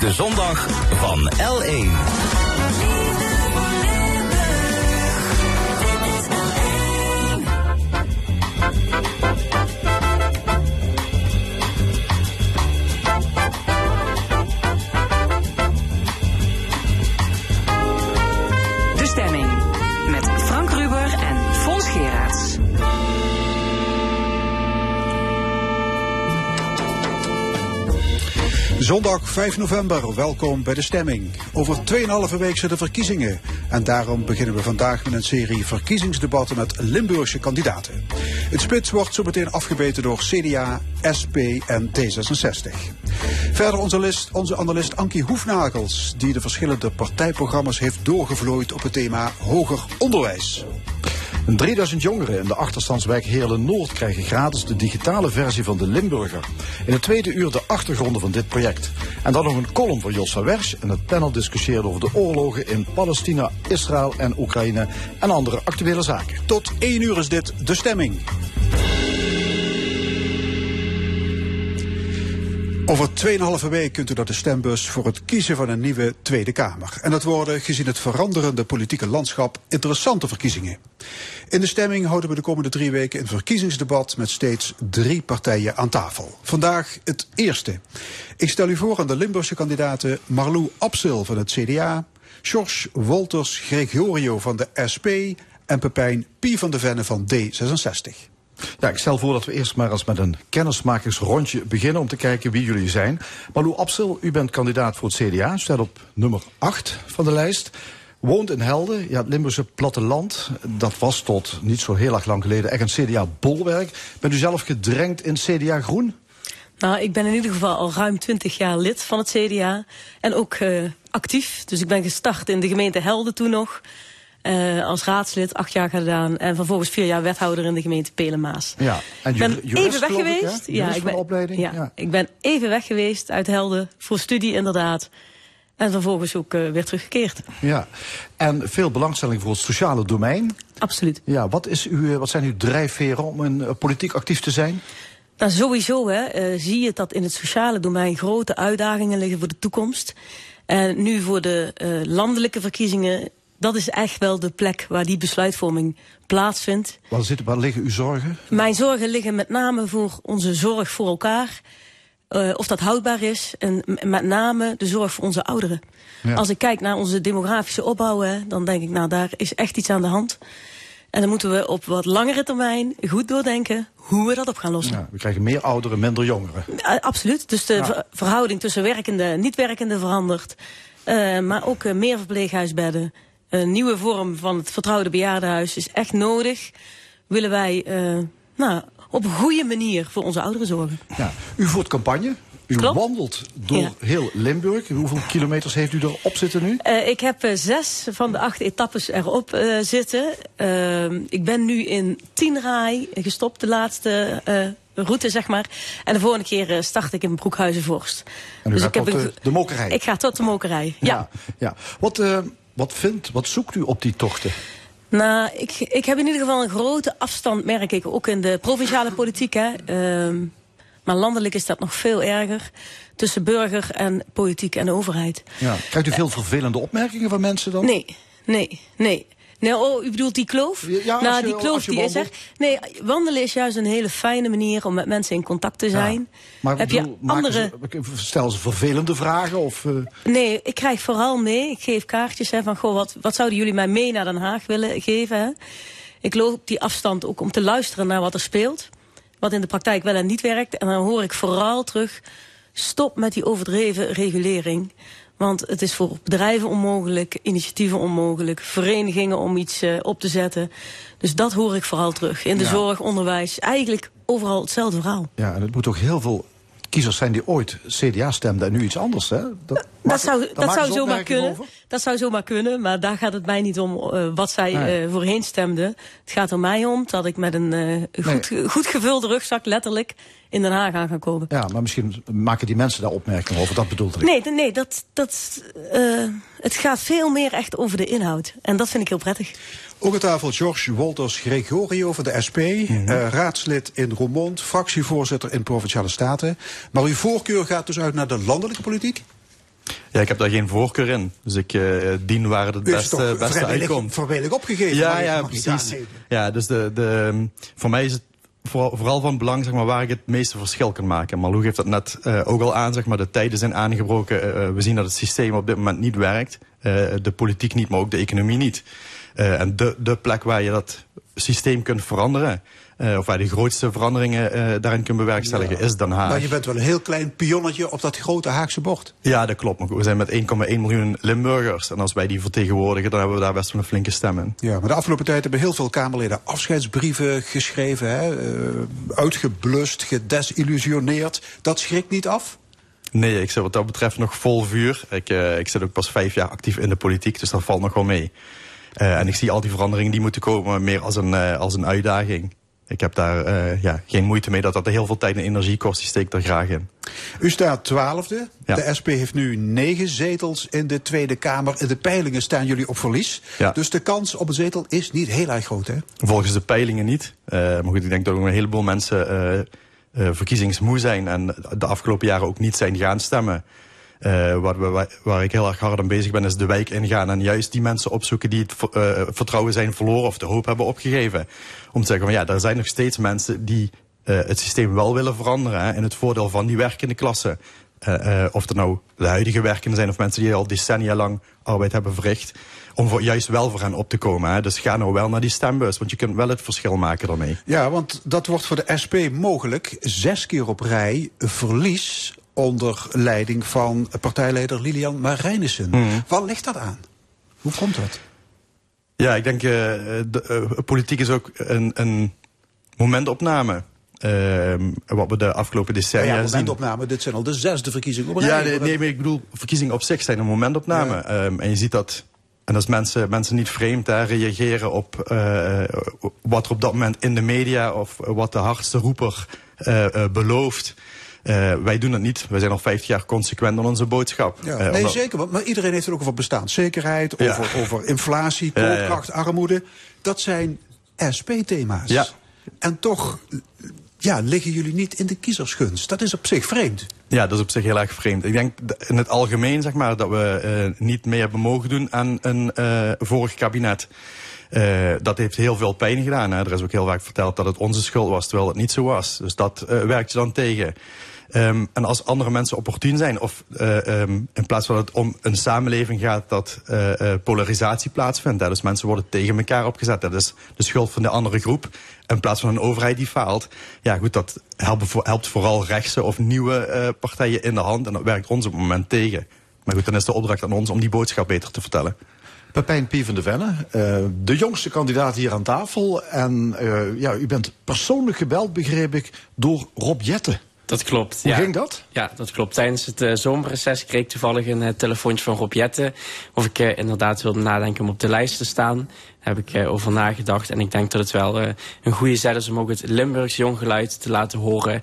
de zondag van L1. Zondag 5 november, welkom bij de stemming. Over 2,5 week zijn de verkiezingen. En daarom beginnen we vandaag met een serie verkiezingsdebatten met Limburgse kandidaten. Het spits wordt zo meteen afgebeten door CDA, SP en D66. Verder onze, list, onze analist Ankie Hoefnagels, die de verschillende partijprogramma's heeft doorgevlooid op het thema hoger onderwijs. Een 3000 jongeren in de achterstandswijk Heerlen Noord krijgen gratis de digitale versie van de Limburger. In het tweede uur de achtergronden van dit project. En dan nog een column van Jossa Wersch en het panel discussieert over de oorlogen in Palestina, Israël en Oekraïne en andere actuele zaken. Tot 1 uur is dit de stemming. Over 2,5 week kunt u naar de stembus voor het kiezen van een nieuwe Tweede Kamer. En dat worden, gezien het veranderende politieke landschap, interessante verkiezingen. In de stemming houden we de komende drie weken een verkiezingsdebat met steeds drie partijen aan tafel. Vandaag het eerste. Ik stel u voor aan de Limburgse kandidaten Marlou Absil van het CDA, George Wolters Gregorio van de SP en Pepijn Pie van de Venne van D66. Ik stel voor dat we eerst maar eens met een kennismakingsrondje beginnen om te kijken wie jullie zijn. Malou Absil, u bent kandidaat voor het CDA, staat op nummer 8 van de lijst. Woont in Helden, ja, het Limburgse platteland. Dat was tot niet zo heel erg lang geleden echt een CDA-bolwerk. Bent u zelf gedrenkt in CDA Groen? Nou, ik ben in ieder geval al ruim 20 jaar lid van het CDA. En ook uh, actief. Dus ik ben gestart in de gemeente Helden toen nog. Uh, als raadslid, acht jaar gedaan. En vervolgens vier jaar wethouder in de gemeente Pelenmaas. Ja, en ik ben jurist, even weg geweest. Ik, ja, ik ben, opleiding. Ja, ja, ik ben even weg geweest uit Helden. Voor studie inderdaad. En vervolgens ook uh, weer teruggekeerd. Ja, en veel belangstelling voor het sociale domein. Absoluut. Ja, wat, is uw, wat zijn uw drijfveren om in, uh, politiek actief te zijn? Nou, sowieso hè, uh, zie je dat in het sociale domein grote uitdagingen liggen voor de toekomst. En nu voor de landelijke verkiezingen dat is echt wel de plek waar die besluitvorming plaatsvindt. Waar, zit, waar liggen uw zorgen? Mijn zorgen liggen met name voor onze zorg voor elkaar. Uh, of dat houdbaar is. En met name de zorg voor onze ouderen. Ja. Als ik kijk naar onze demografische opbouw, hè, dan denk ik, nou, daar is echt iets aan de hand. En dan moeten we op wat langere termijn goed doordenken hoe we dat op gaan lossen. Ja, we krijgen meer ouderen, minder jongeren. Uh, absoluut. Dus de ja. verhouding tussen werkende en niet-werkende verandert. Uh, maar ook uh, meer verpleeghuisbedden. Een nieuwe vorm van het vertrouwde bejaardenhuis is echt nodig. Willen wij uh, nou, op een goede manier voor onze ouderen zorgen. Ja, u voert campagne. U Klopt. wandelt door Ja. heel Limburg. Hoeveel kilometers heeft u erop zitten nu? Uh, ik heb uh, zes van de acht etappes erop uh, zitten. ik ben nu in Tienraai gestopt, de laatste route, zeg maar. En de volgende keer start ik in Broekhuizen-Vorst. En u Dus gaat ik heb tot een de, mokerij. Ik ga tot de mokerij, ja. ja. ja. Wat, wat vindt, wat zoekt u op die tochten? Nou, ik, ik heb in ieder geval een grote afstand, merk ik, ook in de provinciale politiek. Hè. Uh, maar landelijk is dat nog veel erger. Tussen burger en politiek en overheid. Ja. Krijgt u veel vervelende opmerkingen van mensen dan? Nee, nee, nee. Nee, oh, u bedoelt die kloof? Ja, nou, je, die kloof die is er. Nee, wandelen is juist een hele fijne manier om met mensen in contact te zijn. Ja. Maar Heb bedoel, je andere... Ze, stel ze vervelende vragen? Of, uh... Nee, ik krijg vooral mee. Ik geef kaartjes hè, van, goh, wat, wat zouden jullie mij mee naar Den Haag willen geven? Hè? Ik loop die afstand ook om te luisteren naar wat er speelt. Wat in de praktijk wel en niet werkt. En dan hoor ik vooral terug, stop met die overdreven regulering. Want het is voor bedrijven onmogelijk, initiatieven onmogelijk, verenigingen om iets uh, op te zetten. Dus dat hoor ik vooral terug. In de Ja. zorg, onderwijs, eigenlijk overal hetzelfde verhaal. Ja, en het moet toch heel veel kiezers zijn die ooit CDA stemden en nu iets anders, hè? Dat, zou, dat zou zomaar kunnen. over? Dat zou zomaar kunnen, maar daar gaat het mij niet om uh, wat zij Nee. uh, voorheen stemden. Het gaat er mij om dat ik met een uh, goed, goed gevulde rugzak letterlijk in Den Haag aan ga komen. Ja, maar misschien maken die mensen daar opmerkingen over. Dat bedoelde ik. Nee, nee dat, dat, uh, het gaat veel meer echt over de inhoud. En dat vind ik heel prettig. Ook aan tafel George Wolters Gregorio van de SP, Mhm. eh, raadslid in Roermond, fractievoorzitter in Provinciale Staten. Maar uw voorkeur gaat dus uit naar de landelijke politiek? Ja, ik heb daar geen voorkeur in. Dus ik uh, dien waar het beste, toch beste vrijwillig- uitkomt. vrijwillig opgegeven. Ja, ja, precies. Ja, dus de, de, voor mij is het vooral, vooral van belang zeg maar, waar ik het meeste verschil kan maken. Malou geeft dat net eh, ook al aan, zeg maar, de tijden zijn aangebroken. Eh, eh, we zien dat het systeem op dit moment niet werkt. De politiek niet, maar ook de economie niet. En de, de plek waar je dat systeem kunt veranderen, eh, of waar de grootste veranderingen eh, daarin kunt bewerkstelligen, is Den Haag. Maar je bent wel een heel klein pionnetje op dat grote Haagse bord. Ja, dat klopt. Maar we zijn met 1,1 miljoen Limburgers. En als wij die vertegenwoordigen, dan hebben we daar best wel een flinke stem in. Ja, maar de afgelopen tijd hebben heel veel Kamerleden afscheidsbrieven geschreven. Hè, eh, uitgeblust, gedesillusioneerd. Dat schrikt niet af? Nee, ik zit wat dat betreft nog vol vuur. Ik, ik zit ook pas vijf jaar actief in de politiek, dus dat valt nog wel mee. En ik zie al die veranderingen die moeten komen meer als een, als een uitdaging. Ik heb daar eh, ja, geen moeite mee dat dat heel veel tijd en energie kost. Die steek er graag in. U staat twaalfde. Ja. De SP heeft nu negen zetels in de Tweede Kamer. In de peilingen staan jullie op verlies. Ja. Dus de kans op een zetel is niet heel erg groot, hè? Volgens de peilingen niet. Eh, maar goed, ik denk dat ook een heleboel mensen eh, verkiezingsmoe zijn en de afgelopen jaren ook niet zijn gaan stemmen. Eh, waar, we- waar ik heel erg hard aan bezig ben, is de wijk ingaan en juist die mensen opzoeken die het ver- eh, vertrouwen zijn verloren of de hoop hebben opgegeven. Om te zeggen van ja, er zijn nog steeds mensen die eh, het systeem wel willen veranderen hè, in het voordeel van die werkende klasse. Eh, eh, of het nou de huidige werkenden zijn of mensen die al decennia lang arbeid hebben verricht. Om voor, juist wel voor hen op te komen. Hè. Dus ga nou wel naar die stembus, want je kunt wel het verschil maken daarmee. Ja, want dat wordt voor de SP mogelijk zes keer op rij verlies onder leiding van partijleider Lilian Marijnissen. Waar ligt dat aan? Hoe komt dat? Ja, ik denk, de, eh, politiek is ook een, een momentopname. Ehm, wat we de afgelopen Ja, decennia ja, zien. momentopname, dit zijn al de zesde verkiezingen op. Ja, nee, nee, maar ik bedoel, verkiezingen op zich zijn een momentopname. Ja. Ehm, en je ziet dat, en dat is mensen, mensen niet vreemd, hè, reageren op eh, wat er op dat moment in de media of wat de hardste roeper belooft. Eh, wij doen dat niet. Wij zijn al 50 jaar consequent in onze boodschap. Ja, Eh, nee, omdat- zeker. Want, maar iedereen heeft het ook over bestaanszekerheid, Ja. over, over inflatie, koopkracht, armoede. Dat zijn SP-thema's. Ja. En toch ja, liggen jullie niet in de kiezersgunst. Dat is op zich vreemd. Ja, dat is op zich heel erg vreemd. Ik denk in het algemeen zeg maar, dat we eh, niet meer hebben mogen doen aan een vorig kabinet. Dat heeft heel veel pijn gedaan. Hè. Er is ook heel vaak verteld dat het onze schuld was, terwijl het niet zo was. Dus dat werkt je dan tegen. Ehm, en als andere mensen opportun zijn, of eh, ehm, in plaats van dat het om een samenleving gaat dat eh, eh, polarisatie plaatsvindt. Hè. Dus mensen worden tegen elkaar opgezet. Dat is de schuld van de andere groep. In plaats van een overheid die faalt. Ja, goed, dat helpt, voor- helpt vooral rechtse of nieuwe partijen in de hand. En dat werkt ons op het moment tegen. Maar goed, dan is de opdracht aan ons om die boodschap beter te vertellen. Pepijn P. van de Venne, de jongste kandidaat hier aan tafel. En ja, u bent persoonlijk gebeld, begreep ik, door Rob Jetten. Dat klopt. Hoe ja. ging dat? Ja, dat klopt. Tijdens het eh, zomerreces kreeg ik toevallig een eh, telefoontje van Rob Jetten. Of ik eh, inderdaad wilde nadenken om op de lijst te staan. Daar heb ik over nagedacht. En ik denk dat het wel een goede zet is om ook het Limburgs jonggeluid te laten horen.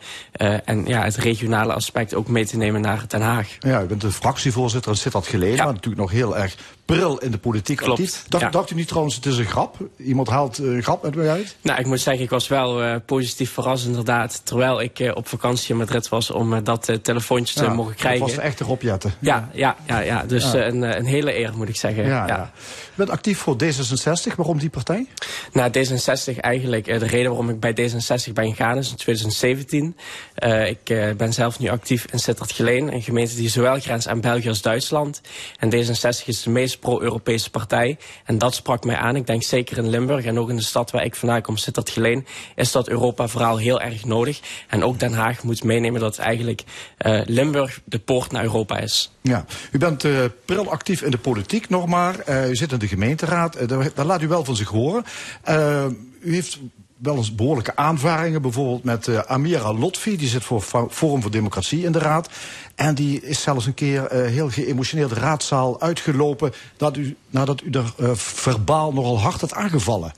en ja, het regionale aspect ook mee te nemen naar Den Haag. Ja, u bent de fractievoorzitter, dat zit dat geleden, Ja. maar natuurlijk nog heel erg pril in de politiek Klopt, actief. Dacht, ja. dacht u niet trouwens, het is een grap? Iemand haalt eh, een grap met mij uit? Nou, ik moet zeggen, ik was wel eh, positief verrast inderdaad. Terwijl ik eh, op vakantie in Madrid was om eh, dat eh, telefoontje te mogen krijgen. Dat was de echte Rob Jetten. Ja, ja, ja, ja. dus eh, een, eh, een hele eer moet ik zeggen. Ja. U bent actief voor D66. Waarom die partij? Nou, D66 eigenlijk, eh, de reden waarom ik bij D66 ben gegaan is in 2017. Eh, ik eh, ben zelf nu actief in Sittard-Geleen, een gemeente die zowel grenst aan België als Duitsland. En D66 is de meest pro-Europese partij. En dat sprak mij aan. Ik denk zeker in Limburg en ook in de stad waar ik vandaan kom, Sittard-Geleen, is dat Europa-verhaal heel erg nodig. En ook Den Haag moet meenemen dat eigenlijk eh, Limburg de poort naar Europa is. Ja, u bent eh, pril actief in de politiek nog maar. Eh, u zit in de gemeenteraad. Daar, laat u wel van zich horen. U heeft wel eens behoorlijke aanvaringen. Bijvoorbeeld met eh, Amira Lotfi. Die zit voor Forum voor Democratie in de raad. En die is zelfs een keer eh, heel geëmotioneerd de raadzaal uitgelopen. Dat u, nadat u er eh, verbaal nogal hard had aangevallen.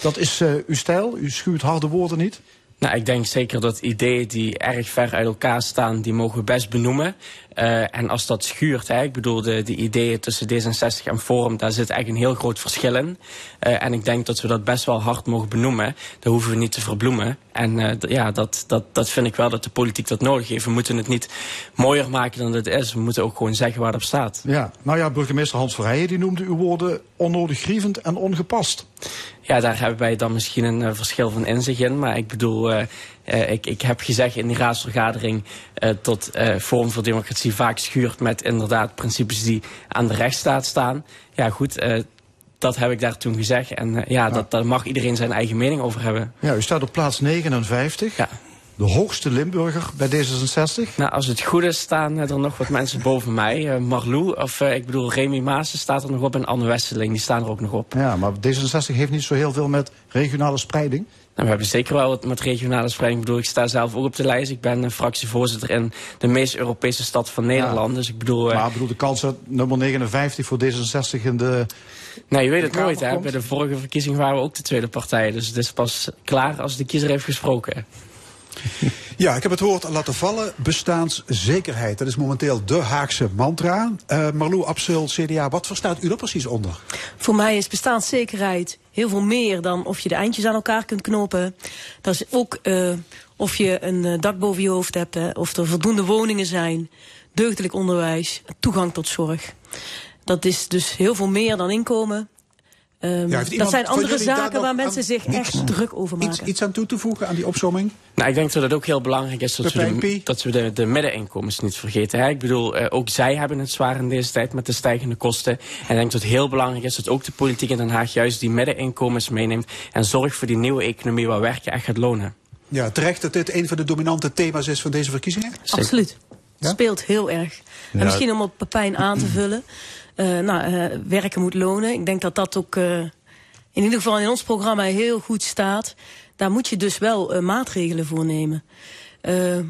Dat is uw stijl? U schuwt harde woorden niet? Nou, ik denk zeker dat ideeën die erg ver uit elkaar staan, die mogen we best benoemen. Uh, en als dat schuurt, hè, ik bedoel de, de ideeën tussen D66 en Forum, daar zit eigenlijk een heel groot verschil in. Uh, en ik denk dat we dat best wel hard mogen benoemen. Dat hoeven we niet te verbloemen. En uh, ja, dat, dat, dat vind ik wel dat de politiek dat nodig heeft. We moeten het niet mooier maken dan het is. We moeten ook gewoon zeggen waar het op staat. Ja, nou ja, burgemeester Hans Verheijen die noemde uw woorden onnodig grievend en ongepast. Ja, daar hebben wij dan misschien een verschil van inzicht in. Maar ik bedoel, uh, uh, ik, ik heb gezegd in die raadsvergadering tot Forum voor Democratie vaak schuurt met inderdaad principes die aan de rechtsstaat staan. Ja, goed. dat heb ik daar toen gezegd. En ja, ja. Dat, daar mag iedereen zijn eigen mening over hebben. Ja, u staat op plaats 59. Ja de hoogste Limburger bij D66? Nou, als het goed is, staan er nog wat mensen boven mij. Uh, Marlou, of uh, ik bedoel Remy Maassen staat er nog op en Anne Westeling, die staan er ook nog op. Ja, maar D66 heeft niet zo heel veel met regionale spreiding? Nou, we hebben zeker wel wat met regionale spreiding. Ik bedoel, ik sta zelf ook op de lijst. Ik ben fractievoorzitter in de meest Europese stad van Nederland. Ja. Dus ik bedoel... Uh, maar ik bedoel, de kans dat nummer 59 voor D66 in de... Nee, je weet het nooit. Hè. Bij de vorige verkiezing waren we ook de tweede partij. Dus het is pas klaar als de kiezer heeft gesproken. Ja, ik heb het woord laten vallen. Bestaanszekerheid. Dat is momenteel de Haagse mantra. Uh, Marlou Absil, CDA, wat verstaat u er precies onder? Voor mij is bestaanszekerheid heel veel meer dan of je de eindjes aan elkaar kunt knopen. Dat is ook uh, of je een dak boven je hoofd hebt, of er voldoende woningen zijn, deugdelijk onderwijs, toegang tot zorg. Dat is dus heel veel meer dan inkomen. Um, ja, dat zijn andere zaken waar mensen zich echt druk over maken. Iets, iets, aan toe te voegen aan die opzomming? Nou, ik denk dat het ook heel belangrijk is dat we de, dat we de, de middeninkomens niet vergeten. Hè? Ik bedoel, uh, ook zij hebben het zwaar in deze tijd met de stijgende kosten. En ik denk dat het heel belangrijk is dat ook de politiek in Den Haag juist die middeninkomens meeneemt. En zorgt voor die nieuwe economie waar werken echt gaat lonen. Ja, terecht dat dit een van de dominante thema's is van deze verkiezingen? Absoluut. Het ja? speelt heel erg. En misschien om op Pepijn aan te vullen. Uh, nou, uh, werken moet lonen. Ik denk dat dat ook uh, in ieder geval in ons programma heel goed staat. Daar moet je dus wel maatregelen voor nemen.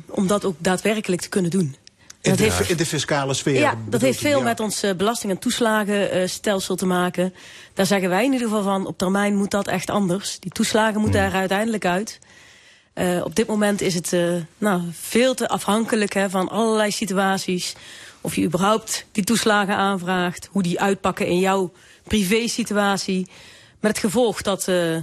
om dat ook daadwerkelijk te kunnen doen. In de, heeft, in de, fiscale sfeer? Ja, dat heeft veel ja. met ons belasting- en toeslagenstelsel te maken. Daar zeggen wij in ieder geval van, op termijn moet dat echt anders. Die toeslagen moeten hmm. er uiteindelijk uit. Uh, op dit moment is het uh, nou, veel te afhankelijk hè, van allerlei situaties. Of je überhaupt die toeslagen aanvraagt. Hoe die uitpakken in jouw privésituatie. Met het gevolg dat uh,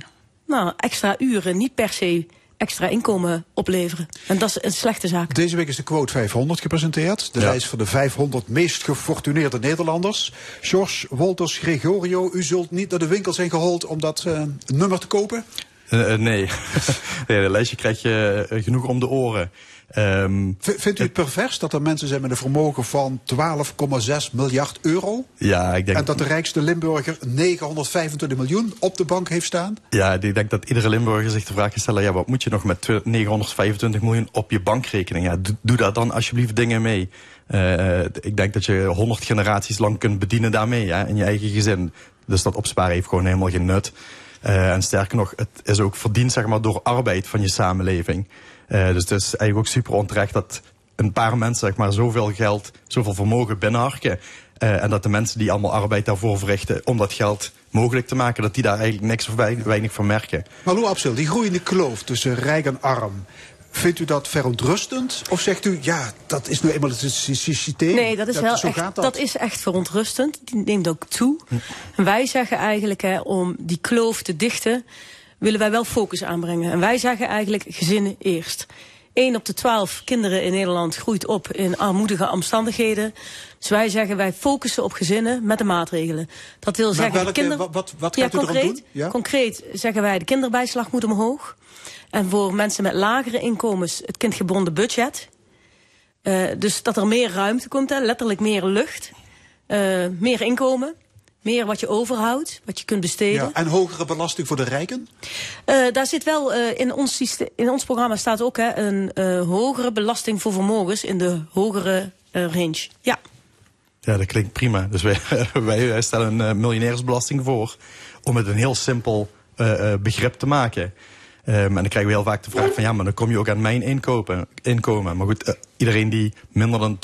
nou, extra uren niet per se extra inkomen opleveren. En dat is een slechte zaak. Deze week is de quote 500 gepresenteerd. De ja. lijst van de 500 meest gefortuneerde Nederlanders. George, Wolters, Gregorio, u zult niet naar de winkel zijn gehold om dat uh, nummer te kopen? Uh, nee. nee, de lijstje krijg je genoeg om de oren. Um, Vindt u het pervers dat er mensen zijn met een vermogen van 12,6 miljard euro? Ja, ik denk... En dat de rijkste Limburger 925 miljoen op de bank heeft staan? Ja, ik denk dat iedere Limburger zich de vraag kan stellen... ja, wat moet je nog met 925 miljoen op je bankrekening? Ja, doe, doe daar dan alsjeblieft dingen mee. Uh, ik denk dat je 100 generaties lang kunt bedienen daarmee, ja, in je eigen gezin. Dus dat opsparen heeft gewoon helemaal geen nut. Uh, en sterker nog, het is ook verdiend zeg maar, door arbeid van je samenleving. Uh, dus het is eigenlijk ook super onterecht dat een paar mensen zeg maar, zoveel geld, zoveel vermogen binnenharken. Uh, en dat de mensen die allemaal arbeid daarvoor verrichten om dat geld mogelijk te maken, dat die daar eigenlijk niks of weinig van merken. Maar Lou Absel, die groeiende kloof tussen rijk en arm. Vindt u dat verontrustend? Of zegt u, ja, dat is nu eenmaal het systeem? Nee, dat is, dat, wel echt, dat. dat. is echt verontrustend. Die neemt ook toe. Hm. En wij zeggen eigenlijk, hè, om die kloof te dichten willen wij wel focus aanbrengen. En wij zeggen eigenlijk gezinnen eerst. 1 op de 12 kinderen in Nederland groeit op in armoedige omstandigheden. Dus wij zeggen wij focussen op gezinnen met de maatregelen. Dat wil maar zeggen... Welke, kinder... Wat, wat gaat ja, concreet, doen? Ja? Concreet zeggen wij de kinderbijslag moet omhoog. En voor mensen met lagere inkomens het kindgebonden budget. Uh, dus dat er meer ruimte komt, hè, letterlijk meer lucht. Uh, meer inkomen. Meer wat je overhoudt, wat je kunt besteden. Ja, en hogere belasting voor de rijken? Uh, daar zit wel uh, in, ons systeem, in ons programma staat ook hè, een uh, hogere belasting voor vermogens in de hogere range. Ja. Ja, dat klinkt prima. Dus wij, wij stellen een miljonairsbelasting voor om het een heel simpel begrip te maken. Um, en dan krijgen we heel vaak de vraag van ja, maar dan kom je ook aan mijn inkopen, inkomen. Maar goed, uh, iedereen die minder dan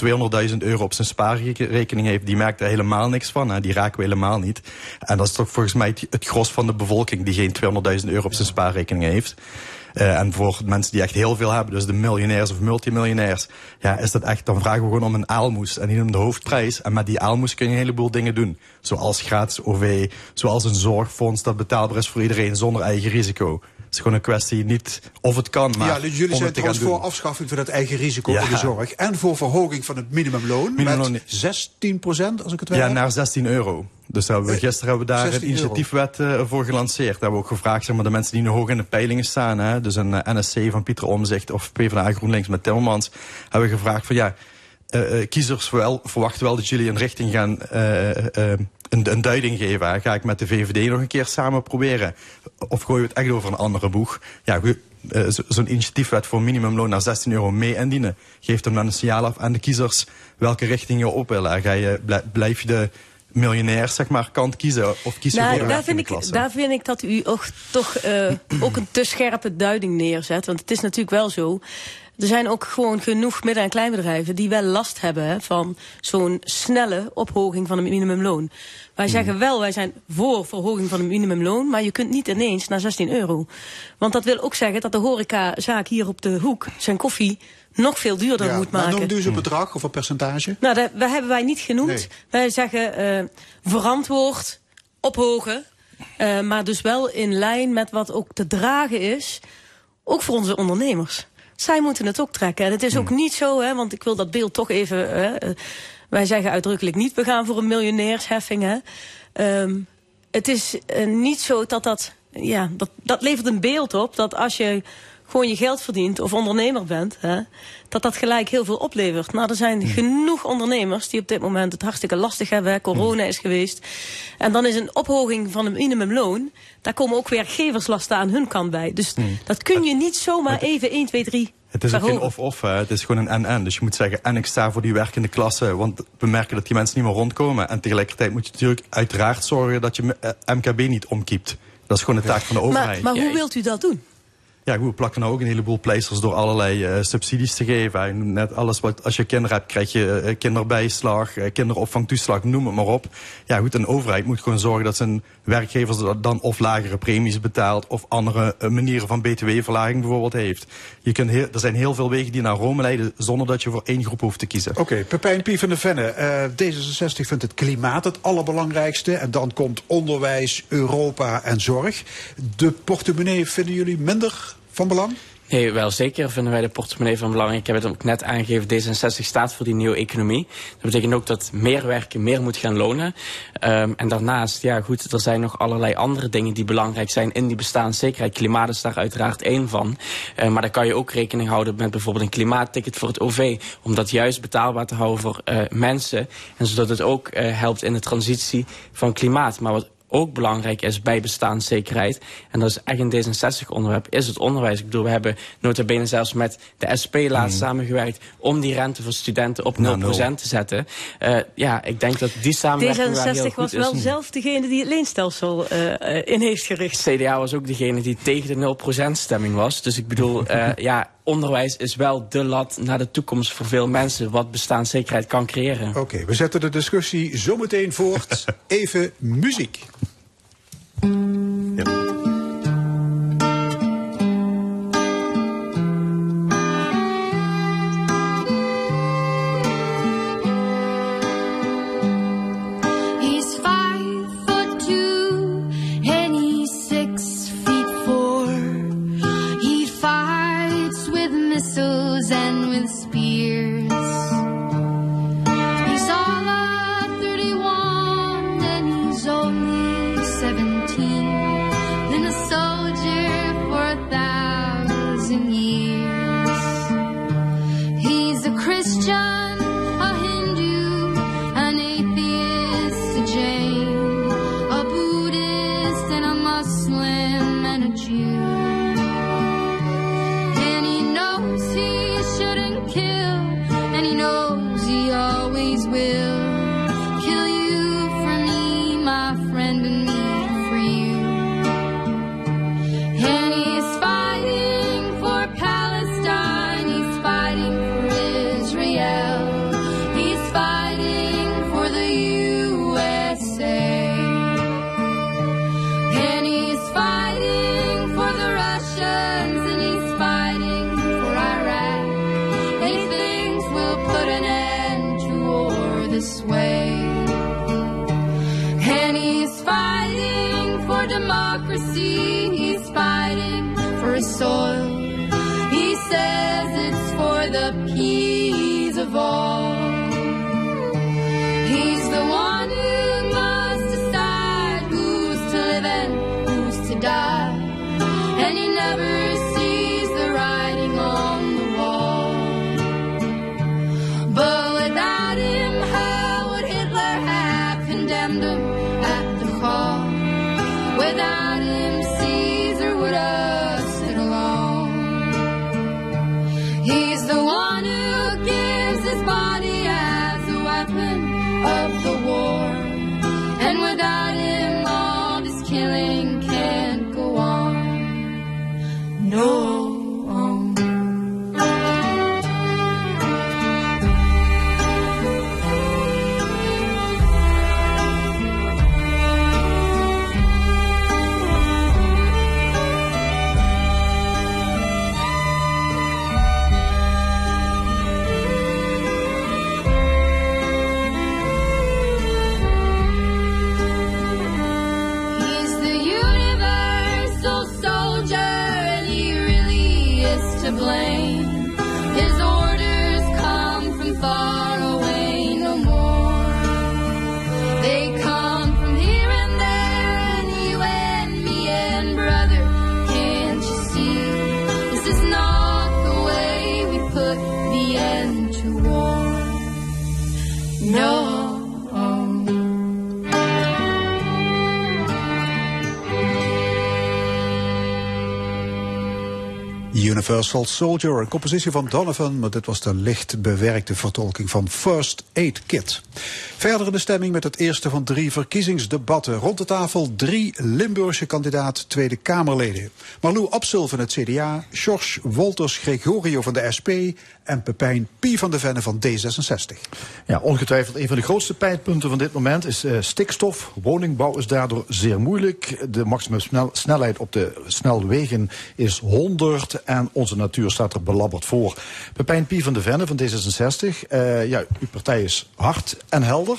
200.000 euro op zijn spaarrekening heeft, die merkt er helemaal niks van. Hè? Die raken we helemaal niet. En dat is toch volgens mij het, het gros van de bevolking die geen 200.000 euro op zijn spaarrekening heeft. Uh, en voor mensen die echt heel veel hebben, dus de miljonairs of multimiljonairs, ja, is dat echt, dan vragen we gewoon om een aalmoes en niet om de hoofdprijs. En met die aalmoes kun je een heleboel dingen doen. Zoals gratis OV, zoals een zorgfonds dat betaalbaar is voor iedereen zonder eigen risico. Het is gewoon een kwestie niet of het kan, maar Ja, dus jullie zijn trouwens voor afschaffing van het eigen risico Ja. in de zorg. En voor verhoging van het minimumloon Minimumloon, met 16% als ik het wel Ja, naar 16 euro. Dus hebben we, Eh, gisteren hebben we daar een 16 euro. initiatiefwet eh, voor gelanceerd. Daar hebben we ook gevraagd, zeg maar, de mensen die nu hoog in de peilingen staan. Hè, dus een eh, NSC van Pieter Omzicht of PvdA GroenLinks met Timmermans. Hebben we gevraagd van ja, kiezers wel, verwachten wel dat jullie een richting gaan, een, een duiding geven. Hè. Ga ik met de VVD nog een keer samen proberen? Of gooien we het echt over een andere boeg? Ja, eh, zo- zo'n initiatiefwet voor minimumloon naar 16 euro mee indienen. Geeft hem dan een signaal af aan de kiezers welke richting je op wil. hè. Ga je, blij- blijf je de miljonair zeg maar, kant kiezen of kies je Nou, voor de daar, vind ik, daar vind ik dat u ook, toch eh, ook een te scherpe duiding neerzet. Want het is natuurlijk wel zo. Er zijn ook gewoon genoeg midden- en kleinbedrijven die wel last hebben van zo'n snelle ophoging van het minimumloon. Wij zeggen wel, wij zijn voor verhoging van het minimumloon, maar je kunt niet ineens naar 16 euro. Want dat wil ook zeggen dat de horecazaak hier op de hoek zijn koffie nog veel duurder Ja, moet maar maken. noemde u ze een bedrag of een percentage? Nou, dat, dat hebben wij niet genoemd. Nee. Wij zeggen eh, verantwoord, ophogen. eh, maar dus wel in lijn met wat ook te dragen is. Ook voor onze ondernemers. Zij moeten het ook trekken. En het is ook niet zo, hè, want ik wil dat beeld toch even. hè, eh, wij zeggen uitdrukkelijk niet, we gaan voor een miljonairsheffing. Hè. Ehm, het is eh, niet zo dat dat. Ja, dat, dat levert een beeld op dat als je gewoon je geld verdient of ondernemer bent, hè, dat dat gelijk heel veel oplevert. Nou, er zijn genoeg ondernemers die op dit moment het hartstikke lastig hebben. hè. Corona is geweest. En dan is een ophoging van het minimumloon. Daar komen ook werkgeverslasten aan hun kant bij. Dus dat kun je niet zomaar even 1, 2, 3 Het is ook geen of-of, het is gewoon een en-en. Dus je moet zeggen, en ik sta voor die werkende klasse, want we merken dat die mensen niet meer rondkomen. En tegelijkertijd moet je natuurlijk uiteraard zorgen dat je eh, MKB niet omkiept. Dat is gewoon de taak van de Maar, overheid. maar hoe Ja, wilt u dat doen? Ja, goed, we plakken nou ook een heleboel pleisters door allerlei eh, subsidies te geven. Net alles wat, als je kinderen hebt, krijg je eh, kinderbijslag, eh, kinderopvangtoeslag, noem het maar op. Ja, goed, een overheid moet gewoon zorgen dat zijn werkgevers dan of lagere premies betaalt of andere manieren van btw-verlaging bijvoorbeeld heeft. Je kunt heel, er zijn heel veel wegen die naar Rome leiden zonder dat je voor één groep hoeft te kiezen. Oké, Pepijn Pie van de Venne. eh, D66 vindt het klimaat het allerbelangrijkste. En dan komt onderwijs, Europa en zorg. De portemonnee vinden jullie minder van belang? Nee, wel zeker vinden wij de portemonnee van belangrijk. Ik heb het ook net aangegeven, D66 staat voor die nieuwe economie. Dat betekent ook dat meer werken meer moet gaan lonen. Ehm, en daarnaast, ja goed, er zijn nog allerlei andere dingen die belangrijk zijn in die bestaanszekerheid. Klimaat is daar uiteraard één van. Eh, maar daar kan je ook rekening houden met bijvoorbeeld een klimaatticket voor het OV. Om dat juist betaalbaar te houden voor eh, mensen. En zodat het ook eh, helpt in de transitie van klimaat. Maar wat ook belangrijk is bij bestaanszekerheid. En dat is echt een D66-onderwerp, is het onderwijs. Ik bedoel, we hebben nota bene zelfs met de SP laatst samengewerkt... om die rente voor studenten op 0% Nou, nul. te zetten. Eh, ja, ik denk dat die samenwerking wel heel D66 goed was is. wel zelf degene die het leenstelsel eh, eh, in heeft gericht. CDA was ook degene die tegen de 0%-stemming was. Dus ik bedoel, eh, ja, onderwijs is wel de lat naar de toekomst voor veel mensen... wat bestaanszekerheid kan creëren. Oké, we zetten de discussie zometeen voort. Even muziek. Universal Soldier, een compositie van Donovan, maar dit was de licht bewerkte vertolking van First Aid Kit. Verder in de stemming met het eerste van drie verkiezingsdebatten. Rond de tafel drie Limburgse kandidaat Tweede Kamerleden. Marlou Absil van het CDA, George Wolters Gregorio van de SP en Pepijn Pie van de Venne van D66. Ja, ongetwijfeld een van de grootste pijnpunten van dit moment is eh, stikstof. Woningbouw is daardoor zeer moeilijk. De maximum snel- snelheid op de snelwegen is 100 en onze natuur staat er belabberd voor. Pepijn Pie van de Venne van D66. eh, ja, uw partij is hard en helder.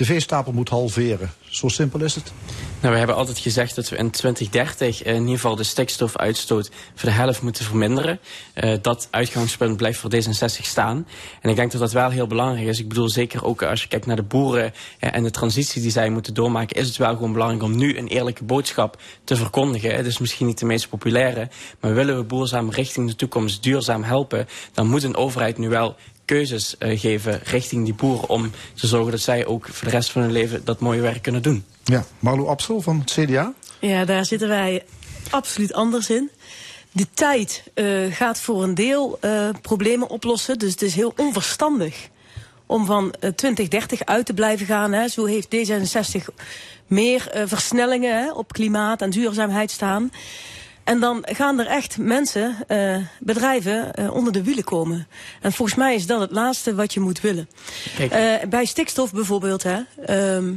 De veestapel moet halveren. Zo simpel is het. Nou, we hebben altijd gezegd dat we in 2030 in ieder geval de stikstofuitstoot voor de helft moeten verminderen. Eh, dat uitgangspunt blijft voor D66 staan. En ik denk dat dat wel heel belangrijk is. Ik bedoel, zeker ook als je kijkt naar de boeren eh, en de transitie die zij moeten doormaken, is het wel gewoon belangrijk om nu een eerlijke boodschap te verkondigen. Het is misschien niet de meest populaire, maar willen we boerzaam richting de toekomst duurzaam helpen, dan moet een overheid nu wel keuzes eh, geven richting die boeren om te zorgen dat zij ook voor de rest van hun leven dat mooie werk kunnen doen. Ja, Marlou Absel van het CDA. Ja, daar zitten wij absoluut anders in. De tijd eh, gaat voor een deel eh, problemen oplossen. Dus het is heel onverstandig om van eh, 2030 uit te blijven gaan. Hè. Zo heeft D66 meer eh, versnellingen hè, op klimaat en duurzaamheid staan. En dan gaan er echt mensen, eh, bedrijven, eh, onder de wielen komen. En volgens mij is dat het laatste wat je moet willen. Kijk. Eh, bij stikstof bijvoorbeeld, hè, ehm,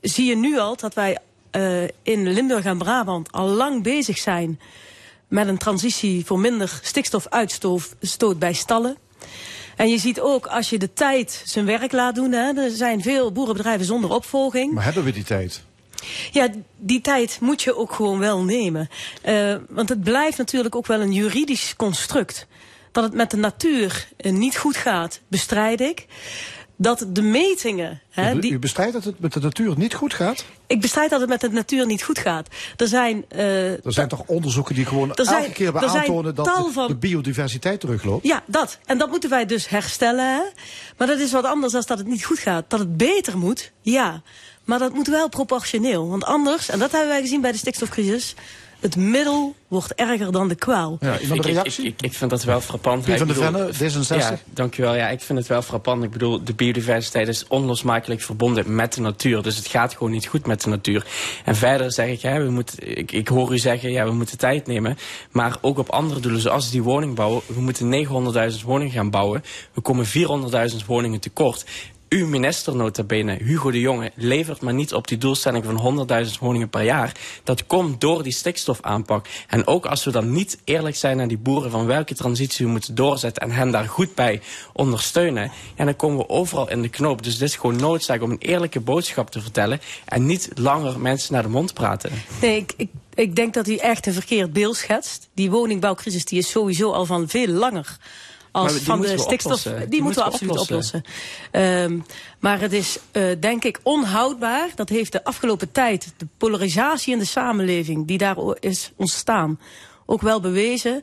zie je nu al dat wij eh, in Limburg en Brabant al lang bezig zijn met een transitie voor minder stikstofuitstoot stoot bij stallen. En je ziet ook als je de tijd zijn werk laat doen, hè, er zijn veel boerenbedrijven zonder opvolging. Maar hebben we die tijd? Ja, die tijd moet je ook gewoon wel nemen. Eh, want het blijft natuurlijk ook wel een juridisch construct. Dat het met de natuur eh, niet goed gaat, bestrijd ik. Dat de metingen. Hè, u, die, u bestrijdt dat het met de natuur niet goed gaat? ik bestrijd dat het met de natuur niet goed gaat. Er zijn. eh, Er zijn toch onderzoeken die gewoon Er zijn- elke keer er zijn aantonen dat de, van- de biodiversiteit terugloopt? Ja, dat. En dat moeten wij dus herstellen. Hè? Maar dat is wat anders dan dat het niet goed gaat. Dat het beter moet, ja. Maar dat moet wel proportioneel. Want anders, en dat hebben wij gezien bij de stikstofcrisis... het middel wordt erger dan de kwaal. Ja, Ik, ik, reactie? ik, ik, ik vind dat wel frappant. Van bedoel- Venne, D66. Ja, dankjewel. Ja, ik vind het wel frappant. Ik bedoel, de biodiversiteit is onlosmakelijk verbonden met de natuur. Dus het gaat gewoon niet goed met de natuur. En verder zeg ik, hè, we moeten, ik, ik hoor u zeggen, ja, we moeten tijd nemen. Maar ook op andere doelen, zoals die woningbouw. We moeten 900.000 woningen gaan bouwen. We komen 400.000 woningen tekort. Uw minister nota bene, Hugo de Jonge, levert maar niet op die doelstelling van 100.000 woningen per jaar. Dat komt door die stikstofaanpak. En ook als we dan niet eerlijk zijn naar die boeren van welke transitie we moeten doorzetten en hen daar goed bij ondersteunen, ja, dan komen we overal in de knoop. Dus dit is gewoon noodzaak om een eerlijke boodschap te vertellen en niet langer mensen naar de mond praten. Nee, ik, ik, ik denk dat u echt een verkeerd beeld schetst. Die woningbouwcrisis die is sowieso al van veel langer als van de stikstof. oplossen. Die, Die moeten we absoluut we oplossen. Ehm, maar het is eh, denk ik onhoudbaar. Dat heeft de afgelopen tijd de polarisatie in de samenleving die daar is ontstaan ook wel bewezen.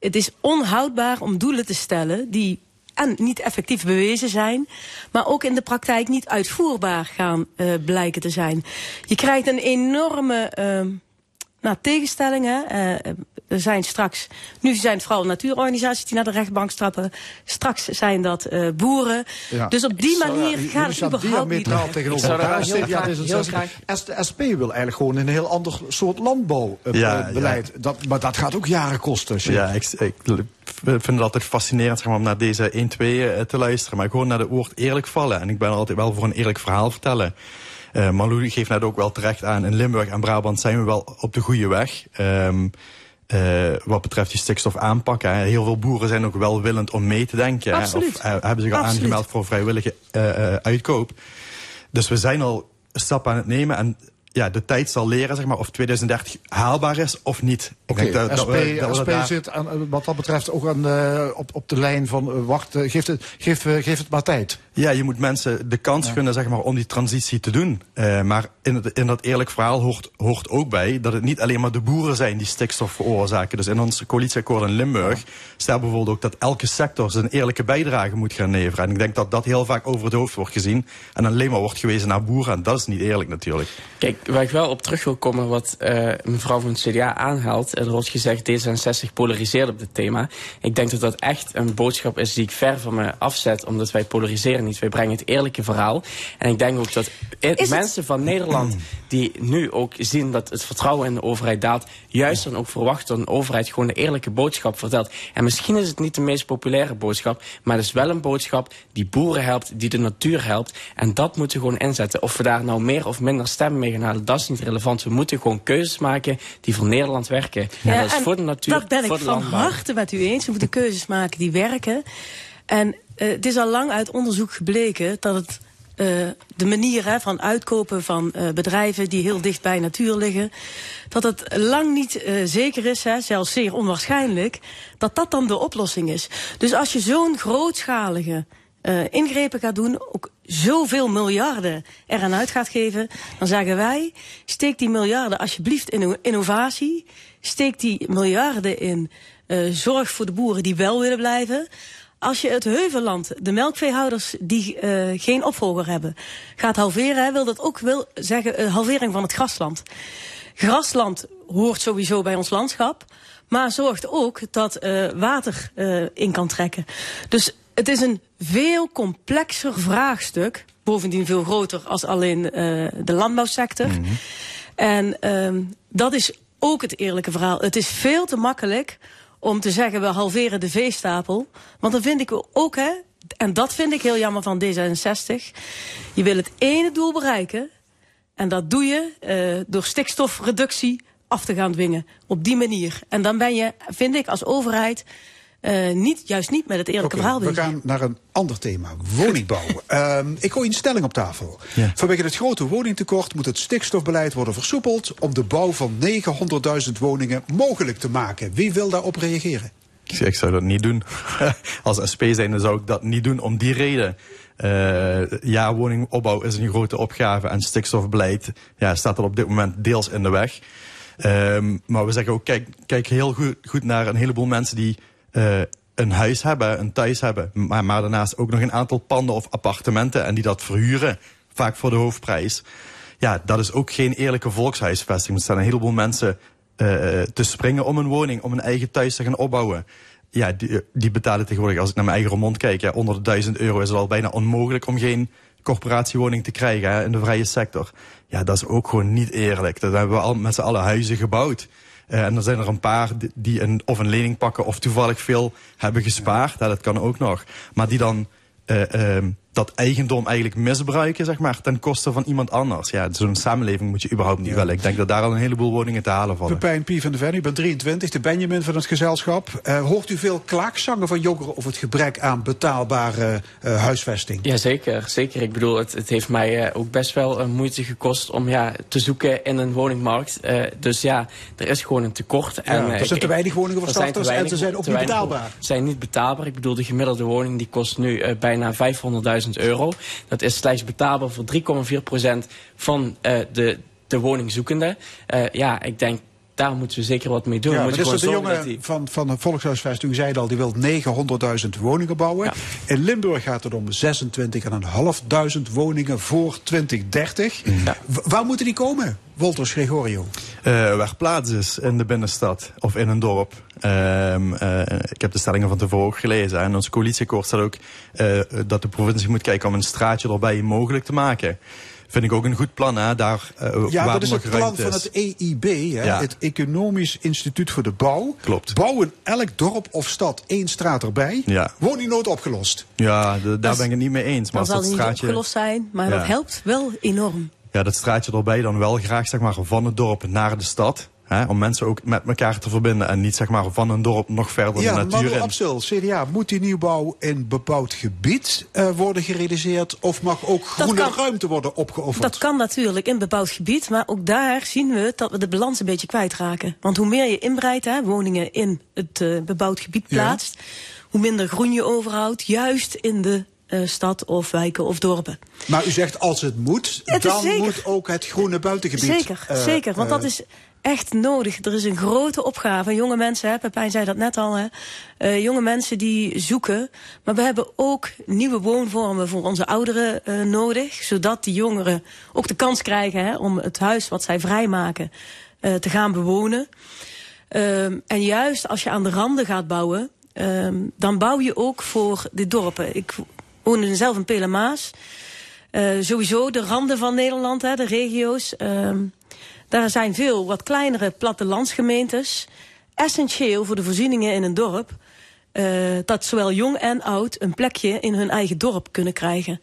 Het is onhoudbaar om doelen te stellen die en niet effectief bewezen zijn, maar ook in de praktijk niet uitvoerbaar gaan eh, blijken te zijn. Je krijgt een enorme ehm, nou, tegenstellingen. Eh, er zijn straks, nu zijn het vooral natuurorganisaties die naar de rechtbank strappen. Straks zijn dat eh, boeren. Ja. Dus op die manier gaat het überhaupt niet. tegenover zou daar elkaar. heel CDA, graag- heel D66. graag- S- De SP wil eigenlijk gewoon een heel ander soort landbouwbeleid. Ja, Dat, maar dat gaat ook jaren kosten. Ja, ik, ik vind het altijd fascinerend zeg maar, om naar deze 1-2 eh, te luisteren. Maar gewoon naar het woord eerlijk vallen. En ik ben altijd wel voor een eerlijk verhaal vertellen. Eh Marlou geeft net ook wel terecht aan, in Limburg en Brabant zijn we wel op de goede weg. Ehm, eh, wat betreft die stikstof aanpakken. Hè. Heel veel boeren zijn ook welwillend om mee te denken. Absoluut. Of eh, hebben zich al Absoluut. aangemeld voor vrijwillige uitkoop. Dus we zijn al stappen aan het nemen. En ja, de tijd zal leren zeg maar, of 2030 haalbaar is of niet. Ik Oké, denk dat- dat SP, we- dat SP daar- zit aan, eh, wat dat betreft ook aan, eh, op, op de lijn van eh, wacht, geef, het, geef, geef het maar tijd. Ja, je moet mensen de kans gunnen zeg maar, om die transitie te doen. Eh, maar in, het, in dat eerlijk verhaal hoort, hoort ook bij dat het niet alleen maar de boeren zijn die stikstof veroorzaken. Dus in ons coalitieakkoord in Limburg staat bijvoorbeeld ook dat elke sector zijn eerlijke bijdrage moet gaan leveren. En ik denk dat dat heel vaak over het hoofd wordt gezien. En alleen maar wordt gewezen naar boeren. En dat is niet eerlijk natuurlijk. Kijk, waar ik wel op terug wil komen wat eh, mevrouw van het CDA aanhaalt. Er wordt gezegd D66 polariseert op dit thema. Ik denk dat dat echt een boodschap is die ik ver van me afzet. Omdat wij polariseren niet. Wij brengen het eerlijke verhaal. En ik denk ook dat het- mensen van Nederland die nu ook zien dat het vertrouwen in de overheid daalt. Juist dan ook verwachten dat een overheid gewoon de eerlijke boodschap vertelt. En misschien is het niet de meest populaire boodschap. Maar het is wel een boodschap die boeren helpt, die de natuur helpt. En dat moeten we gewoon inzetten. Of we daar nou meer of minder stemmen mee gaan dat is niet relevant. We moeten gewoon keuzes maken die voor Nederland werken. en dat is en voor de natuur, dat ben voor ik van landbouw. harte met u eens. We moeten keuzes maken die werken. En eh, het is al lang uit onderzoek gebleken dat het eh, de manier hè, van uitkopen van eh, bedrijven die heel dicht bij natuur liggen, dat het lang niet zeker is, hè, zelfs zeer onwaarschijnlijk, dat dat dan de oplossing is. Dus als je zo'n grootschalige eh, ingrepen gaat doen, ook zoveel miljarden eraan uit gaat geven, dan zeggen wij, steek die miljarden alsjeblieft in innovatie, steek die miljarden in eh, zorg voor de boeren die wel willen blijven. Als je het heuvelland, de melkveehouders die eh, geen opvolger hebben, gaat halveren, wil dat ook wil zeggen halvering van het grasland. Grasland hoort sowieso bij ons landschap, maar zorgt ook dat eh, water eh, in kan trekken. Dus het is een veel complexer vraagstuk, bovendien veel groter als alleen eh, de landbouwsector. En ehm, dat is ook het eerlijke verhaal. Het is veel te makkelijk om te zeggen we halveren de veestapel. Want dan vind ik ook, hè, en dat vind ik heel jammer van D66. Je wil het ene doel bereiken. En dat doe je eh, door stikstofreductie af te gaan dwingen. Op die manier. En dan ben je, vind ik, als overheid. Eh, niet, juist niet met het eerlijke verhaal we gaan naar een ander thema. Woningbouw. Ehm, ik gooi een stelling op tafel. Ja. Vanwege het grote woningtekort moet het stikstofbeleid worden versoepeld... om de bouw van 900.000 woningen mogelijk te maken. Wie wil daarop reageren? Ik zou dat niet doen. Als SP zijnde zou ik dat niet doen om die reden. Eh ja, woningopbouw is een grote opgave en stikstofbeleid ja, staat er op dit moment deels in de weg. Ehm, maar we zeggen ook, kijk, kijk heel goed, goed naar een heleboel mensen die een huis hebben, een thuis hebben. Maar, daarnaast ook nog een aantal panden of appartementen en die dat verhuren, vaak voor de hoofdprijs. Ja, dat is ook geen eerlijke volkshuisvesting. Er staan een heleboel mensen eh, te springen om een woning, om een eigen thuis te gaan opbouwen. Ja, die, die betalen tegenwoordig, als ik naar mijn eigen mond kijk, onder de 1000 euro is het al bijna onmogelijk om geen corporatiewoning te krijgen in de vrije sector. Ja, dat is ook gewoon niet eerlijk. Dat hebben we al met z'n allen huizen gebouwd. Eh, en er zijn er een paar die- een, of een lening pakken of toevallig veel hebben gespaard. Ja, dat kan ook nog. Maar die dan ehm, dat eigendom eigenlijk misbruiken, zeg maar, ten koste van iemand anders. Ja, zo'n samenleving moet je überhaupt niet willen. Ik denk dat daar al een heleboel woningen te halen vallen. Pepijn P. van de Ven, u bent 23, de Benjamin van het gezelschap. Eh, hoort u veel klaagzangen van jongeren over het gebrek aan betaalbare eh, huisvesting? Jazeker, zeker. Ik bedoel, het, het heeft mij eh, ook best wel moeite gekost om ja, te zoeken in een woningmarkt. Eh, dus ja, er is gewoon een tekort. Ja, en, er ik- zijn te weinig woningen voor er starters en weinig- ze zijn ook niet betaalbaar. Ze zijn niet betaalbaar. Ik bedoel, de gemiddelde woning die kost nu bijna 500.000 euro. Dat is slechts betaalbaar voor 3,4% van eh, de, de woningzoekenden. Eh, ja, ik denk, daar moeten we zeker wat mee doen. Ja, dus de jongen die... van, van de Volkshuisvesting, u zei het al, die wil 900.000 woningen bouwen. Ja. In Limburg gaat het om 26.500 woningen voor 2030. Ja. W- Waar moeten die komen, Wolters Gregorio? Eh, waar plaats is in de binnenstad of in een dorp. Ehm, eh, ik heb de stellingen van tevoren ook gelezen. En ons coalitieakkoord staat ook eh, dat de provincie moet kijken om een straatje erbij mogelijk te maken. Vind ik ook een goed plan, hè, daar eh, Ja, waar dat is het plan van het EIB, hè? Ja. het Economisch Instituut voor de Bouw. Klopt. Bouwen elk dorp of stad één straat erbij. Ja. Woningnood opgelost. Ja, de- daar ben ik het niet mee eens. Maar als zal dat het niet straatje, opgelost zijn, maar Ja. dat helpt wel enorm. ja, dat straatje erbij dan wel graag zeg maar, van het dorp naar de stad. Hè, om mensen ook met elkaar te verbinden. En niet zeg maar, van een dorp nog verder Ja, de natuur in. Absel, CDA, moet die nieuwbouw in bebouwd gebied eh, worden gerealiseerd? Of mag ook groene kan. ruimte worden opgeofferd? Dat kan natuurlijk in bebouwd gebied, maar ook daar zien we dat we de balans een beetje kwijtraken. Want hoe meer je inbreidt, hè, woningen in het eh, bebouwd gebied Ja. plaatst, hoe minder groen je overhoudt, juist in de eh, stad of wijken of dorpen. Maar u zegt als het moet, Het dan zeker. moet ook het groene buitengebied. Zeker, zeker. Want dat is echt nodig. Er is een grote opgave. Jonge mensen, hè, Pepijn zei dat net al, hè, eh, jonge mensen die zoeken. Maar we hebben ook nieuwe woonvormen voor onze ouderen eh, nodig. Zodat die jongeren ook de kans krijgen hè, om het huis wat zij vrijmaken eh, te gaan bewonen. Ehm, en juist als je aan de randen gaat bouwen, ehm, dan bouw je ook voor de dorpen. Ik woonde zelf in Pelemaas. Sowieso de randen van Nederland, hè, de regio's. Daar zijn veel wat kleinere plattelandsgemeentes. Essentieel voor de voorzieningen in een dorp. eh, dat zowel jong en oud een plekje in hun eigen dorp kunnen krijgen.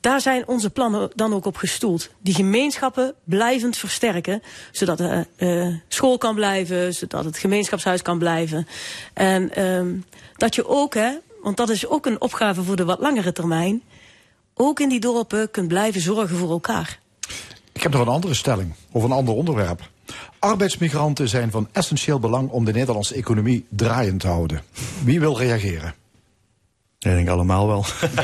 Daar zijn onze plannen dan ook op gestoeld. Die gemeenschappen blijvend versterken. Zodat de eh, school kan blijven, zodat het gemeenschapshuis kan blijven. En ehm, dat je ook, hè, want dat is ook een opgave voor de wat langere termijn. Ook in die dorpen kunt blijven zorgen voor elkaar. Ik heb nog een andere stelling, of een ander onderwerp. Arbeidsmigranten zijn van essentieel belang om de Nederlandse economie draaiend te houden. Wie wil reageren? Ja, ik denk allemaal wel.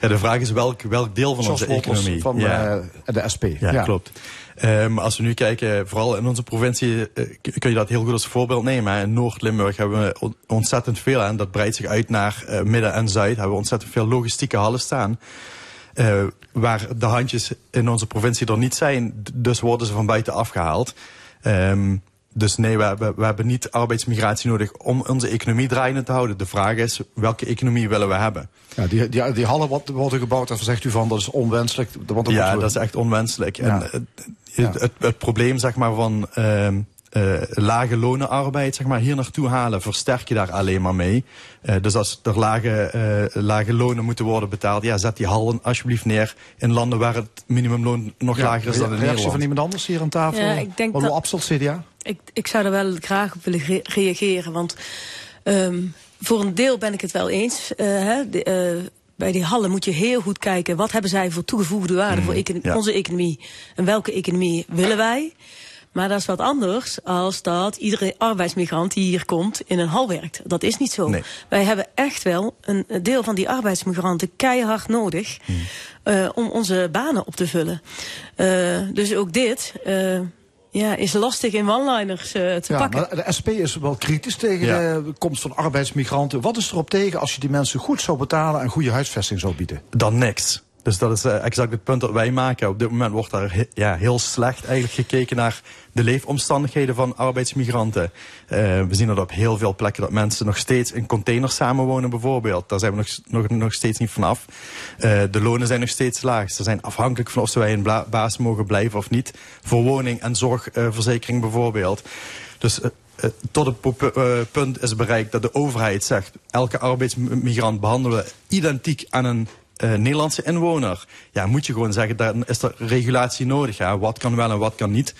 Ja. de vraag is welk, welk deel van Zoals onze economie. van ja. eh, de SP. Ja, klopt. Ehm, als we nu kijken, vooral in onze provincie, eh, kun je dat heel goed als voorbeeld nemen. hè. In Noord-Limburg hebben we on- ontzettend veel, en dat breidt zich uit naar eh, Midden en Zuid, hebben we ontzettend veel logistieke hallen staan. Eh, waar de handjes in onze provincie er niet zijn, dus worden ze van buiten afgehaald. Ehm, dus nee, we hebben, we hebben niet arbeidsmigratie nodig om onze economie draaiende te houden. De vraag is, welke economie willen we hebben? Ja, die, die, die hallen wat, worden gebouwd, daar zegt u van dat is onwenselijk. Want dan Ja, we- dat is echt onwenselijk. Ja. En, Ja. het, het, het probleem zeg maar, van ehm, eh, lage lonenarbeid zeg maar, hier naartoe halen, versterk je daar alleen maar mee. Eh, dus als er lage, eh, lage lonen moeten worden betaald, ja, zet die hallen alsjeblieft neer in landen waar het minimumloon nog Ja, lager is dan in reactie Nederland. van iemand anders hier aan tafel? Ja, ik denk dat- CDA? Ik, ik zou er wel graag op willen re- reageren. Want ehm, voor een deel ben ik het wel eens. Eh, hè, de, eh, bij die hallen moet je heel goed kijken. Wat hebben zij voor toegevoegde waarde voor ja. onze economie? En welke economie willen wij? Maar dat is wat anders als dat iedere arbeidsmigrant die hier komt in een hal werkt. Dat is niet zo. Nee. Wij hebben echt wel een deel van die arbeidsmigranten keihard nodig eh, om onze banen op te vullen. Eh, dus ook dit eh, ja, is lastig in one-liners te Ja, pakken. maar de SP is wel kritisch tegen Ja. de komst van arbeidsmigranten. Wat is erop tegen als je die mensen goed zou betalen en goede huisvesting zou bieden? dan niks. Dus dat is eh, exact het punt dat wij maken. Op dit moment wordt daar ja, heel slecht eigenlijk gekeken naar de leefomstandigheden van arbeidsmigranten. Eh, we zien dat op heel veel plekken dat mensen nog steeds in containers samenwonen bijvoorbeeld. Daar zijn we nog, nog, nog steeds niet vanaf. Eh de lonen zijn nog steeds laag. Ze zijn afhankelijk van of ze bij een baas mogen blijven of niet. Voor woning en zorgverzekering bijvoorbeeld. Dus tot het pu- punt is bereikt dat de overheid zegt... elke arbeidsmigrant behandelen we identiek aan een eh, Nederlandse inwoner, ja, moet je gewoon zeggen, dan is er regulatie nodig. Ja? Wat kan wel en wat kan niet.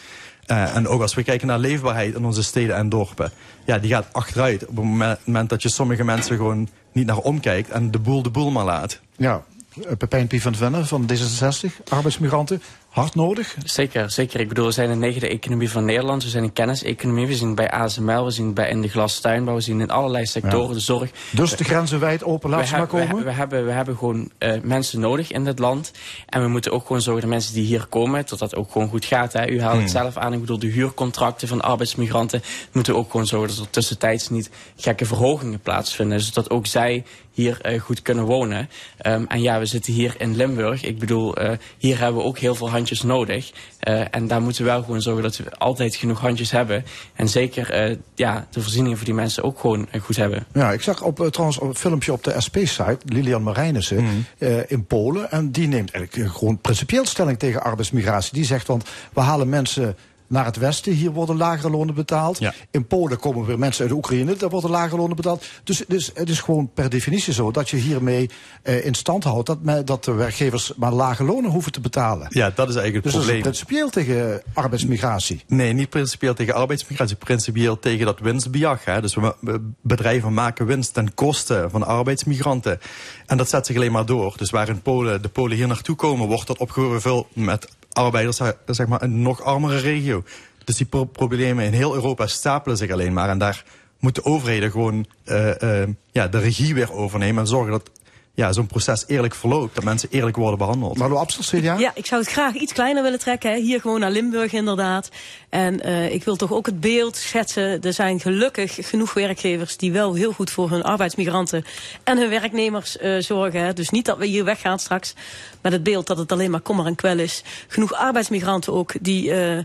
Eh, en ook als we kijken naar leefbaarheid in onze steden en dorpen, ja, die gaat achteruit op het moment, dat je sommige mensen gewoon niet naar omkijkt en de boel de boel maar laat. Ja, eh, Pepijn Pie van Venne van D66, arbeidsmigranten, hard nodig. Zeker, zeker. Ik bedoel, we zijn de negende economie van Nederland. We zijn een kenniseconomie. We zien het bij ASML, we zien het bij in de glastuinbouw, we zien in allerlei sectoren, de zorg. Dus de grenzen wijd open, laat we, ze maar hebben- we, komen. we, hebben, we hebben gewoon eh, mensen nodig in dit land. En we moeten ook gewoon zorgen dat mensen die hier komen, dat dat ook gewoon goed gaat. Hè. U haalt het zelf aan. Ik bedoel, de huurcontracten van arbeidsmigranten moeten ook gewoon zorgen dat er tussentijds niet gekke verhogingen plaatsvinden. Zodat ook zij hier eh, goed kunnen wonen. Ehm, en ja, we zitten hier in Limburg. Ik bedoel, eh, hier hebben we ook heel veel handjes nodig. Eh, en daar moeten we wel gewoon zorgen dat we altijd genoeg handjes hebben. En zeker eh, ja, de voorzieningen voor die mensen ook gewoon eh, goed hebben. Ja, ik zag op, eh, trouwens een filmpje op de SP-site, Lilian Marijnissen, eh, in Polen. En die neemt eigenlijk gewoon principieel stelling tegen arbeidsmigratie. Die zegt, want we halen mensen naar het westen, hier worden lagere lonen betaald. Ja. In Polen komen weer mensen uit de Oekraïne, daar worden lagere lonen betaald. Dus, dus het is gewoon per definitie zo dat je hiermee eh, in stand houdt dat, me- dat de werkgevers maar lage lonen hoeven te betalen. Ja, dat is eigenlijk het Dus is probleem. principieel tegen arbeidsmigratie. Nee, niet principieel tegen arbeidsmigratie, principieel tegen dat winstbejag. Hè. Dus we- bedrijven maken winst ten koste van arbeidsmigranten. En dat zet zich alleen maar door. Dus waar in Polen, de Polen hier naartoe komen, wordt dat opgevuld met arbeiders zeg maar, een nog armere regio. Dus die pro- problemen in heel Europa stapelen zich alleen maar. En daar moeten overheden gewoon eh, eh, ja, de regie weer overnemen en zorgen dat ja, zo'n proces eerlijk verloopt. Dat mensen eerlijk worden behandeld. Marlo Abstel, CDA? Ja, ik zou het graag iets kleiner willen trekken. Hè. Hier gewoon naar Limburg inderdaad. En eh, ik wil toch ook het beeld schetsen. Er zijn gelukkig genoeg werkgevers die wel heel goed voor hun arbeidsmigranten en hun werknemers eh, zorgen. Hè. Dus niet dat we hier weggaan straks met het beeld dat het alleen maar kommer en kwel is. Genoeg arbeidsmigranten ook die eh,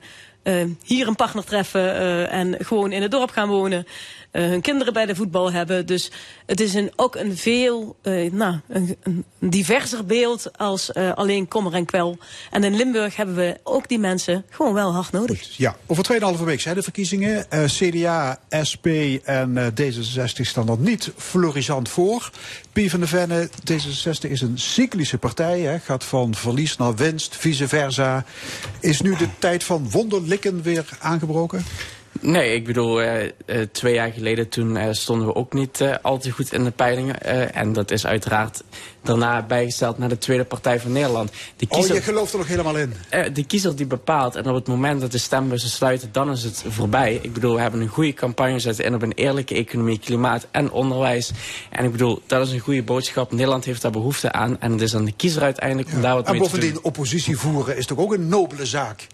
eh, hier een partner treffen eh, en gewoon in het dorp gaan wonen. Eh, hun kinderen bij de voetbal hebben. Dus het is een, ook een veel eh, nou, een, diverser beeld als eh, alleen kommer en kwel. En in Limburg hebben we ook die mensen gewoon wel hard nodig. Ja, over 2,5 week zijn de verkiezingen. CDA, SP en eh, D66 staan er niet florissant voor. Pie van de Venne, D66 is een cyclische partij. Hè, gaat van verlies naar winst, vice versa. Is nu de tijd van wonderlikken weer aangebroken? Nee, ik bedoel, eh, eh, twee jaar geleden toen eh, stonden we ook niet eh, al te goed in de peilingen. en dat is uiteraard daarna bijgesteld naar de tweede partij van Nederland. De Oh, je gelooft er nog helemaal in. De kiezer die bepaalt en op het moment dat de stembussen sluiten, dan is het voorbij. Ik bedoel, we hebben een goede campagne zetten in op een eerlijke economie, klimaat en onderwijs. En ik bedoel, dat is een goede boodschap. Nederland heeft daar behoefte aan en het is aan de kiezer uiteindelijk om daar wat En mee te doen. bovendien, oppositie voeren is toch ook een nobele zaak?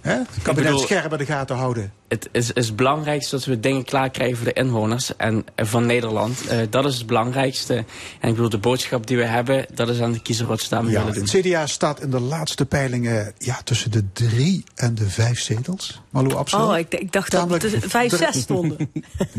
Hè? Kabinet bedoel- scherp in de gaten houden. Het is, is het belangrijkste dat we dingen klaar krijgen voor de inwoners en eh, van Nederland. Eh, dat is het belangrijkste. En ik bedoel, de boodschap die we hebben, dat is aan de kiezer wat ze daarmee Ja, willen doen. het CDA staat in de laatste peilingen ja, tussen de drie en de vijf zetels. Malou Absel. Oh, ik, ik dacht dat het vijf, zes stonden.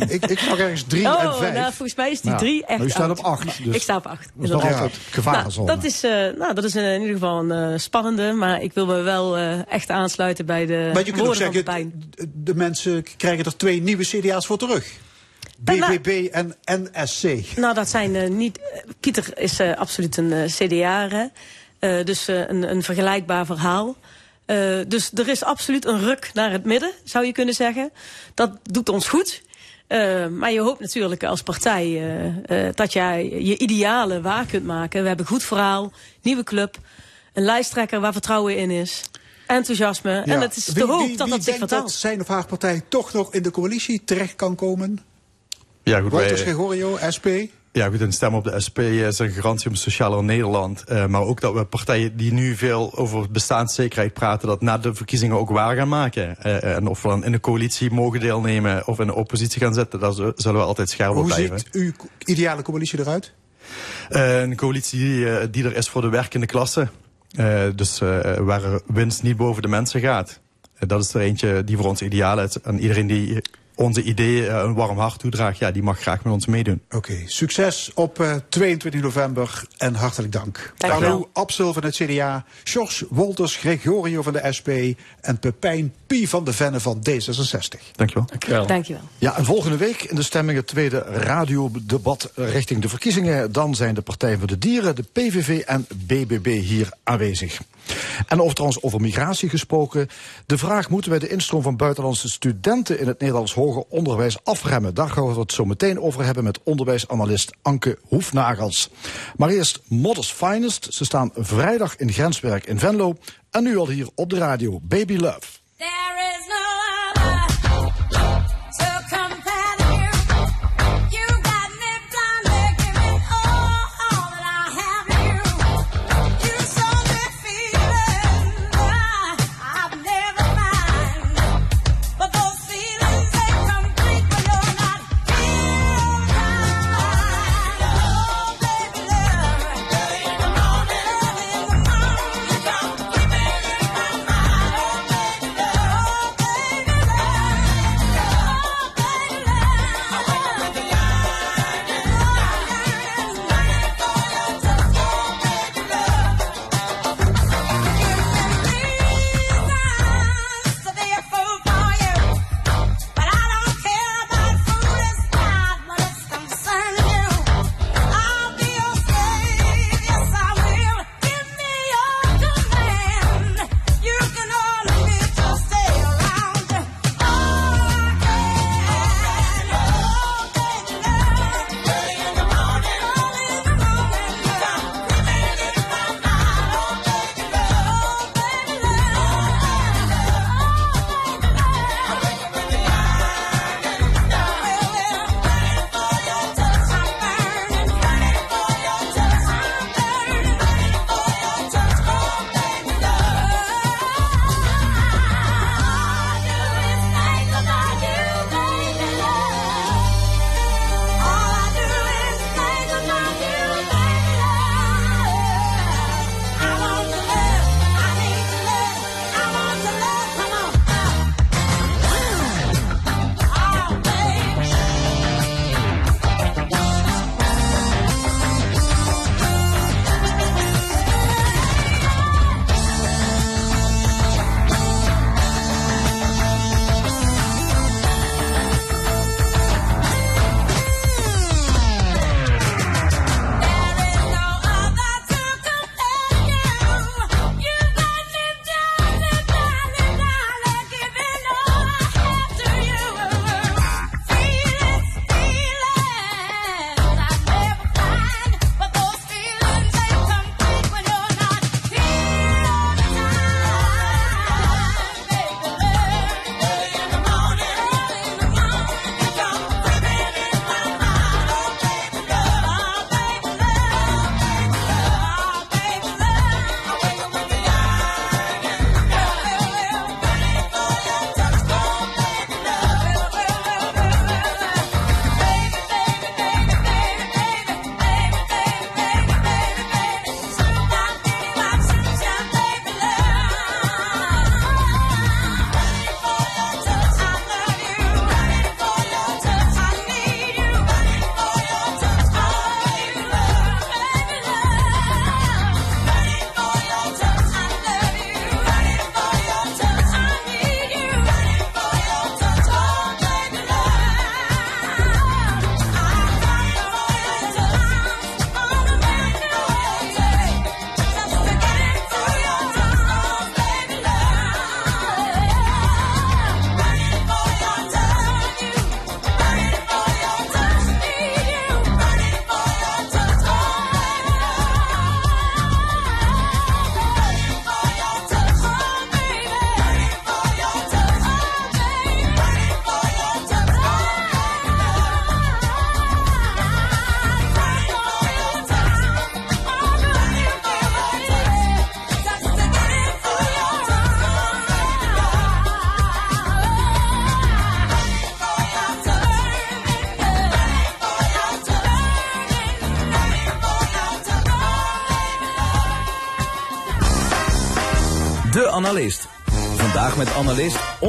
ik, ik zag ergens drie en Oh, vijf. nou, volgens mij is die Ja, drie echt maar u staat op acht, dus- Ik sta op acht. Dat is nog inderdaad. altijd gevarenzone. Nou, dat is, eh, nou, dat is in ieder geval een spannende, maar ik wil me wel echt aansluiten bij de maar je kunt ook zeggen, de, de mensen krijgen er twee nieuwe CDA's voor terug. BBB en NSC. Nou, dat zijn eh, niet. Pieter is eh, absoluut een eh CDA, hè. Dus een, een vergelijkbaar verhaal. Dus er is absoluut een ruk naar het midden, zou je kunnen zeggen. Dat doet ons goed. Maar je hoopt natuurlijk als partij dat jij je idealen waar kunt maken. We hebben een goed verhaal, nieuwe club, een lijsttrekker waar vertrouwen in is, enthousiasme. Ja. En het is te hoop wie- dat wie dat zich vertaalt. dat zijn of haar partij toch nog in de coalitie terecht kan komen? Ja, goed, Gregorio, SP. Ja, goed, een stem op de SP is een garantie om socialer Nederland. Eh, maar ook dat we partijen die nu veel over bestaanszekerheid praten, dat na de verkiezingen ook waar gaan maken. Eh, en of we dan in de coalitie mogen deelnemen of in de oppositie gaan zitten, daar zullen we altijd scherp op Hoe blijven. ziet uw ideale coalitie eruit? Eh, een coalitie die, eh, die er is voor de werkende klasse. Eh, dus eh, waar winst niet boven de mensen gaat. Eh, dat is er eentje die voor ons ideaal is. En iedereen die onze ideeën eh, een warm hart toedraagt, ja, die mag graag met ons meedoen. Oké, succes op eh, 22 november en hartelijk dank. Carlo Absel van het CDA, George Wolters Gregorio van de SP en Pepijn Pie van de Venne van D66. Dankjewel. Dankjewel. Dankjewel. Ja, en volgende week in de stemming het tweede radiodebat richting de verkiezingen. Dan zijn de Partij voor de Dieren, de PVV en BBB hier aanwezig. En over trouwens over migratie gesproken. De vraag moeten wij de instroom van buitenlandse studenten in het Nederlands hoger onderwijs afremmen. Daar gaan we het zo meteen over hebben met onderwijsanalist Anke Hoefnagels. Maar eerst Modders Finest. Ze staan vrijdag in Grenswerk in Venlo. En nu al hier op de radio Baby Love. There is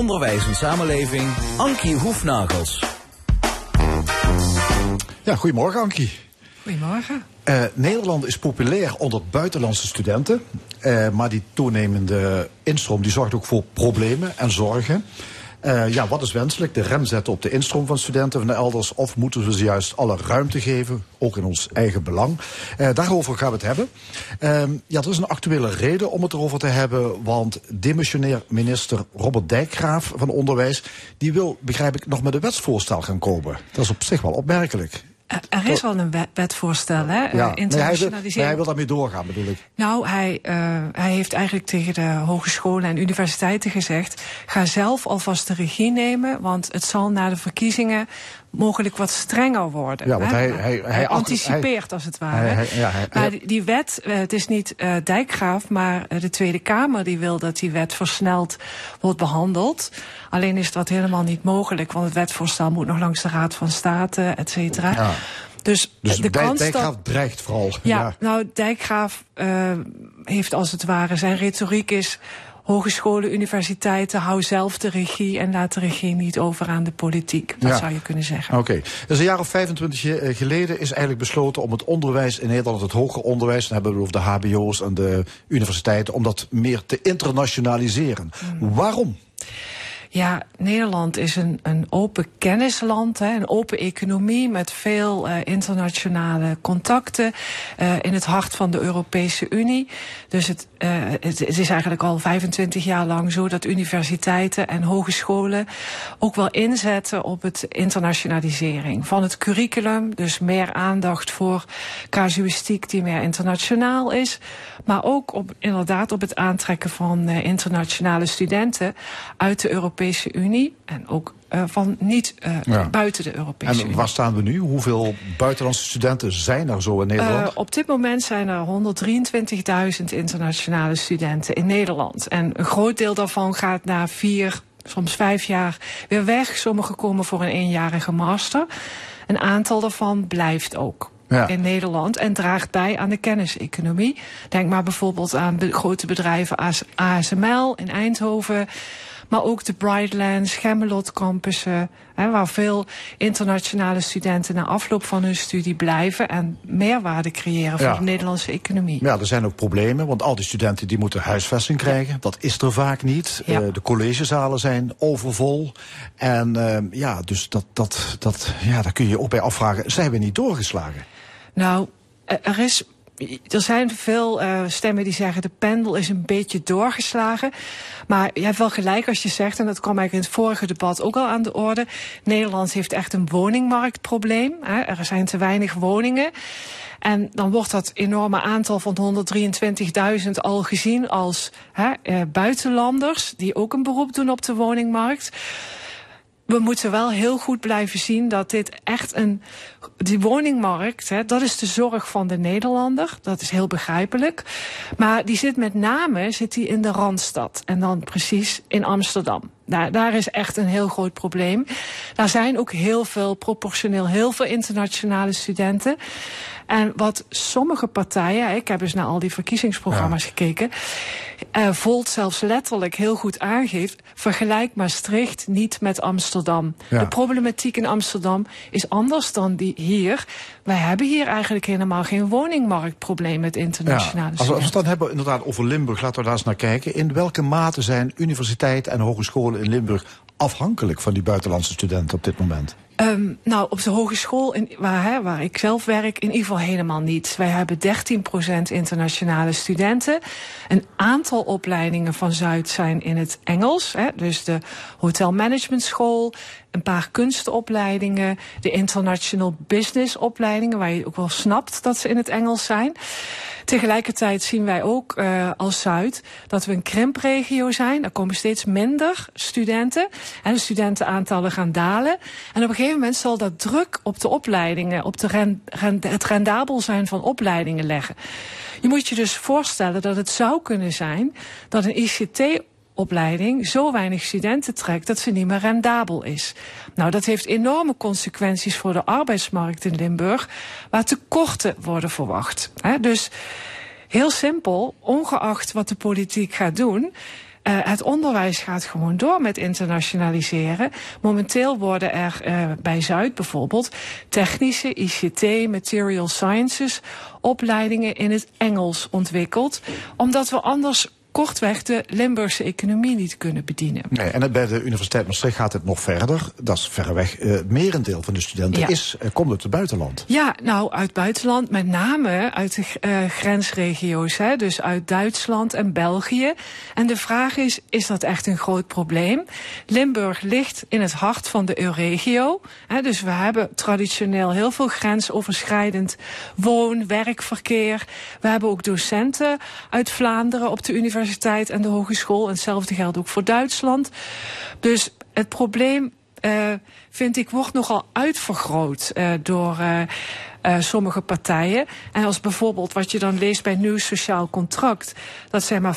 Onderwijs en Samenleving Ankie Hoefnagels. Ja, goedemorgen Ankie. Goedemorgen. Eh, Nederland is populair onder buitenlandse studenten. Eh, maar die toenemende instroom die zorgt ook voor problemen en zorgen. Eh, ja, wat is wenselijk? De rem zetten op de instroom van studenten van de elders? Of moeten we ze juist alle ruimte geven, ook in ons eigen belang? Eh, daarover gaan we het hebben. Ehm, ja, er is een actuele reden om het erover te hebben. Want demissionair minister Robert Dijkgraaf van Onderwijs... die wil, begrijp ik, nog met een wetsvoorstel gaan komen. Dat is op zich wel opmerkelijk. Er is wel een wet- wetvoorstel, hè? Ja, eh, hij wil daarmee doorgaan, bedoel ik. Nou, hij, eh, hij heeft eigenlijk tegen de hogescholen en universiteiten gezegd... ga zelf alvast de regie nemen, want het zal na de verkiezingen... mogelijk wat strenger worden. Ja, want hè? hij- hij- hij anticipeert, als het ware. Ja, maar die, wet, eh, het is niet eh, Dijkgraaf, maar eh, de Tweede Kamer... die wil dat die wet versneld wordt behandeld. Alleen is dat helemaal niet mogelijk... want het wetvoorstel moet nog langs de Raad van State, et cetera. Ja. Dus, Dus de Dijk- kans dat... Dijkgraaf dreigt vooral. Ja, nou, Dijkgraaf heeft als het ware zijn retoriek is. Hogescholen, universiteiten, hou zelf de regie en laat de regie niet over aan de politiek. Dat Ja. zou je kunnen zeggen. Oké. Dus een jaar of 25 je- eh, geleden is eigenlijk besloten om het onderwijs in Nederland, het hoger onderwijs, dan hebben we over de HBO's en de universiteiten, om dat meer te internationaliseren. Hmm. Waarom? Ja, Nederland is een, een open kennisland, hè, een open economie met veel eh, internationale contacten eh, in het hart van de Europese Unie. Dus het, het, het is eigenlijk al 25 jaar lang zo dat universiteiten en hogescholen ook wel inzetten op het internationalisering van het curriculum. Dus meer aandacht voor casuïstiek die meer internationaal is. Maar ook op, inderdaad op het aantrekken van eh, internationale studenten uit de Europese Unie. En ook eh, van niet eh, Ja. buiten de Europese En Unie. waar staan we nu? Hoeveel buitenlandse studenten zijn er zo in Nederland? Eh, op dit moment zijn er 123.000 internationale studenten in Nederland. En een groot deel daarvan gaat na vier, soms vijf jaar weer weg. Sommigen komen voor een eenjarige master. Een aantal daarvan blijft ook. Ja. In Nederland en draagt bij aan de kenniseconomie. Denk maar bijvoorbeeld aan grote bedrijven als ASML in Eindhoven. Maar ook de Brightlands, Gemmelot campussen. Hè, waar veel internationale studenten na afloop van hun studie blijven. En meerwaarde creëren voor Ja. de Nederlandse economie. Ja, er zijn ook problemen, want al die studenten die moeten huisvesting krijgen. Dat is er vaak niet. Ja. Eh, de collegezalen zijn overvol. En eh, ja, dus dat, dat, dat, ja, daar kun je je ook bij afvragen. Zijn we niet doorgeslagen? Nou, er er is. Er zijn veel eh, stemmen die zeggen de pendel is een beetje doorgeslagen. Maar je hebt wel gelijk als je zegt, en dat kwam eigenlijk in het vorige debat ook al aan de orde. Nederland heeft echt een woningmarktprobleem. Hè. Er zijn te weinig woningen. En dan wordt dat enorme aantal van 123.000 al gezien als hè, eh, buitenlanders die ook een beroep doen op de woningmarkt we moeten wel heel goed blijven zien dat dit echt een. Die woningmarkt, hè, dat is de zorg van de Nederlander. Dat is heel begrijpelijk. Maar die zit met name zit die in de randstad. En dan precies in Amsterdam. Daar, daar is echt een heel groot probleem. Daar zijn ook heel veel, proportioneel heel veel internationale studenten. En wat sommige partijen, ik heb eens naar al die verkiezingsprogramma's gekeken, eh, Volt zelfs letterlijk heel goed aangeeft, vergelijk Maastricht niet met Amsterdam. Ja. De problematiek in Amsterdam is anders dan die hier. Wij hebben hier eigenlijk helemaal geen woningmarktprobleem met internationale we, als we het dan hebben inderdaad over Limburg, laten we daar eens naar kijken. In welke mate zijn universiteiten en hogescholen in Limburg afhankelijk van die buitenlandse studenten op dit moment? Ehm, nou, op de hogeschool in, waar, hè, waar ik zelf werk, in ieder geval helemaal niet. Wij hebben 13% internationale studenten. Een aantal opleidingen van Zuid zijn in het Engels. Hè, dus de Hotel Management School, een paar kunstenopleidingen, de International Business opleidingen, waar je ook wel snapt dat ze in het Engels zijn. Tegelijkertijd zien wij ook uh, als Zuid dat we een krimpregio zijn. Er komen steeds minder studenten. En de studentenaantallen gaan dalen. En op een gegeven moment zal dat druk op de opleidingen, op het rendabel zijn van opleidingen leggen. Je moet je dus voorstellen dat het zou kunnen zijn dat een ICT opleiding zo weinig studenten trekt dat ze niet meer rendabel is. Nou, dat heeft enorme consequenties voor de arbeidsmarkt in Limburg, waar tekorten worden verwacht. Dus heel simpel, ongeacht wat de politiek gaat doen, het onderwijs gaat gewoon door met internationaliseren. Momenteel worden er eh, bij Zuid bijvoorbeeld technische, ICT, material sciences opleidingen in het Engels ontwikkeld. Omdat we anders kortweg de Limburgse economie niet kunnen bedienen. Nee, en bij de Universiteit Maastricht gaat het nog verder. Dat is verreweg eh, het merendeel van de studenten Ja. is, eh, komt uit het buitenland. Ja, nou, uit buitenland, met name uit de eh, grensregio's, hè, dus uit Duitsland en België. En de vraag is, is dat echt een groot probleem? Limburg ligt in het hart van de Euregio. Hè, dus we hebben traditioneel heel veel grensoverschrijdend woon, werkverkeer. We hebben ook docenten uit Vlaanderen op de universiteit en de hogeschool. En hetzelfde geldt ook voor Duitsland. Dus het probleem eh, vind ik, wordt nogal uitvergroot eh, door eh, sommige partijen. En als bijvoorbeeld wat je dan leest bij Nieuw Sociaal Contract, dat zij maar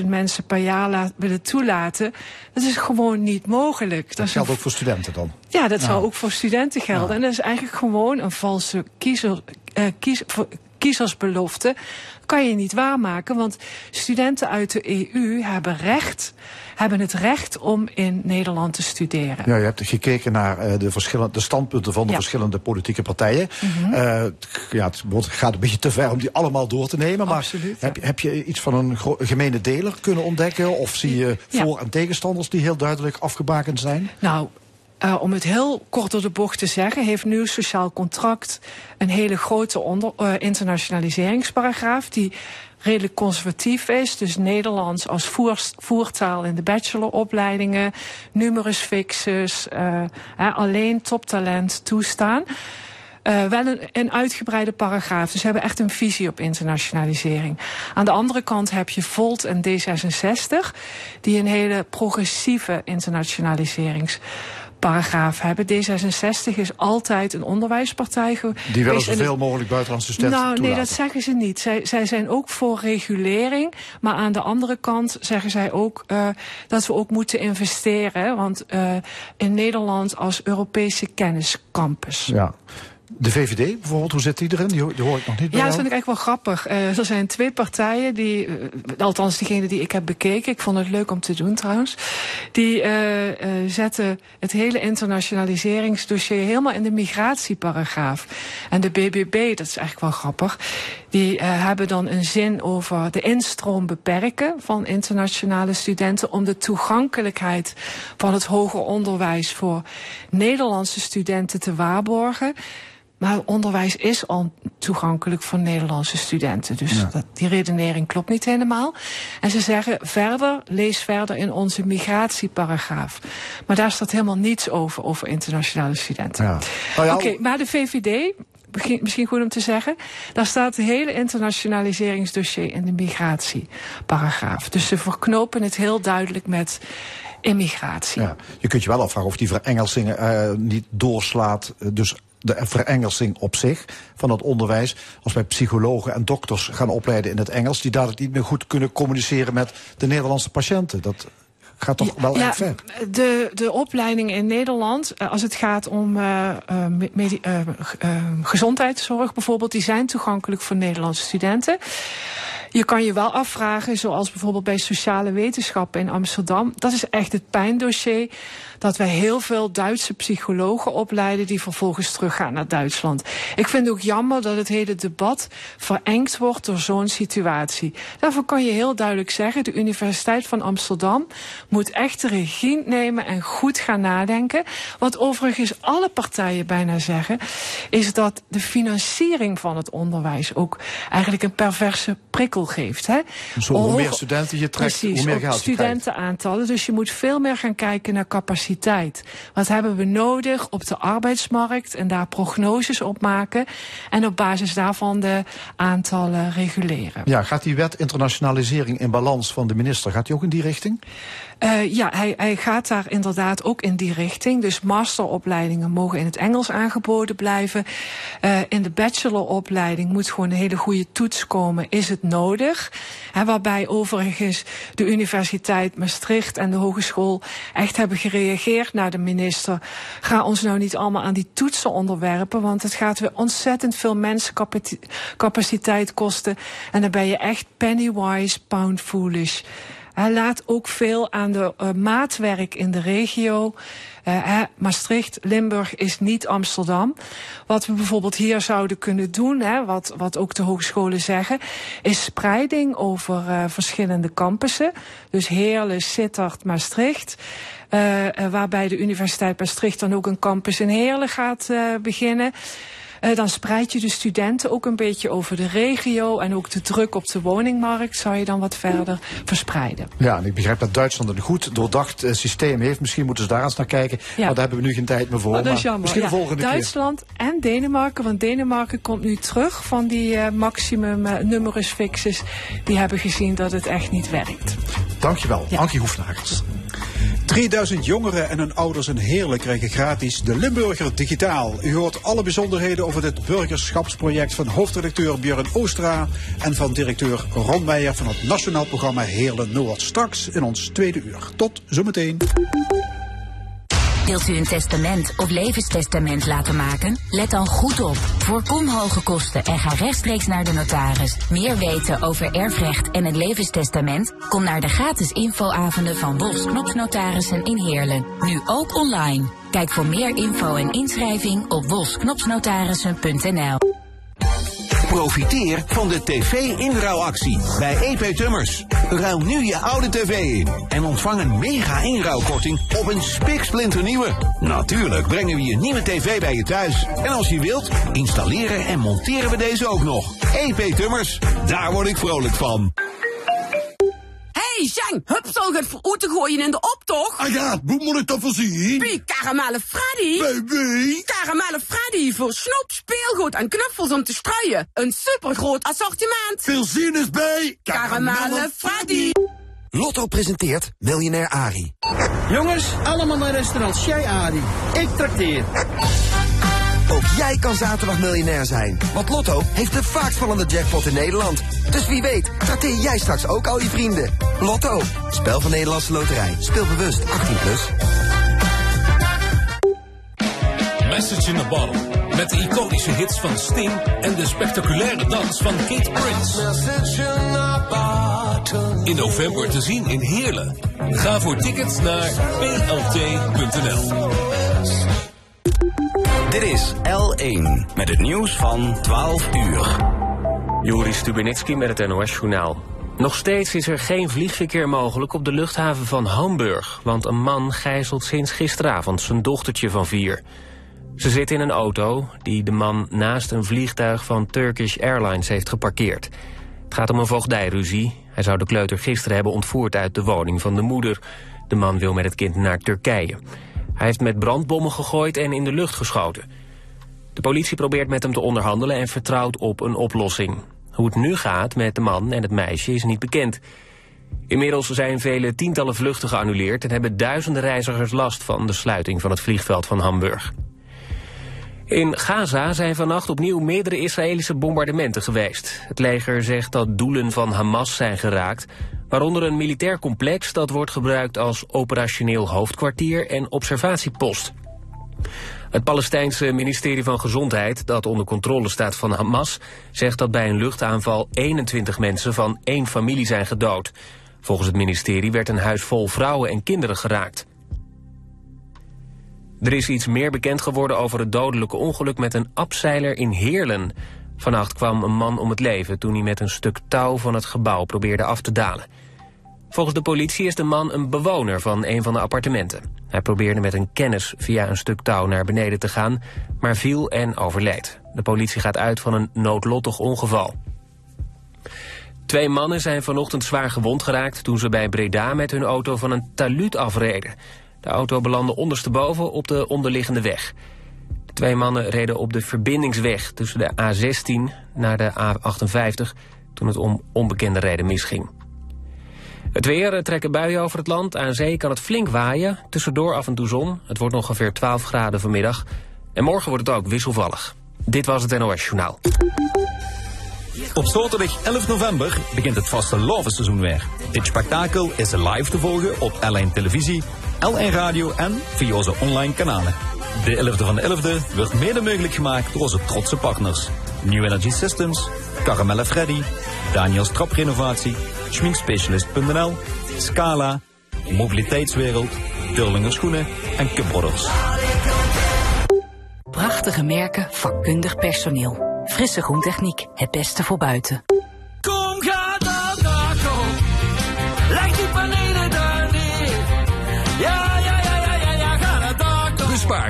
50.000 mensen per jaar laat, willen toelaten, dat is gewoon niet mogelijk. Dat geldt ook voor studenten dan. ja, dat zou ook voor studenten gelden. Ja. En dat is eigenlijk gewoon een valse kiezer, eh, kies, kiezersbelofte. Kan je niet waarmaken, want studenten uit de EU hebben recht, hebben het recht om in Nederland te studeren. Ja, je hebt gekeken naar eh, de, verschillende, de standpunten van de Ja. verschillende politieke partijen. Mhm. Eh, ja, het gaat een beetje te ver om die allemaal door te nemen. Maar Absoluut, ja. heb, je- heb je iets van een gemene deler kunnen ontdekken? Of zie je voor- en tegenstanders die heel duidelijk afgebakend zijn? Nou, eh, om het heel kort door de bocht te zeggen, heeft Nieuw Sociaal Contract een hele grote onder, eh, internationaliseringsparagraaf die redelijk conservatief is. Dus Nederlands als voers- voertaal in de bacheloropleidingen, numerus fixus, hè, alleen toptalent toestaan. Eh, wel een, een uitgebreide paragraaf. Dus ze hebben echt een visie op internationalisering. Aan de andere kant heb je Volt en D66, die een hele progressieve internationaliseringsparagraaf hebben. D66 is altijd een onderwijspartij geweest. Die willen het- zoveel mogelijk buitenlandse studenten nou, nee, dat zeggen ze niet. Zij, zij zijn ook voor regulering. Maar aan de andere kant zeggen zij ook eh, dat we ook moeten investeren. Want eh, in Nederland als Europese kenniscampus. Ja. De VVD bijvoorbeeld, hoe zit die erin? Die, die hoor ik nog niet bij Ja, dat vind ik echt wel grappig. Eh, er zijn twee partijen die, eh, althans degene die ik heb bekeken, ik vond het leuk om te doen trouwens, die eh, zetten het hele internationaliseringsdossier helemaal in de migratieparagraaf. En de BBB, dat is eigenlijk wel grappig, die hebben dan een zin over de instroom beperken van internationale studenten om de toegankelijkheid van het hoger onderwijs voor Nederlandse studenten te waarborgen. Maar onderwijs is al toegankelijk voor Nederlandse studenten. Dus Ja. dat, die redenering klopt niet helemaal. En ze zeggen verder, lees verder in onze migratieparagraaf. Maar daar staat helemaal niets over, over internationale studenten. Ja. Ja, Oké, maar de VVD, misschien goed om te zeggen, daar staat het hele internationaliseringsdossier in de migratieparagraaf. Dus ze verknopen het heel duidelijk met immigratie. Ja, je kunt je wel afvragen of die verengelsing eh, niet doorslaat. eh, dus de verengelsing op zich van het onderwijs. Als wij psychologen en dokters gaan opleiden in het Engels, die dadelijk niet meer goed kunnen communiceren met de Nederlandse patiënten. Dat gaat toch wel ja, erg ver. De, de opleidingen in Nederland, eh, als het gaat om eh, eh, gezondheidszorg bijvoorbeeld, die zijn toegankelijk voor Nederlandse studenten. Je kan je wel afvragen, zoals bijvoorbeeld bij sociale wetenschappen in Amsterdam. Dat is echt het pijndossier. Dat wij heel veel Duitse psychologen opleiden die vervolgens teruggaan naar Duitsland. Ik vind het ook jammer dat het hele debat verengd wordt door zo'n situatie. Daarvoor kan je heel duidelijk zeggen, de Universiteit van Amsterdam moet echt de regie nemen en goed gaan nadenken. Wat overigens alle partijen bijna zeggen, is dat de financiering van het onderwijs ook eigenlijk een perverse prikkel geeft. Hè? Zo, hoe meer studenten je trekt, Precies, hoe meer geld je krijgt. studentenaantallen. Dus je moet veel meer gaan kijken naar capaciteit. Wat hebben we nodig op de arbeidsmarkt en daar prognoses op maken. En op basis daarvan de aantallen reguleren. Ja, gaat die wet internationalisering in balans van de minister, gaat die ook in die richting? Eh, ja, hij, hij gaat daar inderdaad ook in die richting. Dus masteropleidingen mogen in het Engels aangeboden blijven. Eh, in de bacheloropleiding moet gewoon een hele goede toets komen. Is het nodig? Hè, waarbij overigens de Universiteit Maastricht en de Hogeschool echt hebben gereageerd naar de minister. Ga ons nou niet allemaal aan die toetsen onderwerpen, want het gaat weer ontzettend veel mensencapaciteit kosten. En dan ben je echt penny wise, pound foolish. Hij laat ook veel aan de uh, maatwerk in de regio. Hè, Maastricht, Limburg is niet Amsterdam. Wat we bijvoorbeeld hier zouden kunnen doen, hè, wat, wat ook de hogescholen zeggen, is spreiding over uh, verschillende campussen. Dus Heerlen, Sittard, Maastricht. Waarbij de Universiteit Maastricht dan ook een campus in Heerlen gaat beginnen. Uh, dan spreid je de studenten ook een beetje over de regio en ook de druk op de woningmarkt zou je dan wat verder verspreiden. Ja, en ik begrijp dat Duitsland een goed doordacht uh, systeem heeft. Misschien moeten ze daar eens naar kijken. Ja. Maar daar hebben we nu geen tijd meer voor. Maar dat is jammer. Misschien ja. de volgende Duitsland keer. en Denemarken, want Denemarken komt nu terug van die uh, maximum numerus fixes. Die hebben gezien dat het echt niet werkt. Dankjewel, ja. Ankie Hoefnagels. 3000 jongeren en hun ouders in Heerlen krijgen gratis de Limburger Digitaal. U hoort alle bijzonderheden over dit burgerschapsproject van hoofdredacteur Björn Oostra en van directeur Ron Meijer van het Nationaal Programma Heerlen Noord. Straks in ons tweede uur. Tot zometeen. Wilt u een testament of levenstestament laten maken? Let dan goed op. Voorkom hoge kosten en ga rechtstreeks naar de notaris. Meer weten over erfrecht en het levenstestament? Kom naar de gratis infoavonden van Wolfs Knopsnotarissen in Heerlen. Nu ook online. Kijk voor meer info en inschrijving op wolfsknopsnotarissen.nl. Profiteer van de tv-inruilactie bij EP Tummers. Ruil nu je oude tv in en ontvang een mega inruilkorting op een spiksplinternieuwe. Natuurlijk brengen we je nieuwe tv bij je thuis. En als je wilt, installeren en monteren we deze ook nog. EP Tummers, daar word ik vrolijk van. Hey, Jean, hupsal gaat voor te gooien in de optocht. Ah ja, hoe moet ik dat voorzien? Wie, Karamelle Freddy? Baby. Karamelle Freddy voor snoep, speelgoed en knuffels om te strooien. Een supergroot assortiment. Veel zin is bij Karamelle Freddy. Lotto presenteert Miljonair Ari. Jongens, allemaal naar restaurant Shai Ari. Ik trakteer. Ook jij kan zaterdag miljonair zijn. Want Lotto heeft de vaakst vallende jackpot in Nederland. Dus wie weet, trakteer jij straks ook al je vrienden. Lotto, spel van Nederlandse Loterij. Speel bewust, 18+. Plus. Message in a Bottle. Met de iconische hits van Sting en de spectaculaire dans van Kate Prince. In november te zien in Heerlen. Ga voor tickets naar plt.nl. Dit is L1 met het nieuws van 12 uur. Joris Stubenitski met het NOS-journaal. Nog steeds is er geen vliegverkeer mogelijk op de luchthaven van Hamburg... want een man gijzelt sinds gisteravond zijn dochtertje van vier. Ze zit in een auto die de man naast een vliegtuig van Turkish Airlines heeft geparkeerd. Het gaat om een voogdijruzie. Hij zou de kleuter gisteren hebben ontvoerd uit de woning van de moeder. De man wil met het kind naar Turkije. Hij heeft met brandbommen gegooid en in de lucht geschoten. De politie probeert met hem te onderhandelen en vertrouwt op een oplossing. Hoe het nu gaat met de man en het meisje is niet bekend. Inmiddels zijn vele tientallen vluchten geannuleerd... en hebben duizenden reizigers last van de sluiting van het vliegveld van Hamburg. In Gaza zijn vannacht opnieuw meerdere Israëlische bombardementen geweest. Het leger zegt dat doelen van Hamas zijn geraakt... waaronder een militair complex dat wordt gebruikt als operationeel hoofdkwartier en observatiepost. Het Palestijnse ministerie van Gezondheid, dat onder controle staat van Hamas... zegt dat bij een luchtaanval 21 mensen van één familie zijn gedood. Volgens het ministerie werd een huis vol vrouwen en kinderen geraakt. Er is iets meer bekend geworden over het dodelijke ongeluk met een abseiler in Heerlen. Vannacht kwam een man om het leven toen hij met een stuk touw van het gebouw probeerde af te dalen. Volgens de politie is de man een bewoner van een van de appartementen. Hij probeerde met een kennis via een stuk touw naar beneden te gaan, maar viel en overleed. De politie gaat uit van een noodlottig ongeval. Twee mannen zijn vanochtend zwaar gewond geraakt toen ze bij Breda met hun auto van een taluut afreden. De auto belandde ondersteboven op de onderliggende weg. De twee mannen reden op de verbindingsweg tussen de A16 naar de A58... toen het om onbekende reden misging. Het weer trekken buien over het land. Aan zee kan het flink waaien. Tussendoor af en toe zon. Het wordt ongeveer 12 graden vanmiddag. En morgen wordt het ook wisselvallig. Dit was het NOS Journaal. Op zaterdag 11 november begint het vaste Lovenseizoen weer. Dit spektakel is live te volgen op L1 Televisie, L1 Radio en via onze online kanalen. De 11e van de 11e wordt mede mogelijk gemaakt door onze trotse partners. New Energy Systems, Caramelle Freddy, Daniels Traprenovatie, Schminkspecialist.nl, Scala, Mobiliteitswereld, Durlinger Schoenen en Cupbrothers. Prachtige merken, vakkundig personeel. Frisse groentechniek, het beste voor buiten.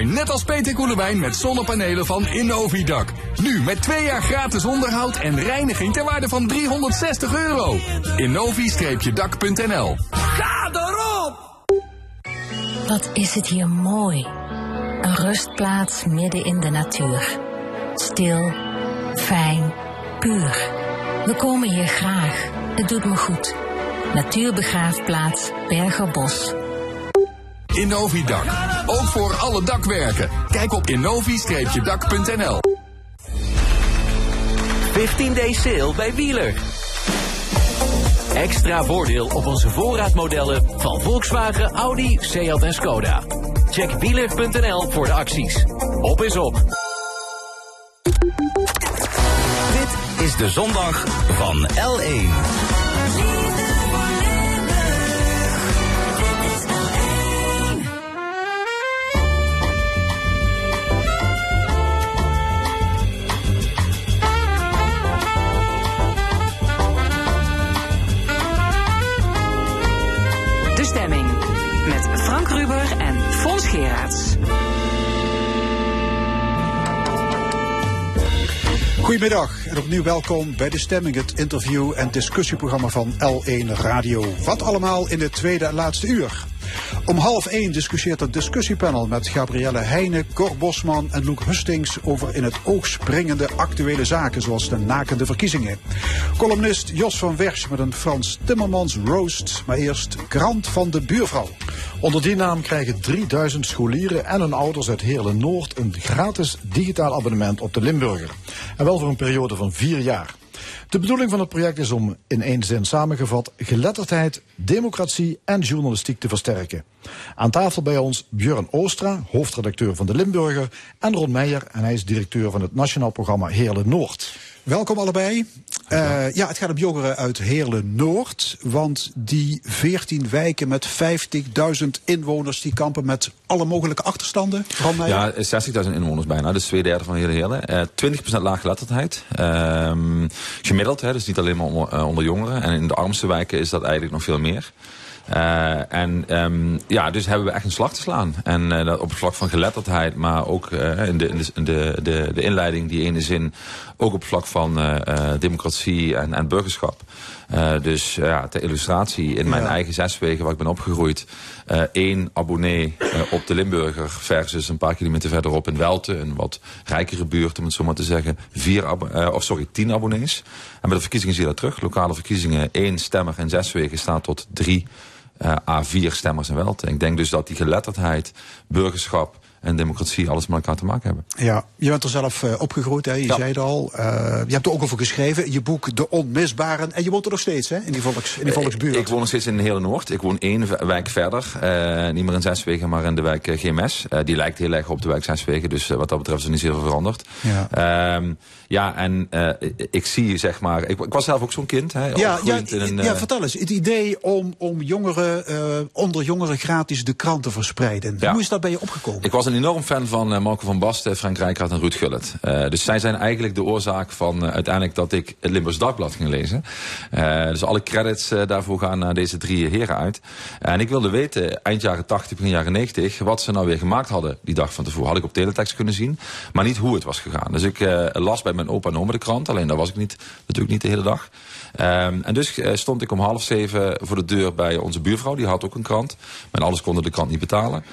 Net als Peter Koelewijn met zonnepanelen van Innovidak. Nu met twee jaar gratis onderhoud en reiniging ter waarde van 360 euro. Innovi-dak.nl Ga erop! Wat is het hier mooi. Een rustplaats midden in de natuur. Stil, fijn, puur. We komen hier graag. Het doet me goed. Natuurbegraafplaats Bergerbos. Innovidak. Ook voor alle dakwerken. Kijk op innovi-dak.nl 15 day sale bij Wieler. Extra voordeel op onze voorraadmodellen van Volkswagen, Audi, Seat en Skoda. Check wieler.nl voor de acties. Op is op. Dit is de zondag van L1. Geraerts. Goedemiddag en opnieuw welkom bij De Stemming, het interview- en discussieprogramma van L1 Radio. Wat allemaal in het tweede en laatste uur. Om half één discussieert het discussiepanel met Gabrielle Heijnen, Cor Bosman en Loek Hustings over in het oog springende actuele zaken zoals de nakende verkiezingen. Columnist Jos van Wersch met een Frans Timmermans roast, maar eerst krant van de buurvrouw. Onder die naam krijgen 3000 scholieren en hun ouders uit Heerlen Noord een gratis digitaal abonnement op de Limburger. En wel voor een periode van vier jaar. De bedoeling van het project is om in één zin samengevat geletterdheid, democratie en journalistiek te versterken. Aan tafel bij ons Björn Oostra, hoofdredacteur van de Limburger, en Ron Meijer, en hij is directeur van het nationaal programma Heerlen Noord. Welkom allebei. Uh, ja, het gaat om jongeren uit Heerlen Noord. Want die 14 wijken met 50.000 inwoners die kampen met alle mogelijke achterstanden. Ja, 60.000 inwoners bijna. Dus twee derde van heel Heerlen. Uh, 20% laaggeletterdheid. Uh, gemiddeld, hè, dus niet alleen maar onder, uh, onder jongeren. En in de armste wijken is dat eigenlijk nog veel meer. Uh, en um, ja, dus hebben we echt een slag te slaan. En uh, dat op het vlak van geletterdheid, maar ook uh, in, de, in de, de, de, de inleiding, die ene zin, ook op het vlak van democratie en, en burgerschap. dus ja, ter illustratie, in mijn ja. eigen zes weken waar ik ben opgegroeid, één abonnee op de Limburger versus een paar kilometer verderop in Welte, een wat rijkere buurt om het zo maar te zeggen, vier of sorry, tien abonnees. En bij de verkiezingen zie je dat terug. Lokale verkiezingen, één stemmer in zes weken staat tot drie uh, A4 stemmers in Welte. Ik denk dus dat die geletterdheid, burgerschap en democratie alles met elkaar te maken hebben. Ja, je bent er zelf uh, opgegroeid, hè? je ja. zei het al. Uh, je hebt er ook over geschreven je boek De Onmisbaren. En je woont er nog steeds, hè? in die, volks, in die volksbuurt. Ik, ik woon nog steeds in de hele Noord. Ik woon één wijk verder. Uh, niet meer in Zeswegen, maar in de wijk GMS. die lijkt heel erg op de wijk Zeswegen. Dus wat dat betreft is er niet zoveel veranderd. Ja, um, ja en ik zie zeg maar... Ik, ik was zelf ook zo'n kind. Hè, ja, ja, in een, ja, vertel eens. Het idee om, om jongeren, onder jongeren gratis de krant te verspreiden. Ja. Hoe is dat bij je opgekomen? Ik was een enorm fan van Marco van Basten, Frank Rijkaard en Ruud Gullit. Dus zij zijn eigenlijk de oorzaak van uiteindelijk dat ik het Limburgs Dagblad ging lezen. dus alle credits daarvoor gaan naar deze drie heren uit. en ik wilde weten, eind jaren 80, begin jaren 90, wat ze nou weer gemaakt hadden die dag van tevoren. Had ik op teletext kunnen zien, maar niet hoe het was gegaan. Dus ik las bij mijn opa en oma de krant, alleen daar was ik niet, natuurlijk niet de hele dag. Um, en dus uh, stond ik om half zeven voor de deur bij onze buurvrouw. Die had ook een krant. Maar alles konden de krant niet betalen.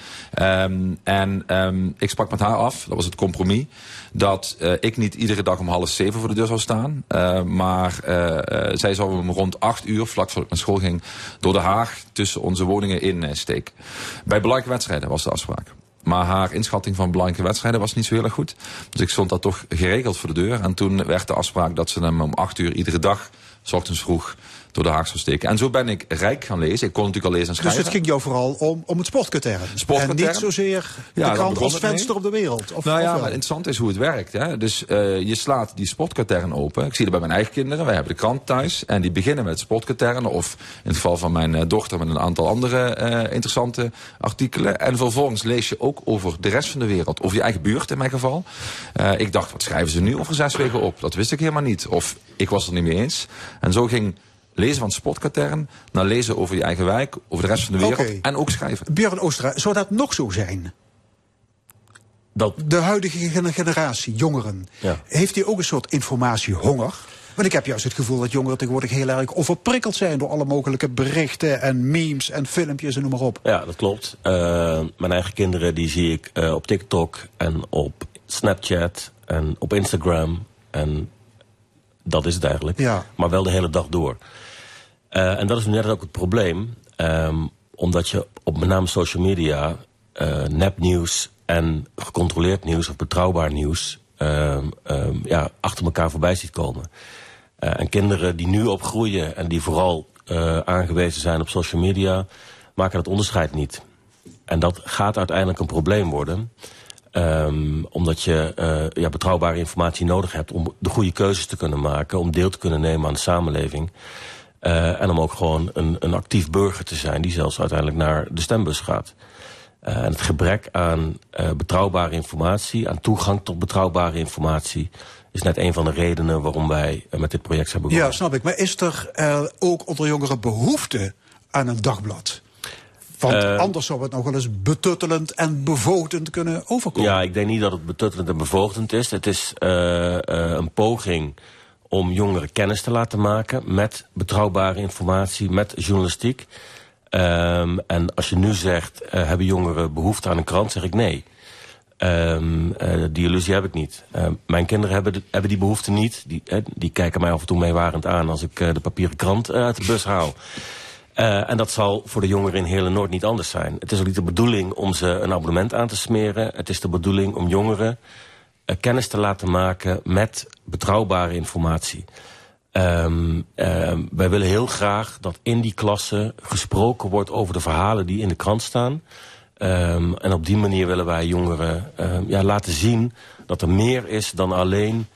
Um, en um, ik sprak met haar af, dat was het compromis, dat uh, ik niet iedere dag om half zeven voor de deur zou staan. Maar uh, zij zou me rond acht uur, vlak voordat ik naar school ging, door de Haag tussen onze woningen in steken. Bij belangrijke wedstrijden was de afspraak. Maar haar inschatting van belangrijke wedstrijden was niet zo heel erg goed. Dus ik stond daar toch geregeld voor de deur. En toen werd de afspraak dat ze hem om acht uur iedere dag, s ochtends vroeg, door de haak zou steken. En zo ben ik rijk gaan lezen. Ik kon natuurlijk al lezen en Dus schrijven. het ging jou vooral om, om het sportkatern. En niet zozeer Ja, de krant als mee. venster op de wereld. Of, nou of ja, maar interessant is hoe het werkt. Hè? Dus eh, je slaat die sportkatern open. Ik zie het bij mijn eigen kinderen. Wij hebben de krant thuis. En die beginnen met sportkatern. Of in het geval van mijn eh, dochter met een aantal andere eh, interessante artikelen. En vervolgens lees je ook over de rest van de wereld. Over je eigen buurt in mijn geval. Ik dacht, wat schrijven ze nu over zes weken op? Dat wist ik helemaal niet. Of ik was het er niet mee eens. En zo ging lezen van het sportkatern naar lezen over je eigen wijk. Over de rest van de wereld. En ook schrijven. Björn Oostra, zou dat nog zo zijn? Dat... De huidige gener- generatie, jongeren, Ja. heeft die ook een soort informatiehonger? Want ik heb juist het gevoel dat jongeren tegenwoordig heel erg overprikkeld zijn door alle mogelijke berichten en memes en filmpjes en noem maar op. Ja, dat klopt. Eh, mijn eigen kinderen die zie ik eh, op TikTok en op Snapchat en op Instagram. En dat is het eigenlijk. Ja. Maar wel de hele dag door. Eh, en dat is nu net ook het probleem. ehm, omdat je op met name social media eh, nepnieuws en gecontroleerd nieuws of betrouwbaar nieuws ehm, ehm, ja, achter elkaar voorbij ziet komen. Eh, en kinderen die nu opgroeien en die vooral aangewezen zijn op social media, maken dat onderscheid niet. En dat gaat uiteindelijk een probleem worden. Ehm, omdat je eh, ja, betrouwbare informatie nodig hebt om de goede keuzes te kunnen maken, om deel te kunnen nemen aan de samenleving. Eh, en om ook gewoon een, een actief burger te zijn die zelfs uiteindelijk naar de stembus gaat. Eh, en het gebrek aan betrouwbare informatie, aan toegang tot betrouwbare informatie, is net een van de redenen waarom wij met dit project zijn begonnen. Ja, snap ik. Maar is er ook onder jongeren behoefte aan een dagblad? Want Eh, anders zou het nog wel eens betuttelend en bevotend kunnen overkomen. Ja, ik denk niet dat het betuttelend en bevoogdend is. Het is eh, eh, een poging om jongeren kennis te laten maken met betrouwbare informatie, met journalistiek. Ehm, en als je nu zegt, hebben jongeren behoefte aan een krant, zeg ik nee. Ehm, eh, die illusie heb ik niet. Ehm, mijn kinderen hebben, de- hebben die behoefte niet. Die, die kijken mij af en toe meewarend aan als ik de papieren krant uit de bus haal. Eh, en dat zal voor de jongeren in Hele Noord niet anders zijn. Het is ook niet de bedoeling om ze een abonnement aan te smeren. Het is de bedoeling om jongeren eh, kennis te laten maken met betrouwbare informatie. Ehm, wij willen heel graag dat in die klassen gesproken wordt over de verhalen die in de krant staan. Ehm, en op die manier willen wij jongeren ja, laten zien dat er meer is dan alleen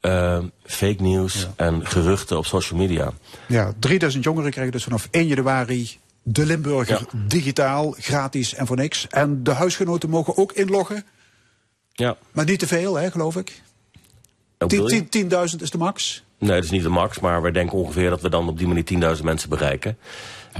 ehm, fake nieuws en geruchten op social media. Ja, 3000 jongeren krijgen dus vanaf 1 januari de Limburger digitaal, gratis en voor niks. En de huisgenoten mogen ook inloggen, Ja. maar niet te veel, hè, geloof ik. Ook wil je? 10 10.000 is de max. Nee, dat is niet de max, maar wij denken ongeveer dat we dan op die manier 10.000 mensen bereiken.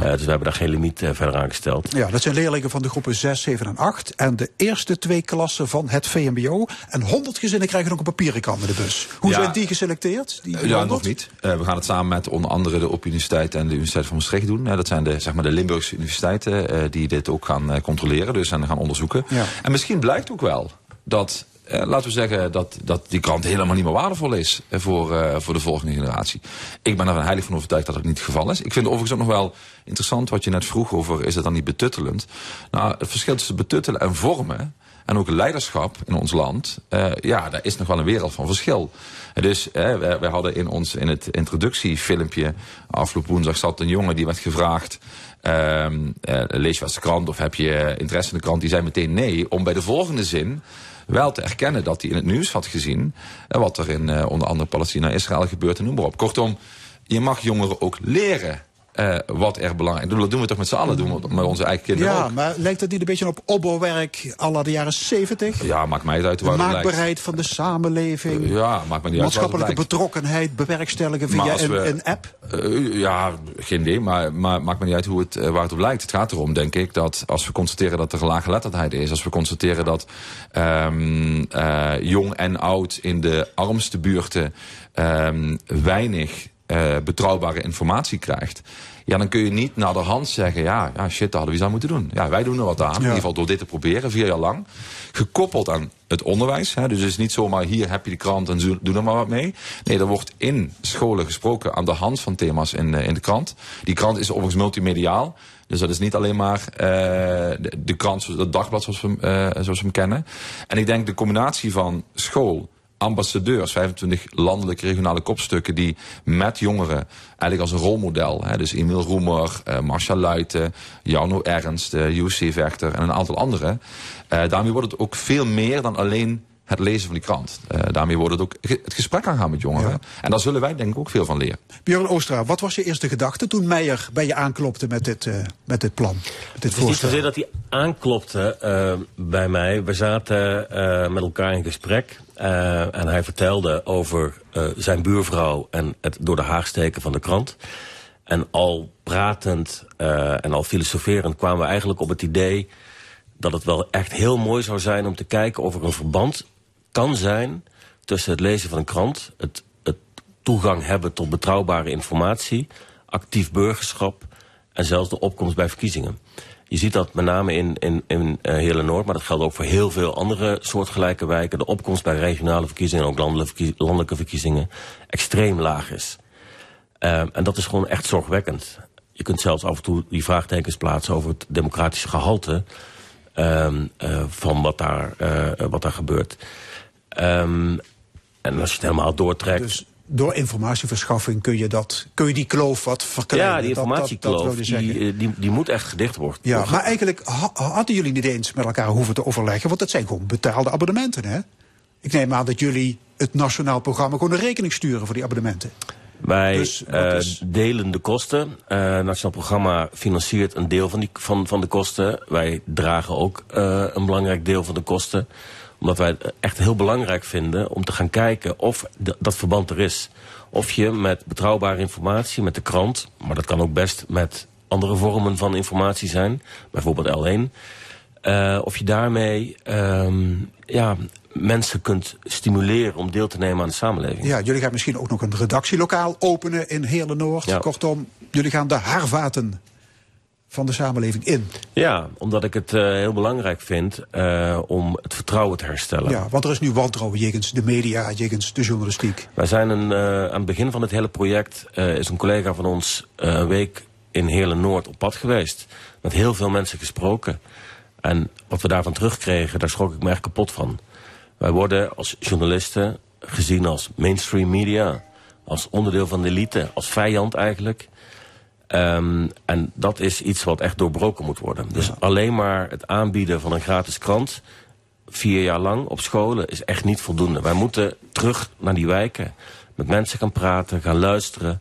Eh, dus we hebben daar geen limiet eh, verder aan gesteld. Ja, dat zijn leerlingen van de groepen 6, 7 en 8. En de eerste twee klassen van het VMBO. En 100 gezinnen krijgen ook een papieren krant met de bus. Hoe Ja. zijn die geselecteerd? Die Eh, Ja, 100? nog niet. Eh, we gaan het samen met onder andere de Open Universiteit en de Universiteit van Maastricht doen. Dat zijn de, zeg maar de Limburgse universiteiten eh, die dit ook gaan eh, controleren dus en gaan onderzoeken. Ja. En misschien blijkt ook wel dat, eh, laten we zeggen, dat, dat die krant helemaal niet meer waardevol is eh, voor, eh, voor de volgende generatie. Ik ben er heilig van overtuigd dat dat niet het geval is. Ik vind overigens ook nog wel interessant wat je net vroeg over, is het dan niet betuttelend? Nou, het verschil tussen betuttelen en vormen en ook leiderschap in ons land, ja, daar is nog wel een wereld van verschil. Dus wij hadden in ons in het introductiefilmpje afgelopen woensdag zat een jongen die werd gevraagd. ehm, eh, lees je eens de krant of heb je interesse in de krant? Die zei meteen nee, om bij de volgende zin wel te erkennen dat hij in het nieuws had gezien. eh, wat er in eh, onder andere Palestina, Israël gebeurt en noem maar op. Kortom, je mag jongeren ook leren eh, wat er belangrijk is. Dat doen we toch met z'n allen, doen we met onze eigen kinderen Ja, ook. maar lijkt het niet een beetje op opbouwwerk à de jaren 70? Ja, maakt mij het uit De waar het blijkt. maakbaarheid van de samenleving. Ja, maakt me niet maatschappelijke betrokkenheid bewerkstelligen via een, app. Eh, ja, geen idee, maar, maar maakt me niet uit hoe het, eh, waar het op lijkt. Het gaat erom, denk ik, dat als we constateren dat er laaggeletterdheid is... als we constateren dat ehm, eh, jong en oud in de armste buurten... ehm, weinig eh, betrouwbare informatie krijgt... Ja, dan kun je niet naar de hand zeggen, ja, ja shit, dat hadden we iets aan moeten doen. Ja, wij doen er wat aan, in ieder geval door dit te proberen, vier jaar lang. Gekoppeld aan het onderwijs. Hè, dus het is niet zomaar, hier heb je de krant en doe er maar wat mee. Nee, er wordt in scholen gesproken aan de hand van thema's in, de- in de krant. Die krant is overigens multimediaal. Dus dat is niet alleen maar eh, de, de krant, het dagblad zoals we, eh, zoals we hem kennen. En ik denk de combinatie van school, ambassadeurs, 25 landelijke regionale kopstukken die met jongeren eigenlijk als een rolmodel, hè, dus Emil Roemer, uh, Marcia Luiten, Jarno Ernst, uh, UC Vechter en een aantal anderen. Uh, daarmee wordt het ook veel meer dan alleen het lezen van die krant. Uh, daarmee wordt het ook het gesprek aangaan met jongeren. Ja. En daar zullen wij denk ik ook veel van leren. Björn Oostra, wat was je eerste gedachte toen Meijer bij je aanklopte met dit, uh, met dit plan? Met dit het is niet zozeer dat hij aanklopte uh, bij mij. We zaten met elkaar in gesprek. en hij vertelde over zijn buurvrouw en het door de haag steken van de krant. En al pratend en al filosoferend kwamen we eigenlijk op het idee dat het wel echt heel mooi zou zijn om te kijken of er een verband kan zijn tussen het lezen van een krant, het, het toegang hebben tot betrouwbare informatie, actief burgerschap en zelfs de opkomst bij verkiezingen. Je ziet dat met name in, in, in uh, hele Noord, maar dat geldt ook voor heel veel andere soortgelijke wijken. De opkomst bij regionale verkiezingen en ook landelijke, verkiezingen extreem laag is. Uh, en dat is gewoon echt zorgwekkend. Je kunt zelfs af en toe die vraagtekens plaatsen over het democratische gehalte um, uh, van wat daar, uh, wat daar gebeurt. Um, en als je het helemaal doortrekt... Dus door informatieverschaffing kun je, dat, kun je die kloof wat verkleinen? Ja, die informatiekloof, dat, dat, dat die, die, die, moet echt gedicht worden. Ja, maar eigenlijk ha hadden jullie niet eens met elkaar hoeven te overleggen... want dat zijn gewoon betaalde abonnementen, hè? Ik neem aan dat jullie het nationaal programma gewoon een rekening sturen voor die abonnementen. Wij dus, uh, is... delen de kosten. Uh, het Nationaal Programma financiert een deel van, die, van, van de kosten. Wij dragen ook uh, een belangrijk deel van de kosten. Omdat wij het echt heel belangrijk vinden om te gaan kijken of dat verband er is. Of je met betrouwbare informatie, met de krant... maar dat kan ook best met andere vormen van informatie zijn. Bijvoorbeeld L1. of je daarmee um, ja, mensen kunt stimuleren om deel te nemen aan de samenleving. Ja, jullie gaan misschien ook nog een redactielokaal openen in Heerlen Noord. Ja. Kortom, jullie gaan de haarvaten van de samenleving in. Ja, omdat ik het uh, heel belangrijk vind uh, om het vertrouwen te herstellen. Ja, want er is nu wantrouwen jegens de media, jegens de journalistiek. Wij zijn een, uh, aan het begin van het hele project... is een collega van ons een week in Heerlen Noord op pad geweest. Met heel veel mensen gesproken. En wat we daarvan terugkregen, daar schrok ik me echt kapot van. Wij worden als journalisten gezien als mainstream media. Als onderdeel van de elite, als vijand eigenlijk. Um, en dat is iets wat echt doorbroken moet worden. Dus ja. alleen maar het aanbieden van een gratis krant... vier jaar lang op scholen is echt niet voldoende. Wij moeten terug naar die wijken. Met mensen gaan praten, gaan luisteren.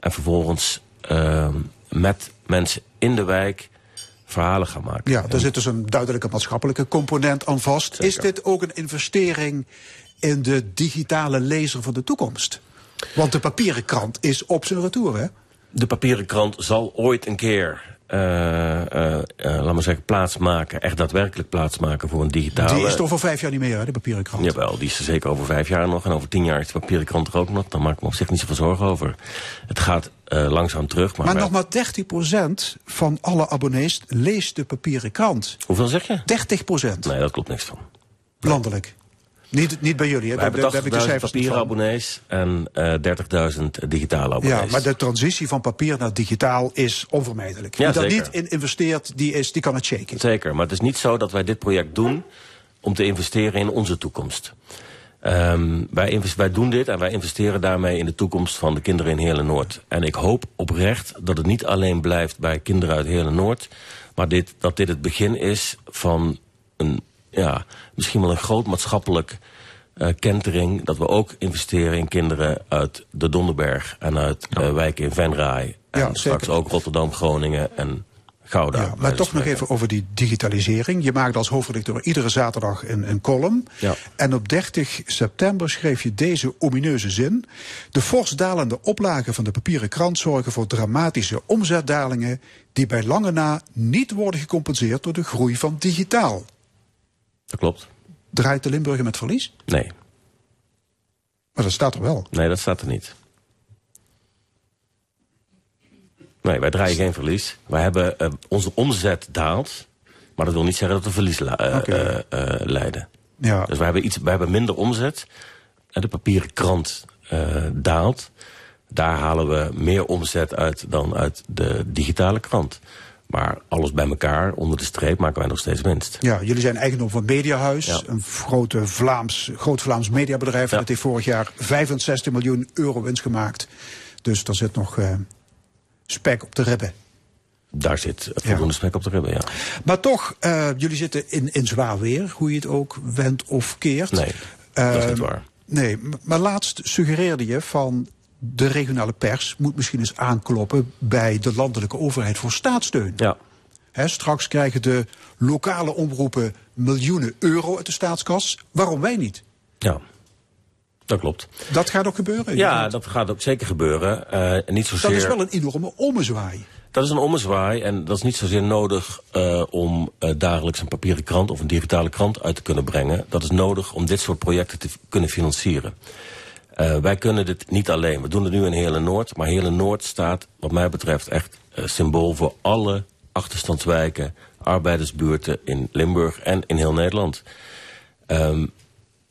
En vervolgens uh, met mensen in de wijk verhalen gaan maken. Ja, daar zit dus een duidelijke maatschappelijke component aan vast. Zeker. Is dit ook een investering in de digitale lezer van de toekomst? Want de papieren krant is op zijn retour, hè? De papieren krant zal ooit een keer uh, uh, uh, laat maar zeggen, plaatsmaken, echt daadwerkelijk plaatsmaken voor een digitale... Die is toch over vijf jaar niet meer, hè, de papieren krant? Jawel, die is er zeker over vijf jaar nog. En over tien jaar is de papieren krant er ook nog. Daar maak ik me op zich niet zoveel zorgen over. Het gaat langzaam terug. Maar, maar nog maar 30% van alle abonnees leest de papieren krant. Hoeveel zeg je? 30%. Nee, dat klopt niks van. Landelijk. Niet, niet bij jullie, hè? We hebben 80.000 papieren abonnees en uh, 30.000 digitale abonnees. Ja, maar de transitie van papier naar digitaal is onvermijdelijk. Wie ja, daar niet in investeert, die, is, die kan het shaken. Zeker, maar het is niet zo dat wij dit project doen om te investeren in onze toekomst. Um, wij, wij doen dit en wij investeren daarmee in de toekomst van de kinderen in Heerlen Noord. En ik hoop oprecht dat het niet alleen blijft bij kinderen uit Heerlen Noord, maar dit, dat dit het begin is van een ja, misschien wel een groot maatschappelijk uh, kentering... dat we ook investeren in kinderen uit de Donderberg... en uit ja. uh, wijken in Venray. En Ja, straks zeker. ook Rotterdam, Groningen en Gouda. Ja, maar toch nog even over die digitalisering. Je maakt als hoofdredacteur iedere zaterdag een, een column. Ja. En op 30 september schreef je deze omineuze zin. De fors dalende oplagen van de papieren krant zorgen voor dramatische omzetdalingen... die bij lange na niet worden gecompenseerd door de groei van digitaal. Dat klopt. Draait de Limburger met verlies? Nee. Maar dat staat er wel. Nee, dat staat er niet. Nee, wij draaien geen verlies. Wij hebben, uh, onze omzet daalt. Maar dat wil niet zeggen dat we verlies uh, okay. uh, leiden. Ja. Dus wij hebben, iets, wij hebben minder omzet. En de papieren krant daalt. Daar halen we meer omzet uit dan uit de digitale krant. Maar alles bij elkaar, onder de streep, maken wij nog steeds winst. Ja, jullie zijn eigendom van Mediahuis, een grote Vlaams, groot Vlaams mediabedrijf. Dat heeft vorig jaar 65 miljoen euro winst gemaakt. Dus daar zit nog eh, spek op de ribben. Daar zit voldoende spek op de ribben, ja. Maar toch, eh, jullie zitten in, in zwaar weer, hoe je het ook wendt of keert. Nee, dat is niet waar. Nee, maar laatst suggereerde je van de regionale pers moet misschien eens aankloppen bij de landelijke overheid voor staatssteun. Ja. Straks krijgen de lokale omroepen miljoenen euro uit de staatskas. Waarom wij niet? Ja, dat klopt. Dat gaat ook gebeuren. Ja, dat gaat ook zeker gebeuren. Eh, niet zozeer... Dat is wel een enorme ommezwaai. Dat is een ommezwaai en dat is niet zozeer nodig eh, om eh, dagelijks een papieren krant of een digitale krant uit te kunnen brengen. Dat is nodig om dit soort projecten te kunnen financieren. Eh, wij kunnen dit niet alleen. We doen het nu in Hele Noord, maar Hele Noord staat wat mij betreft echt eh, symbool voor alle achterstandswijken, arbeidersbuurten in Limburg en in heel Nederland. Ehm,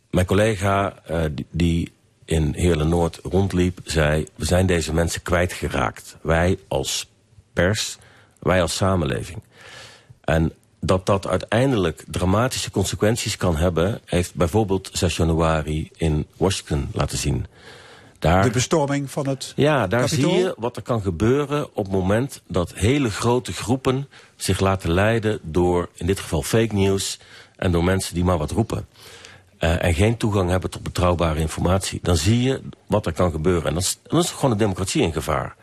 mijn collega eh, die, in Heerle Noord rondliep, zei: We zijn deze mensen kwijtgeraakt. Wij als pers, wij als samenleving. En dat dat uiteindelijk dramatische consequenties kan hebben, heeft bijvoorbeeld 6 januari in Washington laten zien. Daar, De bestorming van het ja, daar zie je wat er kan gebeuren op het moment dat hele grote groepen zich laten leiden door, in dit geval fake news, en door mensen die maar wat roepen. Eh, en geen toegang hebben tot betrouwbare informatie. Dan zie je wat er kan gebeuren. En dan is, dan is gewoon de democratie in gevaar.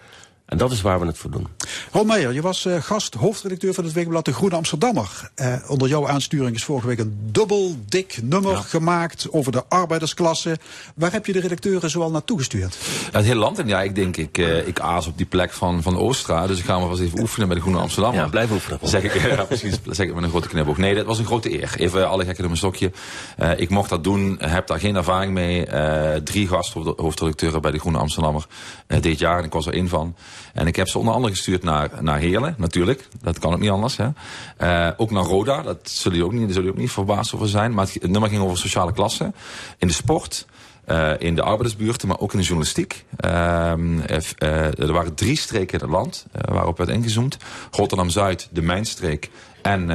En dat is waar we het voor doen. Ron Meijer, je was eh, gast, hoofdredacteur van het weekblad De Groene Amsterdammer. Eh, onder jouw aansturing is vorige week een dubbel dik nummer gemaakt over de arbeidersklasse. Waar heb je de redacteuren zoal naartoe gestuurd? Ja, het hele land. En ja, ik denk, ik, eh, ik aas op die plek van, van Oostra. Dus ik ga maar vast even oefenen met de Groene Amsterdammer. Ja, blijf oefenen. Zeg ik, ja, precies. Zeg ik met een grote knipoog. Nee, dat was een grote eer. Even alle gekken op mijn stokje. Eh, ik mocht dat doen, heb daar geen ervaring mee. Eh, drie gasthoofdredacteuren bij de Groene Amsterdammer eh, dit jaar. En ik was er één van. En ik heb ze onder andere gestuurd naar, naar Heerlen, natuurlijk. Dat kan ook niet anders. Hè. Eh, ook naar Roda, dat zullen jullie ook niet, daar zullen jullie ook niet verbaasd over zijn. Maar het, nummer ging over sociale klasse. In de sport. eh, in de arbeidersbuurten, maar ook in de journalistiek. Ehm, eh, er waren drie streken in het land waarop werd ingezoomd. Rotterdam-Zuid, de Mijnstreek en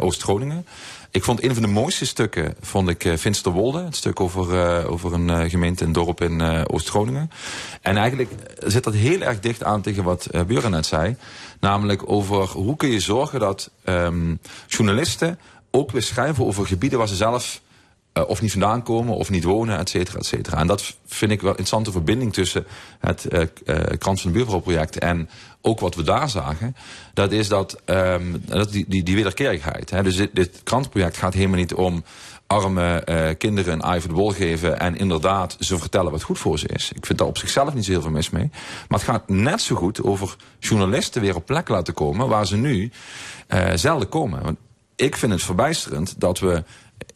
Oost-Groningen. Ik vond een van de mooiste stukken, vond ik uh, Finsterwolde. Het stuk over, uh, over een uh, gemeente, een dorp in Oost-Groningen. En eigenlijk zit dat heel erg dicht aan tegen wat uh, Buren net zei. Namelijk over hoe kun je zorgen dat um, journalisten ook weer schrijven over gebieden waar ze zelf of niet vandaan komen of niet wonen, et cetera, et cetera. En dat vind ik wel een interessante verbinding tussen het uh, Krant van de Buurvrouw project en ook wat we daar zagen. Dat is dat, um, dat die, die, die wederkerigheid. Hè. Dus dit, dit gaat helemaal niet om arme uh, kinderen een de bol geven en inderdaad ze vertellen wat goed voor ze is. Ik vind daar op zichzelf niet zo heel veel mis mee. Maar het gaat net zo goed over journalisten weer op plek laten komen waar ze nu uh, zelden komen. Want ik vind het verbijsterend dat we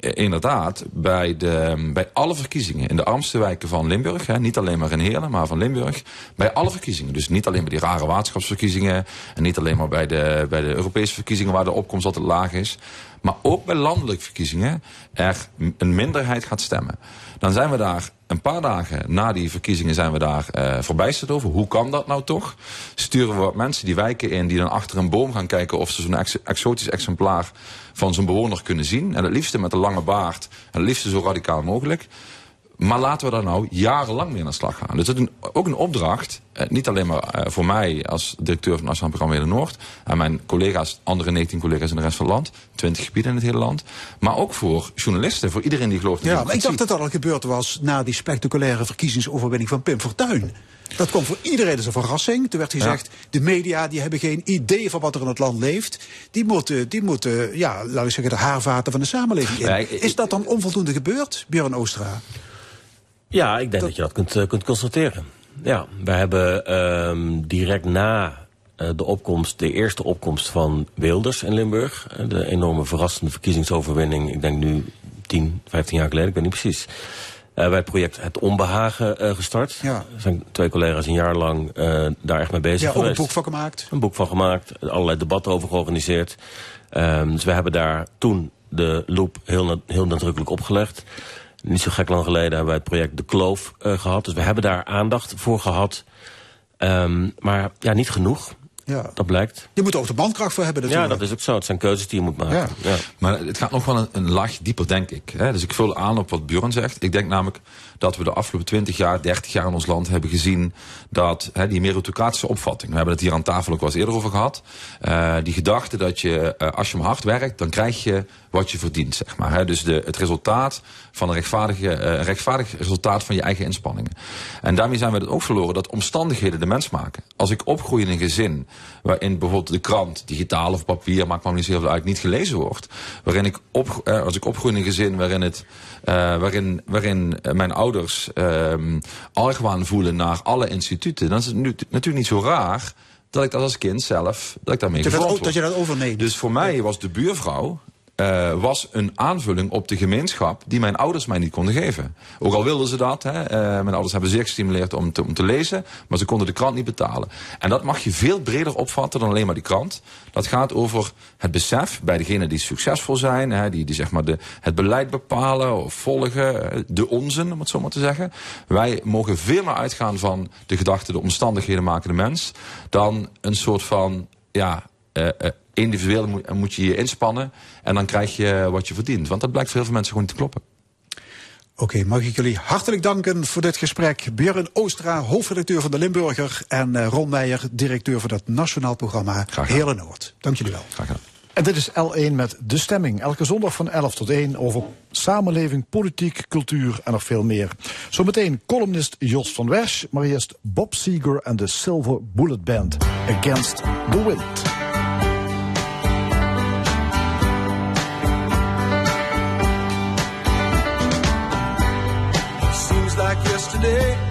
inderdaad bij, de, bij alle verkiezingen in de armste wijken van Limburg, hè, niet alleen maar in Heerlen, maar van Limburg, bij alle verkiezingen, dus niet alleen bij die rare waterschapsverkiezingen en niet alleen maar bij de, bij de Europese verkiezingen waar de opkomst altijd laag is, maar ook bij landelijke verkiezingen er een minderheid gaat stemmen. Dan zijn we daar een paar dagen na die verkiezingen zijn we daar uh, verbijsterd over. Hoe kan dat nou toch? Sturen we wat mensen die wijken in die dan achter een boom gaan kijken of ze zo'n ex exotisch exemplaar van zijn bewoner kunnen zien. En het liefste met een lange baard en het liefste zo radicaal mogelijk. Maar laten we daar nou jarenlang mee aan de slag gaan. Dus dat is een, ook een opdracht, eh, niet alleen maar uh, voor mij als directeur van het Nationaal Programma Hele Noord. En mijn collega's, andere 19 collega's in de rest van het land. 20 gebieden in het hele land. Maar ook voor journalisten, voor iedereen die gelooft in Ja, maar ik dacht dat dat al gebeurd was na die spectaculaire verkiezingsoverwinning van Pim Fortuyn. Dat kwam voor iedereen als een verrassing. Toen werd gezegd, ja. de media die hebben geen idee van wat er in het land leeft. Die moeten, die moeten ja, laten we zeggen, de haarvaten van de samenleving in. Is dat dan onvoldoende gebeurd, Björn Oostra? Ja, ik denk dat, dat je dat kunt, uh, kunt constateren. Ja, we hebben um, direct na uh, de opkomst, de eerste opkomst van Wilders in Limburg. Uh, de enorme verrassende verkiezingsoverwinning, ik denk nu 10, 15 jaar geleden, ik weet niet precies. Uh, bij het project Het Onbehagen uh, gestart. Ja. Er zijn twee collega's een jaar lang uh, daar echt mee bezig ja, geweest. ook een boek van gemaakt. Een boek van gemaakt, allerlei debatten over georganiseerd. Um, dus we hebben daar toen de loop heel, na heel nadrukkelijk opgelegd. Niet zo gek lang geleden hebben wij het project De Kloof uh, gehad. Dus we hebben daar aandacht voor gehad. Um, maar ja, niet genoeg. Ja. Dat blijkt. Je moet er ook de mankracht voor hebben Ja, natuurlijk. dat is ook zo. Het zijn keuzes die je moet maken. Ja. Maar het gaat nog wel een, een laag dieper, denk ik. Hè? Dus ik vul aan op wat Björn zegt. Ik denk namelijk dat we de afgelopen 20 jaar, 30 jaar in ons land hebben gezien dat die meritocratische opvatting, we hebben het hier aan tafel ook wel eens eerder over gehad, eh, die gedachte dat je, eh, als je hard werkt, dan krijg je wat je verdient, zeg maar. Dus de, het resultaat van een rechtvaardige, eh, rechtvaardig resultaat van je eigen inspanningen. En daarmee zijn we het ook verloren dat omstandigheden de mens maken. Als ik opgroei in een gezin waarin bijvoorbeeld de krant, digitaal of papier, maakt me niet zo heel veel uit, niet gelezen wordt. Waarin ik op, als ik opgroei in een gezin waarin, het, waarin, waarin mijn ouders ehm argwaan voelen naar alle instituten, dan is het nu, natuurlijk niet zo raar dat ik dat als kind zelf, dat ik daarmee Dat dat je overneemt. Dus voor mij was de buurvrouw eh, was een aanvulling op de gemeenschap die mijn ouders mij niet konden geven. Ook al wilden ze dat. Hè, eh, mijn ouders hebben zeer gestimuleerd om te, om te lezen, maar ze konden de krant niet betalen. En dat mag je veel breder opvatten dan alleen maar die krant. Dat gaat over het besef bij degenen die succesvol zijn, hè, die, die zeg maar de, het beleid bepalen of volgen, eh, de onzin, om het zo maar te zeggen. Wij mogen veel meer uitgaan van de gedachte, de omstandigheden maken de mens, dan een soort van ja, individueel moet, moet je je inspannen en dan krijg je wat je verdient. Want dat blijkt voor heel veel mensen gewoon niet te kloppen. Oké, mag ik jullie hartelijk danken voor dit gesprek. Björn Oostra, hoofdredacteur van de Limburger. En eh, Ron Meijer, directeur van het Nationaal Programma Heerlen Noord. Dank jullie wel. Graag gedaan. En dit is L1 met De Stemming. Elke zondag van 11 tot 1 over samenleving, politiek, cultuur en nog veel meer. Zometeen columnist Jos van Wersch, maar eerst Bob Seger en de Silver Bullet Band. Against the Wind. today.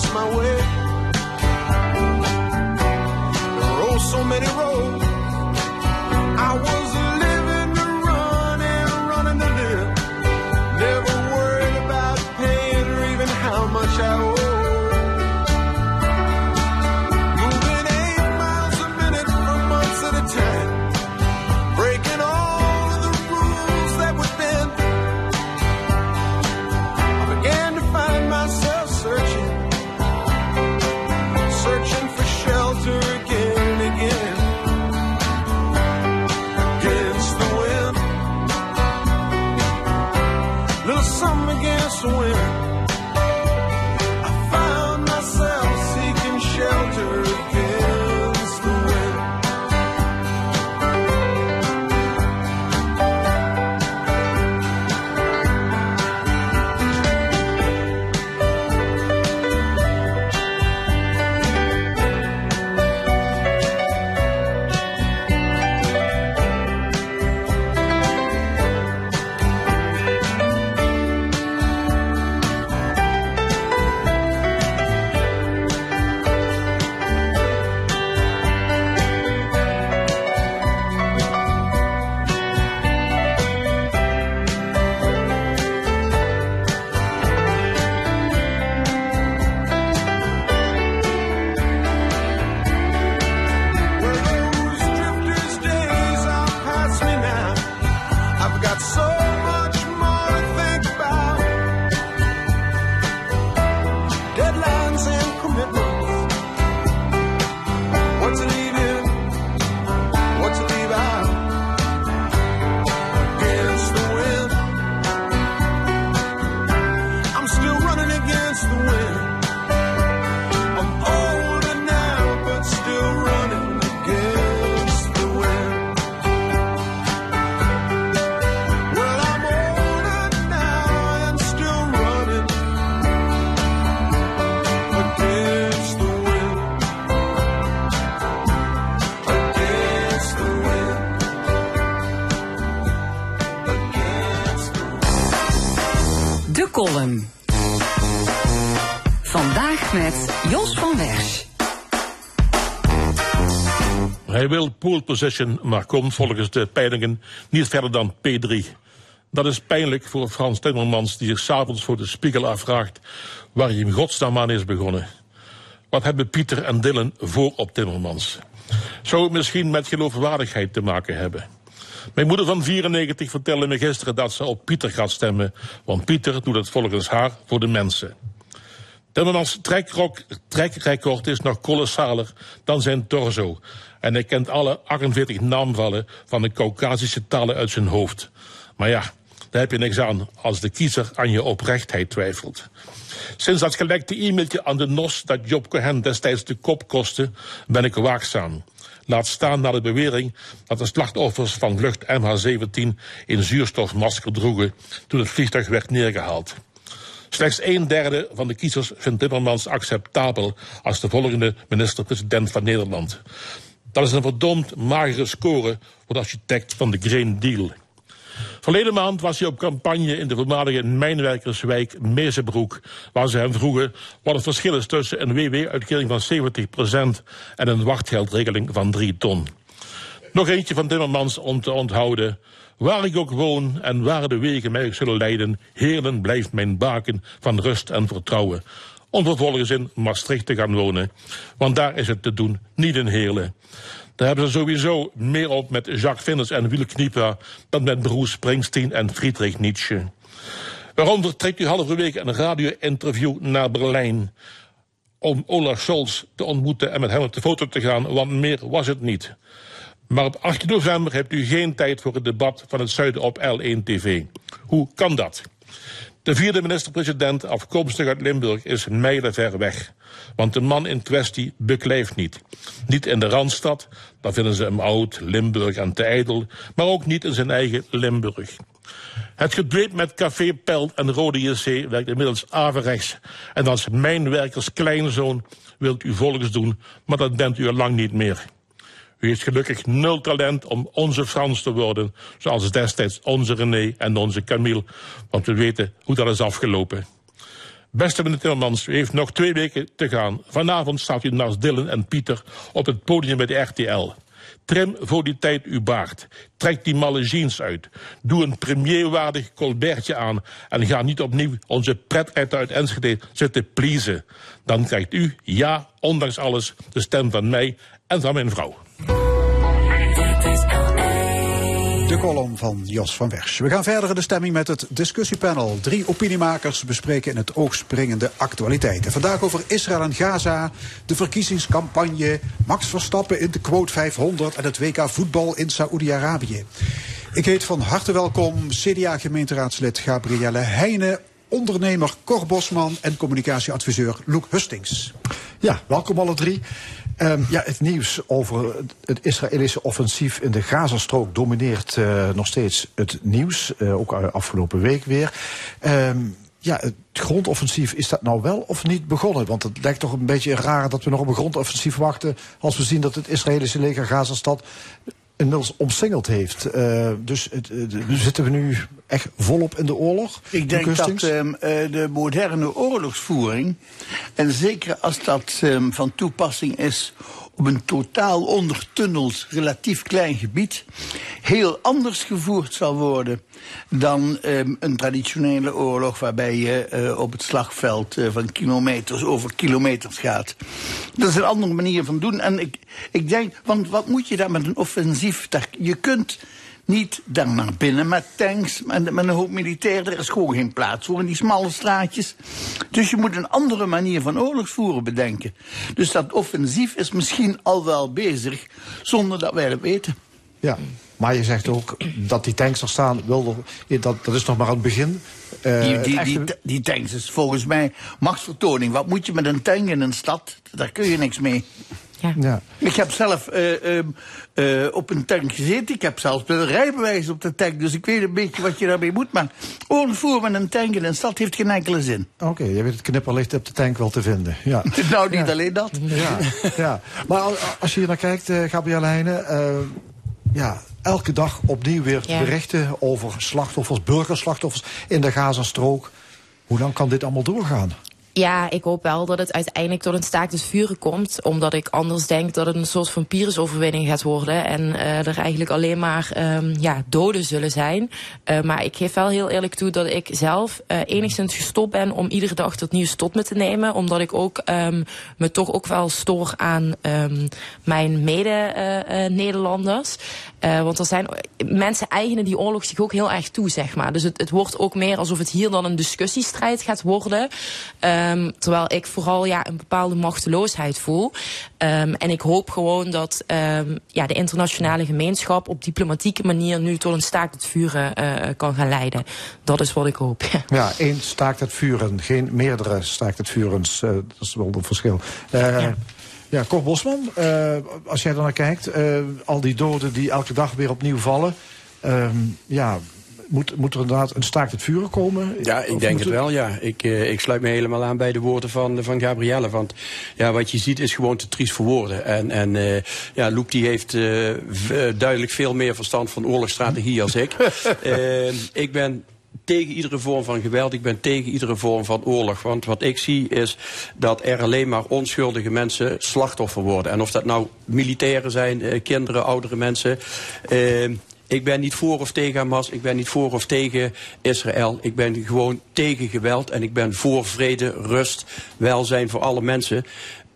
Lost my way. There are oh so many roads. Pole position, maar komt volgens de peilingen niet verder dan P3. Dat is pijnlijk voor Frans Timmermans die zich s'avonds voor de spiegel afvraagt waar hij in godsnaam aan is begonnen. Wat hebben Pieter en Dylan voor op Timmermans? Zou het misschien met geloofwaardigheid te maken hebben? Mijn moeder van 94 vertelde me gisteren dat ze op Pieter gaat stemmen, want Pieter doet het volgens haar voor de mensen. Timmermans trekrecord is nog kolossaler dan zijn torso. En hij kent alle 48 naamvallen van de Caucasische talen uit zijn hoofd. Maar ja, daar heb je niks aan als de kiezer aan je oprechtheid twijfelt. Sinds dat gelekte e-mailtje aan de NOS dat Job Cohen destijds de kop kostte, ben ik waakzaam. Laat staan naar de bewering dat de slachtoffers van vlucht MH17 in zuurstofmasker droegen toen het vliegtuig werd neergehaald. Slechts een derde van de kiezers vindt Timmermans acceptabel als de volgende minister-president van Nederland. Dat is een verdomd magere score voor de architect van de Green Deal. Verleden maand was hij op campagne in de voormalige mijnwerkerswijk Mezenbroek, waar ze hem vroegen wat het verschil is tussen een WW-uitkering van 70% en een wachtgeldregeling van 3 ton. Nog eentje van Timmermans om te onthouden. Waar ik ook woon en waar de wegen mij zullen leiden, Heerlen blijft mijn baken van rust en vertrouwen. Om vervolgens in Maastricht te gaan wonen. Want daar is het te doen, niet in Heerlen. Daar hebben ze sowieso meer op met Jacques Vinders en Wiel Knieper dan met Bruce Springsteen en Friedrich Nietzsche. Waarom vertrekt u halverwege een radio-interview naar Berlijn? Om Olaf Scholz te ontmoeten en met hem op de foto te gaan, want meer was het niet. Maar op 18 november hebt u geen tijd voor het debat van het Zuiden op L1 TV. Hoe kan dat? De vierde minister-president, afkomstig uit Limburg, is mijlenver weg. Want de man in kwestie beklijft niet. Niet in de Randstad, daar vinden ze hem oud, Limburg en te ijdel, maar ook niet in zijn eigen Limburg. Het gedweep met Café Pelt en Rode JC werkt inmiddels averechts. En als mijnwerkers kleinzoon wilt u volgens doen, maar dat bent u al lang niet meer. U heeft gelukkig nul talent om onze Frans te worden, zoals destijds onze René en onze Camille, want we weten hoe dat is afgelopen. Beste meneer Timmermans, u heeft nog twee weken te gaan. Vanavond staat u naast Dylan en Pieter op het podium bij de RTL. Trim voor die tijd uw baard. Trek die malle jeans uit. Doe een premierwaardig colbertje aan. En ga niet opnieuw onze pret uit Enschede zitten pleasen. Dan krijgt u, ja, ondanks alles, de stem van mij en van mijn vrouw. De column van Jos van Wersch. We gaan verder in de stemming met het discussiepanel. Drie opiniemakers bespreken in het oog springende actualiteiten. Vandaag over Israël en Gaza, de verkiezingscampagne, Max Verstappen in de quote 500 en het WK voetbal in Saoedi-Arabië. Ik heet van harte welkom CDA-gemeenteraadslid Gabrielle Heijnen, ondernemer Cor Bosman en communicatieadviseur Loek Hustings. Ja, welkom alle drie. Um, ja, het nieuws over het Israëlische offensief in de Gazastrook domineert uh, nog steeds het nieuws, uh, ook afgelopen week weer. Um, ja, het grondoffensief, is dat nou wel of niet begonnen? Want het lijkt toch een beetje raar dat we nog op een grondoffensief wachten... als we zien dat het Israëlische leger Gazastad inmiddels omsingeld heeft. Uh, dus het, uh, zitten we nu echt volop in de oorlog? Ik denk dat um, uh, de moderne oorlogsvoering, en zeker als dat um, van toepassing is op een totaal ondertunneld, relatief klein gebied, heel anders gevoerd zal worden dan um, een traditionele oorlog waarbij je uh, op het slagveld uh, van kilometers over kilometers gaat. Dat is een andere manier van doen. En ik, ik denk, want wat moet je daar met een offensief? Je kunt niet daar naar binnen met tanks, met, met een hoop militairen. Er is gewoon geen plaats voor in die smalle straatjes. Dus je moet een andere manier van oorlogsvoeren bedenken. Dus dat offensief is misschien al wel bezig, zonder dat wij het weten. Ja, maar je zegt ook dat die tanks er staan, wilde, dat, dat is nog maar aan het begin. Uh, die, die, die, die, tanks is volgens mij machtsvertoning. Wat moet je met een tank in een stad? Daar kun je niks mee. Ja. Ja. Ik heb zelf uh, uh, uh, op een tank gezeten. Ik heb zelfs een rijbewijs op de tank. Dus ik weet een beetje wat je daarmee moet. Maar oorlogvoer met een tank in een stad heeft geen enkele zin. Oké, okay, je weet het knipperlicht op de tank wel te vinden. Ja. nou, niet ja. alleen dat. Ja, ja. Maar als je hier naar kijkt, uh, Gabrielle Heijnen... ja, elke dag opnieuw weer Ja. berichten over slachtoffers, burgerslachtoffers in de Gazastrook. Hoe lang kan dit allemaal doorgaan? Ja, ik hoop wel dat het uiteindelijk tot een staakt het vuren komt. Omdat ik anders denk dat het een soort van Pyrrhusoverwinning gaat worden. En eh, er eigenlijk alleen maar ehm, ja, doden zullen zijn. Eh, maar ik geef wel heel eerlijk toe dat ik zelf eh, enigszins gestopt ben om iedere dag tot nieuws tot me te nemen. Omdat ik ook ehm, me toch ook wel stoor aan ehm, mijn mede-Nederlanders. want er zijn mensen eigenen die oorlog zich ook heel erg toe, zeg maar. Dus het, het wordt ook meer alsof het hier dan een discussiestrijd gaat worden. Ehm, terwijl ik vooral ja, een bepaalde machteloosheid voel. Ehm, en ik hoop gewoon dat ehm, ja, de internationale gemeenschap op diplomatieke manier nu tot een staakt het vuren eh, kan gaan leiden. Dat is wat ik hoop. Ja. Ja, één staakt het vuren, geen meerdere staakt het vurens. eh, dat is wel een verschil. Eh, ja. Cor Bosman, als jij er naar kijkt, al die doden die elke dag weer opnieuw vallen. ja, moet, moet er inderdaad een staakt het vuren komen? Ja, ik Of denk het wel, ja. Ik, eh, ik sluit me helemaal aan bij de woorden van, van Gabrielle. Want ja, wat je ziet is gewoon te triest voor woorden. En, en eh, ja, Loek die heeft eh, duidelijk veel meer verstand van oorlogsstrategie als ik. Ik ben tegen iedere vorm van geweld. Ik ben tegen iedere vorm van oorlog. Want wat ik zie is dat er alleen maar onschuldige mensen slachtoffer worden. En of dat nou militairen zijn, eh, kinderen, oudere mensen. Eh, ik ben niet voor of tegen Hamas. Ik ben niet voor of tegen Israël. Ik ben gewoon tegen geweld. En ik ben voor vrede, rust, welzijn voor alle mensen.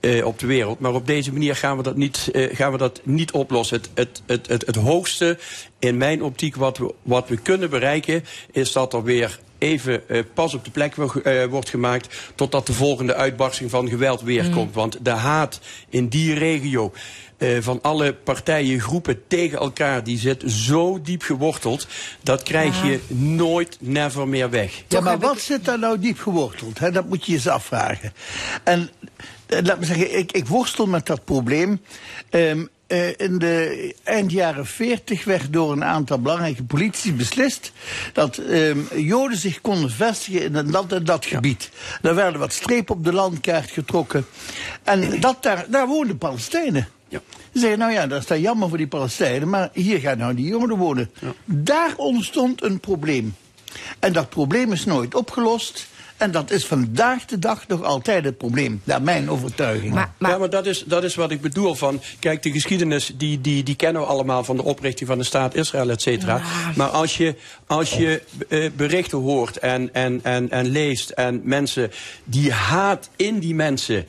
eh, op de wereld. Maar op deze manier gaan we dat niet, eh, gaan we dat niet oplossen. Het, het, het, het, het hoogste in mijn optiek wat we, wat we kunnen bereiken... is dat er weer even eh, pas op de plek wo- wordt gemaakt... totdat de volgende uitbarsting van geweld weer komt. Want de haat in die regio... eh, van alle partijen, groepen tegen elkaar, die zit zo diep geworteld. Dat krijg Ja. je nooit, never meer weg. Ja, maar wat zit daar nou diep geworteld? Hè? Dat moet je eens afvragen. En eh, laat me zeggen, ik, ik worstel met dat probleem. Ehm, eh, in de eind jaren 40 werd door een aantal belangrijke politici beslist dat ehm, Joden zich konden vestigen in dat, en dat gebied. Daar werden wat strepen op de landkaart getrokken. En dat daar, daar woonden Palestijnen. Ze zeggen, nou ja, dat is dan jammer voor die Palestijnen, maar hier gaan nou die Joden wonen. Daar ontstond een probleem. En dat probleem is nooit opgelost. En dat is vandaag de dag nog altijd het probleem, naar mijn overtuiging. Ja, maar dat is, dat is wat ik bedoel van... Kijk, de geschiedenis, die, die, die kennen we allemaal... van de oprichting van de staat Israël, et cetera. Maar als je, als je eh, berichten hoort en, en, en, en leest... en mensen, die haat in die mensen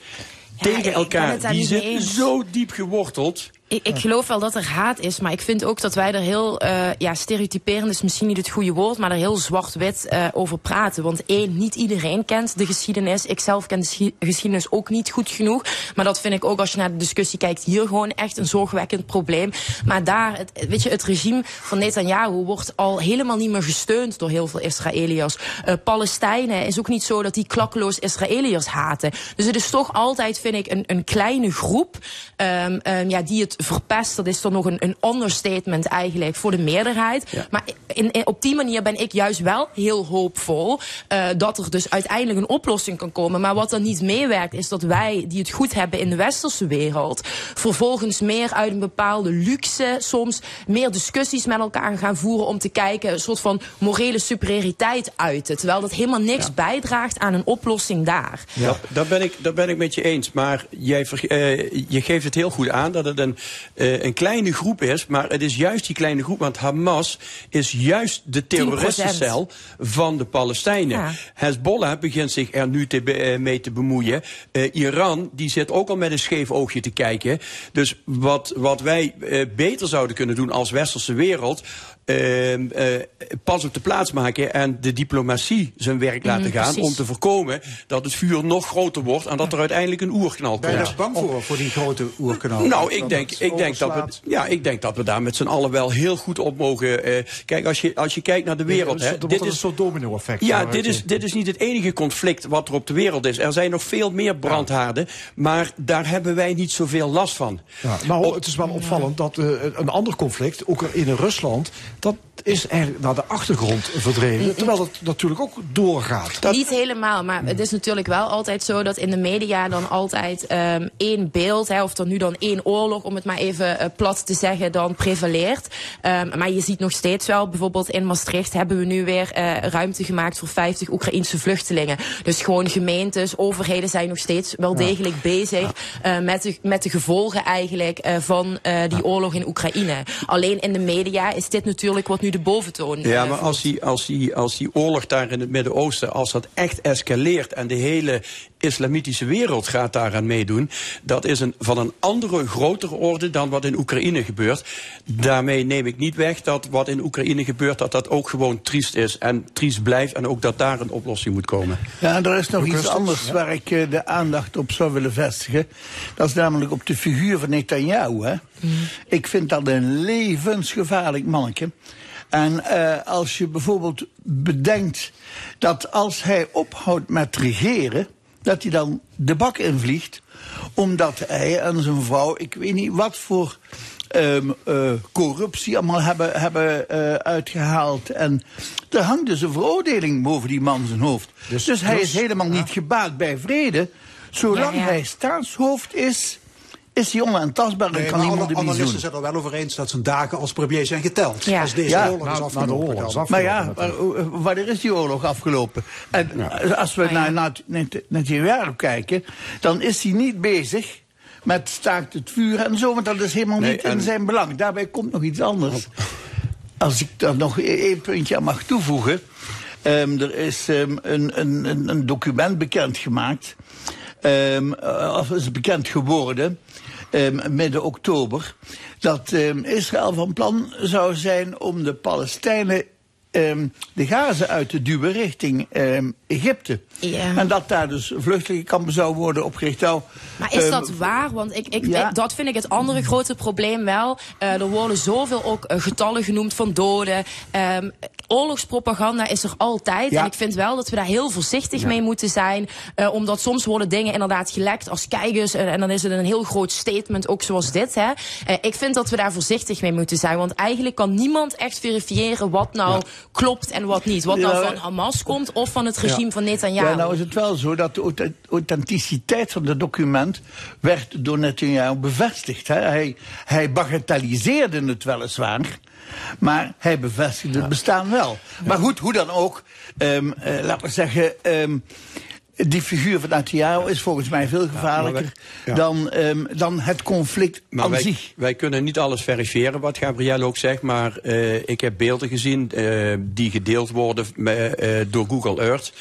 tegen elkaar... die niet zit mee eens. zo diep geworteld... Ik, ik geloof wel dat er haat is, maar ik vind ook dat wij er heel, eh ja, stereotyperend is misschien niet het goede woord, maar er heel zwart-wit eh, over praten. Want één, niet iedereen kent de geschiedenis. Ik zelf ken de schi- geschiedenis ook niet goed genoeg. Maar dat vind ik ook als je naar de discussie kijkt hier gewoon echt een zorgwekkend probleem. Maar daar, het, weet je, het regime van Netanyahu wordt al helemaal niet meer gesteund door heel veel Israëliërs. Eh Palestijnen is ook niet zo dat die klakkeloos Israëliërs haten. Dus het is toch altijd, vind ik, een, een kleine groep ehm, ehm, ja, die het verpest. Dat is dan nog een, een understatement eigenlijk voor de meerderheid. Maar in, in- op die manier ben ik juist wel heel hoopvol eh, dat er dus uiteindelijk een oplossing kan komen. Maar wat er niet meewerkt is dat wij, die het goed hebben in de westerse wereld, vervolgens meer uit een bepaalde luxe soms meer discussies met elkaar gaan voeren om te kijken, een soort van morele superioriteit uiten. Terwijl dat helemaal niks bijdraagt aan een oplossing daar. Ja. Dat, ben ik, dat ben ik met je eens. Maar jij, eh, je geeft het heel goed aan dat het een, eh, een kleine groep is. Maar het is juist die kleine groep. Want Hamas is juist de terroristencel van de Palestijnen. Ja. Hezbollah begint zich er nu te be- eh, mee te bemoeien. Eh, Iran die zit ook al met een scheef oogje te kijken. Dus wat, wat wij beter zouden kunnen doen als westerse wereld. Ehm, eh, pas op de plaats maken en de diplomatie zijn werk Mhm, laten gaan. precies. Om te voorkomen dat het vuur nog groter wordt en dat er uiteindelijk een oerknal Ben je komt. daar bang voor, voor die grote oerkanaal? Nou, ik denk, ik, denk dat we, ja, ik denk dat we daar met z'n allen wel heel goed op mogen. eh, kijk, als je, als je kijkt naar de wereld. Er Hè, wordt een is, soort domino-effect. ja, dit is, dit is niet het enige conflict wat er op de wereld is. Er zijn nog veel meer brandhaarden, maar daar hebben wij niet zoveel last van. Ja, maar het is wel opvallend dat eh, een ander conflict, ook in Rusland, dat is eigenlijk naar de achtergrond verdreven. Terwijl het natuurlijk ook doorgaat. Niet helemaal, maar het is natuurlijk wel altijd zo dat in de media dan altijd ehm, één beeld, hè, of er nu dan één oorlog, om het maar even eh, plat te zeggen, dan prevaleert. Ehm, maar je ziet nog steeds wel, bijvoorbeeld in Maastricht hebben we nu weer eh, ruimte gemaakt voor 50 Oekraïnse vluchtelingen. Dus gewoon gemeentes, overheden zijn nog steeds wel Ja. degelijk bezig eh, met, de, met de gevolgen eigenlijk van die oorlog in Oekraïne. Alleen in de media is dit natuurlijk wat nu de boventoon Ja, eh, maar als die, als, die, als die oorlog daar in het Midden-Oosten, als dat echt escaleert en de hele islamitische wereld gaat daaraan meedoen, dat is een, van een andere, grotere orde dan wat in Oekraïne gebeurt. Daarmee neem ik niet weg dat wat in Oekraïne gebeurt, dat dat ook gewoon triest is en triest blijft en ook dat daar een oplossing moet komen. Ja, en er is nog iets anders ja. waar ik eh, de aandacht op zou willen vestigen. Dat is namelijk op de figuur van Netanyahu. Hè. Ik vind dat een levensgevaarlijk manneke. En eh, als je bijvoorbeeld bedenkt dat als hij ophoudt met regeren, dat hij dan de bak invliegt, omdat hij en zijn vrouw, ik weet niet wat voor ehm, eh, corruptie allemaal hebben, hebben eh, uitgehaald. En er hangt dus een veroordeling boven die man zijn hoofd. Dus, hij dus- is helemaal niet gebaat bij vrede. Zolang Ja, ja. hij staatshoofd is, is hij onaantastbaar en Nee, kan niemand iets analisten doen. zijn er wel over eens dat zijn dagen als premier zijn geteld. Ja. Als deze Ja, oorlog is afgelopen. nou, de oorlog dan. is Maar ja, eh, wanneer is die oorlog afgelopen? En als we naar, naar, naar, naar kijken, dan is hij niet bezig met staakt het vuur en zo, want dat is helemaal Nee, niet in zijn belang. Daarbij komt nog iets anders. Als ik daar nog e- één puntje aan mag toevoegen. Ehm, er is ehm, een, een, een, document bekendgemaakt. ehm, eh, of is bekend geworden. Ehm, midden oktober. Dat ehm, Israël van plan zou zijn om de Palestijnen ehm, de Gaza uit te duwen richting Egypte. Ja. En dat daar dus vluchtelingenkampen zou worden opgericht. Nou, Maar is ehm, dat waar? Want ik, ik, ja. ik- dat vind ik het andere grote probleem wel. Eh, er worden zoveel ook eh, getallen genoemd van doden. Ehm, oorlogspropaganda is er altijd. Ja. En ik vind wel dat we daar heel voorzichtig mee moeten zijn. eh, omdat soms worden dingen inderdaad gelekt als kijkers. En, dan is het een heel groot statement, ook zoals dit. Hè. Ik vind dat we daar voorzichtig mee moeten zijn. Want eigenlijk kan niemand echt verifiëren wat nou klopt en wat niet. Wat nou van Hamas komt of van het regime Ja. van Netanyahu. Ja, nou is het wel zo dat de auth- authenticiteit van het document werd door Netanyahu bevestigd. Hè. Hij, hij bagatelliseerde het weliswaar, maar hij bevestigde het bestaan wel. Maar goed, hoe dan ook, ehm eh, laten we zeggen... ehm, die figuur van Netanyahu is volgens mij veel gevaarlijker wij- ja. dan, ehm, dan het conflict Maar aan wij, zich. wij kunnen niet alles verifiëren wat Gabrielle ook zegt. Maar eh, ik heb beelden gezien eh, die gedeeld worden me- eh, door Google Earth.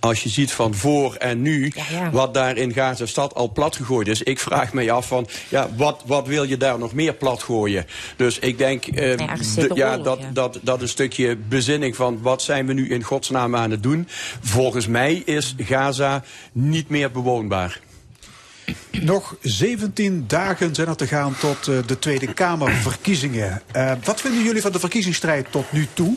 Als je ziet van voor en nu wat daar in Gaza stad al plat gegooid is. Ik vraag me af van ja, wat, wat wil je daar nog meer plat gooien? Dus ik denk eh, er de- zeker ja, oorlog, dat, ja. dat, dat een stukje bezinning van wat zijn we nu in godsnaam aan het doen. Volgens mij is Gaza niet meer bewoonbaar. Nog 17 dagen zijn er te gaan tot eh, de Tweede Kamerverkiezingen. Eh, wat vinden jullie van de verkiezingsstrijd tot nu toe?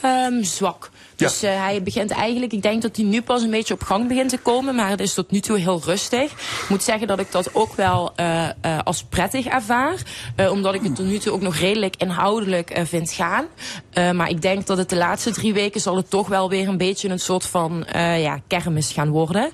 Ehm, zwak. Dus eh, hij begint eigenlijk, ik denk dat hij nu pas een beetje op gang begint te komen, maar het is tot nu toe heel rustig. Ik moet zeggen dat ik dat ook wel eh, als prettig ervaar, omdat ik het tot nu toe ook nog redelijk inhoudelijk vind gaan. Maar ik denk dat het de laatste drie weken zal het toch wel weer een beetje een soort van ja, kermis gaan worden.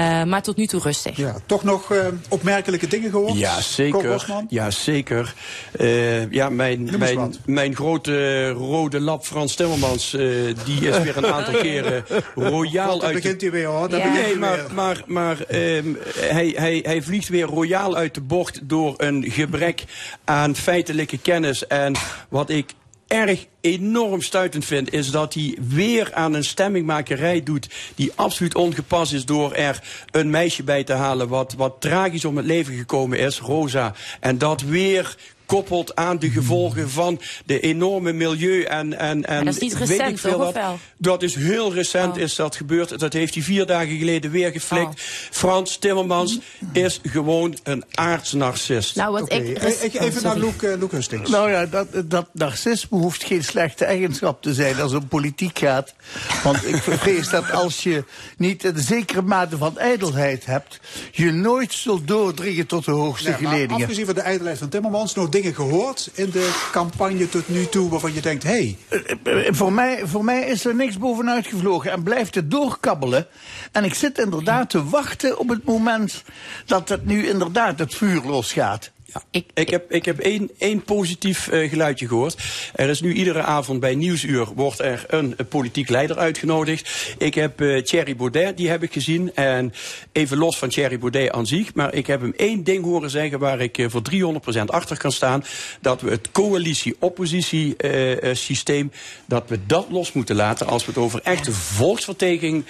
Eh, maar tot nu toe rustig. Ja, toch nog eh, opmerkelijke dingen gehoord? Ja, zeker. Ja, zeker. Eh, ja, mijn, mijn, mijn grote rode lap Frans Timmermans, eh, die is weer een aantal keren royaal uit de- begint hij weer, hoor. Dan Nee, begint hij maar, maar, maar ehm, hij, hij, hij vliegt weer royaal uit de bocht door een gebrek aan feitelijke kennis. En wat ik erg enorm stuitend vind, is dat hij weer aan een stemmingmakerij doet die absoluut ongepast is door er een meisje bij te halen wat, wat tragisch om het leven gekomen is, Rosa. En dat weer koppelt aan de gevolgen van de enorme milieu en, en, en dat is niet weet recent, ik veel wat. Dat is heel recent is dat gebeurd. Dat heeft hij vier dagen geleden weer geflikt. Frans Timmermans is gewoon een aardsnarcist. Nou, wat ik... Even naar Loek, Loek Hustings. Nou ja, dat, dat narcisme hoeft geen slechte eigenschap te zijn als het om politiek gaat. Want ik vrees dat als je niet een zekere mate van ijdelheid hebt, je nooit zult doordringen tot de hoogste Ja, geledingen. afgezien van de ijdelheid van Timmermans, nog gehoord in de campagne tot nu toe waarvan je denkt, hé, hey, Eh, Voor mij, voor mij is er niks bovenuit gevlogen en blijft het doorkabbelen. En ik zit inderdaad te wachten op het moment dat het nu inderdaad het vuur losgaat. Ik, ik, heb, ik heb één, één positief eh, geluidje gehoord. Er is nu iedere avond bij Nieuwsuur wordt er een, eh, politiek leider uitgenodigd. Ik heb eh, Thierry Baudet, die heb ik gezien. En even los van Thierry Baudet aan zich. Maar ik heb hem één ding horen zeggen waar ik voor 300% achter kan staan. Dat we het coalitie-oppositie systeem, dat we dat los moeten laten. Als we het over echte volksvertegenwoordiging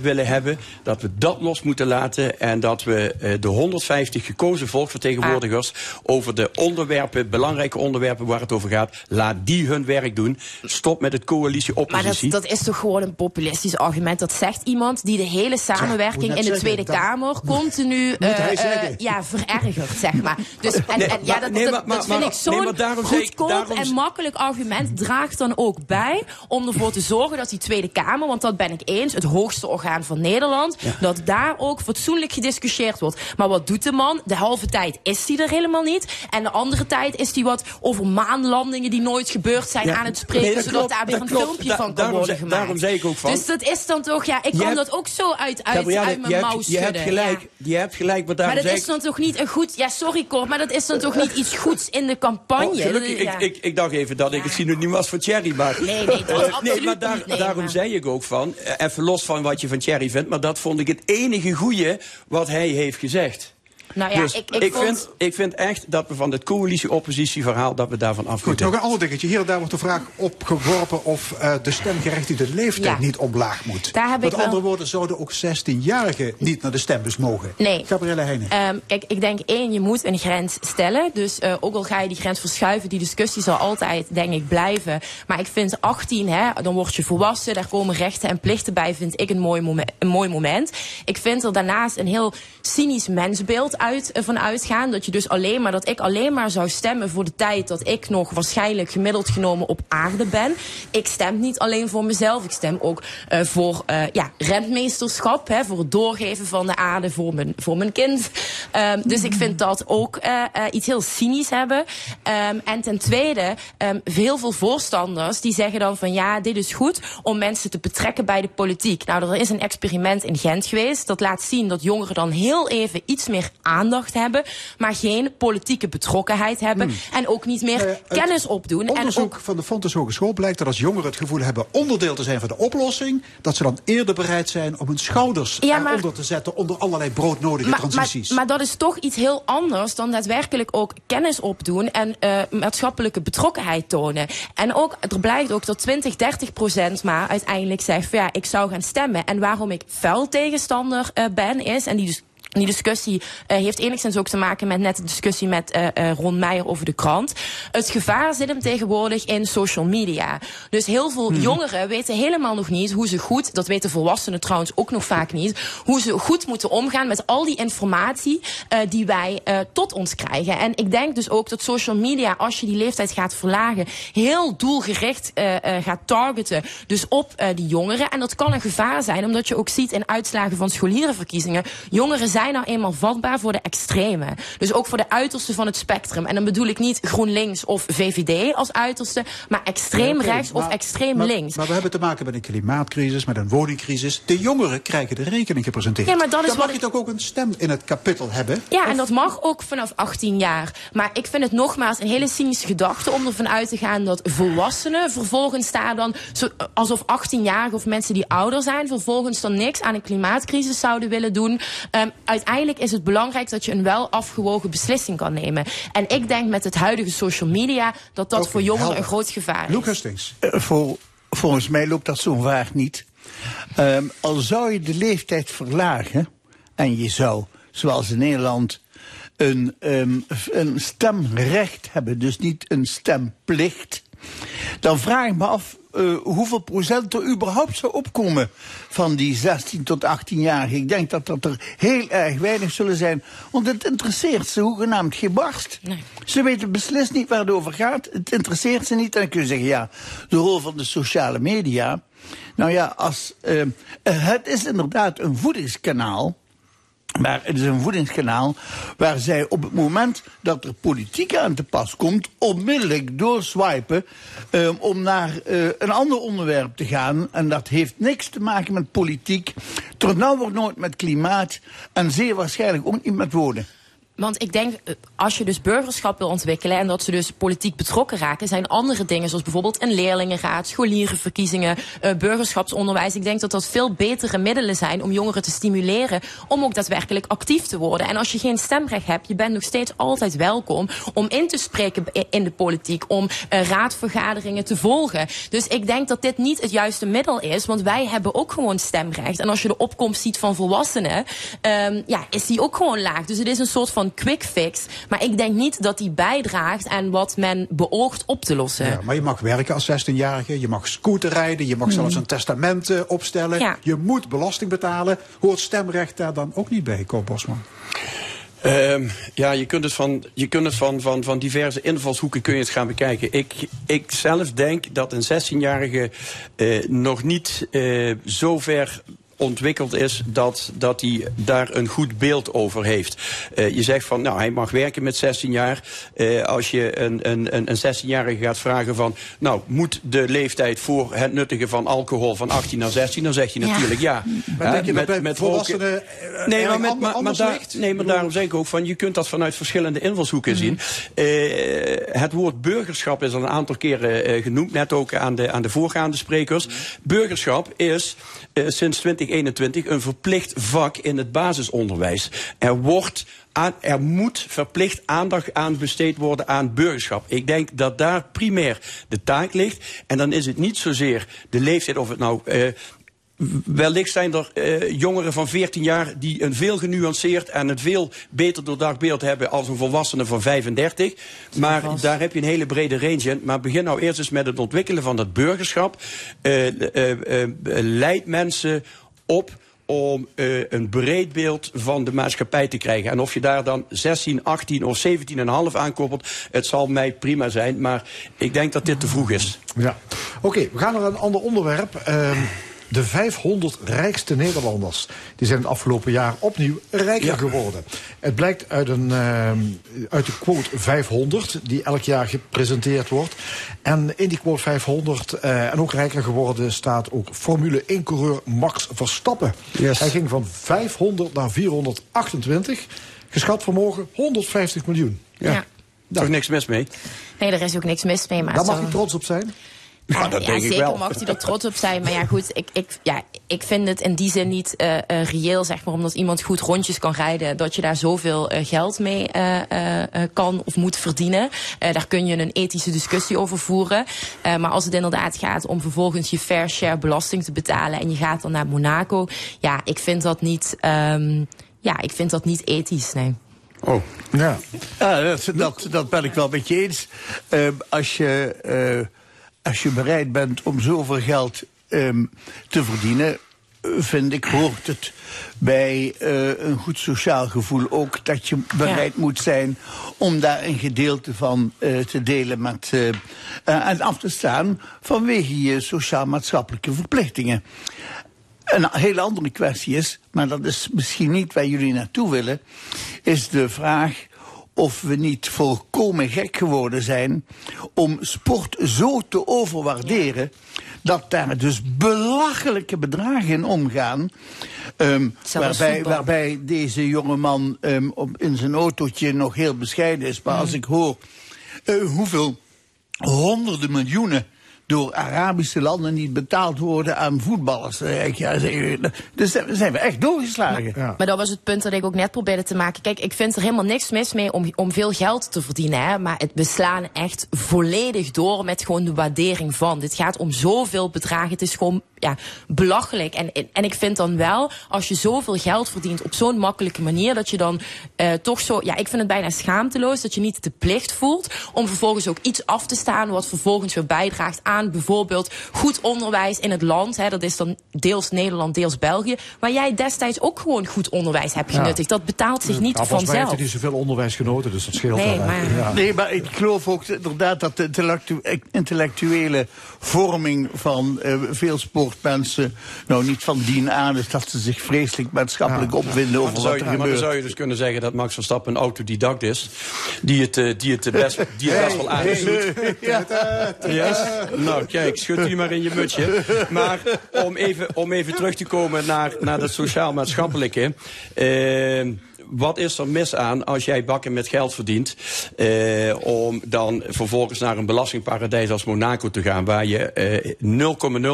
willen hebben. Dat we dat los moeten laten. En dat we de 150 gekozen volksvertegenwoordigers over de onderwerpen, belangrijke onderwerpen waar het over gaat, laat die hun werk doen. Stop met het Maar dat, coalitie-oppositie. dat is toch gewoon een populistisch argument. Dat zegt iemand die de hele samenwerking in de Tweede dat- Kamer continu zeggen. ja, verergert, zeg maar. Dus, en, Nee, en, ja, dat, nee, dat, maar- dat maar- vind maar- ik zo'n nee, maar daarom zei ik- goedkoop daarom- en makkelijk argument. Draagt dan ook bij om ervoor te zorgen dat die Tweede Kamer, want dat ben ik eens, het hoogste orgaan van Nederland, dat daar ook fatsoenlijk gediscussieerd wordt. Maar wat doet de man? De halve tijd is hij er helemaal niet. En de andere tijd is hij wat over maanlandingen die nooit gebeurd zijn Ja, aan het spreken, nee, dat zodat klopt, daar weer een klopt. filmpje Da- van kan daarom worden gemaakt. daarom zei ik ook van- Dus dat is dan toch, ja, ik Je kan hebt- dat ook zo uit, uit, mijn je mouw hebt, je schudden. hebt gelijk, ja. je hebt gelijk, maar Maar dat is dan toch niet een goed... Ja, sorry Cor, maar dat is dan toch niet iets goeds in de campagne? Oh, gelukkig, Ja. ik, ik, ik dacht even dat ik het synoniem was voor Thierry. Maar, Nee, nee, dat nee, maar daar- niet, nee, daarom maar- zei ik ook van, eh, even los van wat je van Thierry vindt, maar dat vond ik het enige goede wat hij heeft gezegd. Nou ja, dus ik, ik, vond... vind, ik vind echt dat we van het coalitie-oppositie verhaal, dat we daarvan af Goed, moeten. nog een ander dingetje. Hier en daar wordt de vraag opgeworpen of eh, de stemgerechtigde leeftijd Ja. niet omlaag moet. Daar heb Met ik wel- andere woorden, zouden ook 16-jarigen niet naar de stembus mogen? Nee. Gabrielle Heijnen. Ehm, kijk, ik denk één, je moet een grens stellen. Dus eh, ook al ga je die grens verschuiven, die discussie zal altijd, denk ik, blijven. Maar ik vind 18, hè, dan word je volwassen, daar komen rechten en plichten bij, vind ik een mooi, momen- een mooi moment. Ik vind er daarnaast een heel cynisch mensbeeld uit, van uitgaan. Dat je dus alleen maar, dat ik alleen maar zou stemmen voor de tijd dat ik nog waarschijnlijk gemiddeld genomen op aarde ben. Ik stem niet alleen voor mezelf, ik stem ook eh, voor eh, ja, rentmeesterschap, hè, voor het doorgeven van de aarde voor mijn, voor mijn kind. Ehm, dus ik vind dat ook eh, iets heel cynisch hebben. Ehm, en ten tweede, ehm, heel veel voorstanders die zeggen dan van ja, dit is goed om mensen te betrekken bij de politiek. Nou, er is een experiment in Gent geweest. Dat laat zien dat jongeren dan heel even iets meer aandacht hebben, maar geen politieke betrokkenheid hebben. En ook niet meer kennis opdoen. En Onderzoek ook van de Fontes Hogeschool blijkt dat als jongeren het gevoel hebben onderdeel te zijn van de oplossing, dat ze dan eerder bereid zijn om hun schouders Ja, maar- eronder te zetten onder allerlei broodnodige maar, transities. Maar, maar dat is toch iets heel anders dan daadwerkelijk ook kennis opdoen en eh, maatschappelijke betrokkenheid tonen. En ook, er blijkt ook dat 20, 30 procent maar uiteindelijk zegt van ja, ik zou gaan stemmen. En waarom ik fel tegenstander eh, ben is, en die dus die discussie eh, heeft enigszins ook te maken met net de discussie met eh, Ron Meijer over de krant. Het gevaar zit hem tegenwoordig in social media. Dus heel veel Mhm. jongeren weten helemaal nog niet hoe ze goed, dat weten volwassenen trouwens ook nog vaak niet, hoe ze goed moeten omgaan met al die informatie die wij tot ons krijgen. En ik denk dus ook dat social media, als je die leeftijd gaat verlagen, heel doelgericht gaat targeten. Dus op die jongeren. En dat kan een gevaar zijn, omdat je ook ziet in uitslagen van scholierenverkiezingen. Jongeren zijn nou eenmaal vatbaar voor de extreme. Dus ook voor de uiterste van het spectrum. En dan bedoel ik niet GroenLinks of VVD als uiterste, maar extreem rechts of extreem maar- links. Maar we hebben te maken met een klimaatcrisis, met een woningcrisis. De jongeren krijgen de rekening gepresenteerd. Ja, maar is Dan wat mag je toch ook een stem in het kapittel hebben? Ja, en dat mag ook vanaf 18 jaar. Maar ik vind het nogmaals een hele cynische gedachte om ervan uit te gaan dat volwassenen vervolgens daar dan, zo, alsof 18-jarigen of mensen die ouder zijn, vervolgens dan niks aan een klimaatcrisis zouden willen doen. Ehm, uiteindelijk is het belangrijk dat je een wel afgewogen beslissing kan nemen. En ik denk met het huidige social media dat dat voor jongeren helder. een groot gevaar is. Hustings. Eh, voor, volgens mij loopt dat zo'n vaart niet. Ehm, al zou je de leeftijd verlagen en je zou, zoals in Nederland, een, ehm, een stemrecht hebben, dus niet een stemplicht, dan vraag ik me af eh, hoeveel procent er überhaupt zou opkomen van die 16 tot 18-jarigen. Ik denk dat dat er heel erg weinig zullen zijn. Want het interesseert ze hoegenaamd geen barst. Ze weten beslist niet waar het over gaat. Het interesseert ze niet. En dan kun je zeggen, ja, de rol van de sociale media. Nou ja, als, eh, het is inderdaad een voedingskanaal. Maar het is een voedingskanaal waar zij op het moment dat er politiek aan te pas komt, onmiddellijk doorswipen um, om naar uh, een ander onderwerp te gaan. En dat heeft niks te maken met politiek. Tot nou wordt nooit met klimaat en zeer waarschijnlijk ook niet met woorden. Want ik denk, eh, als je dus burgerschap wil ontwikkelen en dat ze dus politiek betrokken raken, zijn andere dingen zoals bijvoorbeeld een leerlingenraad, scholierenverkiezingen, uh, burgerschapsonderwijs. Ik denk dat dat veel betere middelen zijn om jongeren te stimuleren om ook daadwerkelijk actief te worden. En als je geen stemrecht hebt, je bent nog steeds altijd welkom om in te spreken in de politiek, om uh, raadvergaderingen te volgen. Dus ik denk dat dit niet het juiste middel is, want wij hebben ook gewoon stemrecht. En als je de opkomst ziet van volwassenen, um, ja, is die ook gewoon laag. Dus het is een soort van quick fix. Maar ik denk niet dat die bijdraagt aan wat men beoogt op te lossen. Ja, maar je mag werken als 16-jarige, je mag scooter rijden, je mag Hmm. zelfs een testament eh, opstellen. Ja. Je moet belasting betalen. Hoort stemrecht daar dan ook niet bij, Koop Bosman? Ehm, ja, je kunt het, van, je kunt het van, van, van diverse invalshoeken kun je het gaan bekijken. Ik, ik zelf denk dat een 16-jarige eh, nog niet eh, zo ver ontwikkeld is dat, dat hij daar een goed beeld over heeft. Eh, je zegt van, nou, hij mag werken met 16 jaar. Eh, als je een, een, een een 16-jarige gaat vragen van, nou, moet de leeftijd voor het nuttigen van alcohol van 18 naar 16, dan zeg je Ja. natuurlijk ja. Maar denk je dat bij roken- volwassenen, nee, maar, met, maar, daar, nee, maar daarom zeg ik ook van, je kunt dat vanuit verschillende invalshoeken zien. Eh, het woord burgerschap is al een aantal keren eh, genoemd, net ook aan de, aan de voorgaande sprekers. Burgerschap is eh, sinds 2021 een verplicht vak in het basisonderwijs. Er wordt aan, er moet verplicht aandacht aan besteed worden aan burgerschap. Ik denk dat daar primair de taak ligt. En dan is het niet zozeer de leeftijd of het nou. eh, Wellicht zijn er eh, jongeren van 14 jaar die een veel genuanceerd en een veel beter doordacht beeld hebben als een volwassene van 35. Maar daar heb je een hele brede range in. Maar begin nou eerst eens met het ontwikkelen van dat burgerschap. Eh, eh, eh, eh, leid mensen op om eh, een breed beeld van de maatschappij te krijgen. En of je daar dan 16, 18 of 17,5 aan koppelt, het zal mij prima zijn. Maar ik denk dat dit te vroeg is. Ja. Oké, we gaan naar een ander onderwerp. Ehm, de 500 rijkste Nederlanders. Die zijn het afgelopen jaar opnieuw rijker geworden. Het blijkt uit, een, ehm, uit de quote 500, die elk jaar gepresenteerd wordt. En in die quote 500, eh, en ook rijker geworden, staat ook Formule 1-coureur Max Verstappen. Hij ging van 500 naar 428. Geschat vermogen 150 miljoen. Ja. Toch niks mis mee? Nee, er is ook niks mis mee. Maar Daar mag je trots op zijn. Ja, dat ja, denk ik zeker wel. mag hij er trots op zijn. Maar ja, goed, ik, ik, ja, ik vind het in die zin niet eh eh, reëel, zeg maar, omdat iemand goed rondjes kan rijden, dat je daar zoveel eh, geld mee eh, eh, eh, kan of moet verdienen. Eh, daar kun je een ethische discussie over voeren. Eh, maar als het inderdaad gaat om vervolgens je fair share belasting te betalen en je gaat dan naar Monaco, ja, ik vind dat niet, ehm, ja, ik vind dat niet ethisch, nee. Oh. Ja. Ja, dat, dat, dat ben ik wel met je eens. Ehm, als, je, eh, als je bereid bent om zoveel geld ehm, te verdienen, vind ik, hoort het bij eh, een goed sociaal gevoel ook dat je bereid moet zijn om daar een gedeelte van eh, te delen met, eh, en af te staan vanwege je sociaal-maatschappelijke verplichtingen. Een hele andere kwestie is, maar dat is misschien niet waar jullie naartoe willen, is de vraag of we niet volkomen gek geworden zijn om sport zo te overwaarderen dat daar dus belachelijke bedragen in omgaan. ehm, waarbij, waarbij deze jongeman ehm, op, in zijn autootje nog heel bescheiden is. Maar als ik hoor eh, hoeveel honderden miljoenen door Arabische landen niet betaald worden aan voetballers. ik, Ja, dus daar zijn we echt doorgeslagen. Maar dat was het punt dat ik ook net probeerde te maken. Kijk, ik vind er helemaal niks mis mee om, om veel geld te verdienen. Hè, maar het, we slaan echt volledig door met gewoon de waardering van. Dit gaat om zoveel bedragen. Het is gewoon ja, belachelijk. En, en, en ik vind dan wel, als je zoveel geld verdient op zo'n makkelijke manier, dat je dan eh, toch zo. Ja, ik vind het bijna schaamteloos dat je niet de plicht voelt om vervolgens ook iets af te staan wat vervolgens weer bijdraagt aan aan bijvoorbeeld goed onderwijs in het land. Hè, dat is dan deels Nederland, deels België. Waar jij destijds ook gewoon goed onderwijs hebt Ja. genuttigd. Dat betaalt zich niet Nou, volgens mij heeft vanzelf. hij niet zoveel onderwijs genoten, dus dat scheelt Nee, wel. maar- Ja. Nee, maar ik geloof ook inderdaad dat de intellectu- intellectuele vorming van eh, veel sportmensen nou niet van dien aan is dat ze zich vreselijk maatschappelijk opwinden Maar over dan, zou wat je, er maar dan gebeurt. zou je dus kunnen zeggen dat Max Verstappen een autodidact is. Die het, eh, die het, best, die het best wel aardig doet. Ja? Nou, kijk, schud u maar in je mutsje. Maar om even, om even terug te komen naar, naar het sociaal-maatschappelijke. eh, wat is er mis aan als jij bakken met geld verdient... eh, om dan vervolgens naar een belastingparadijs als Monaco te gaan... waar je eh 0,0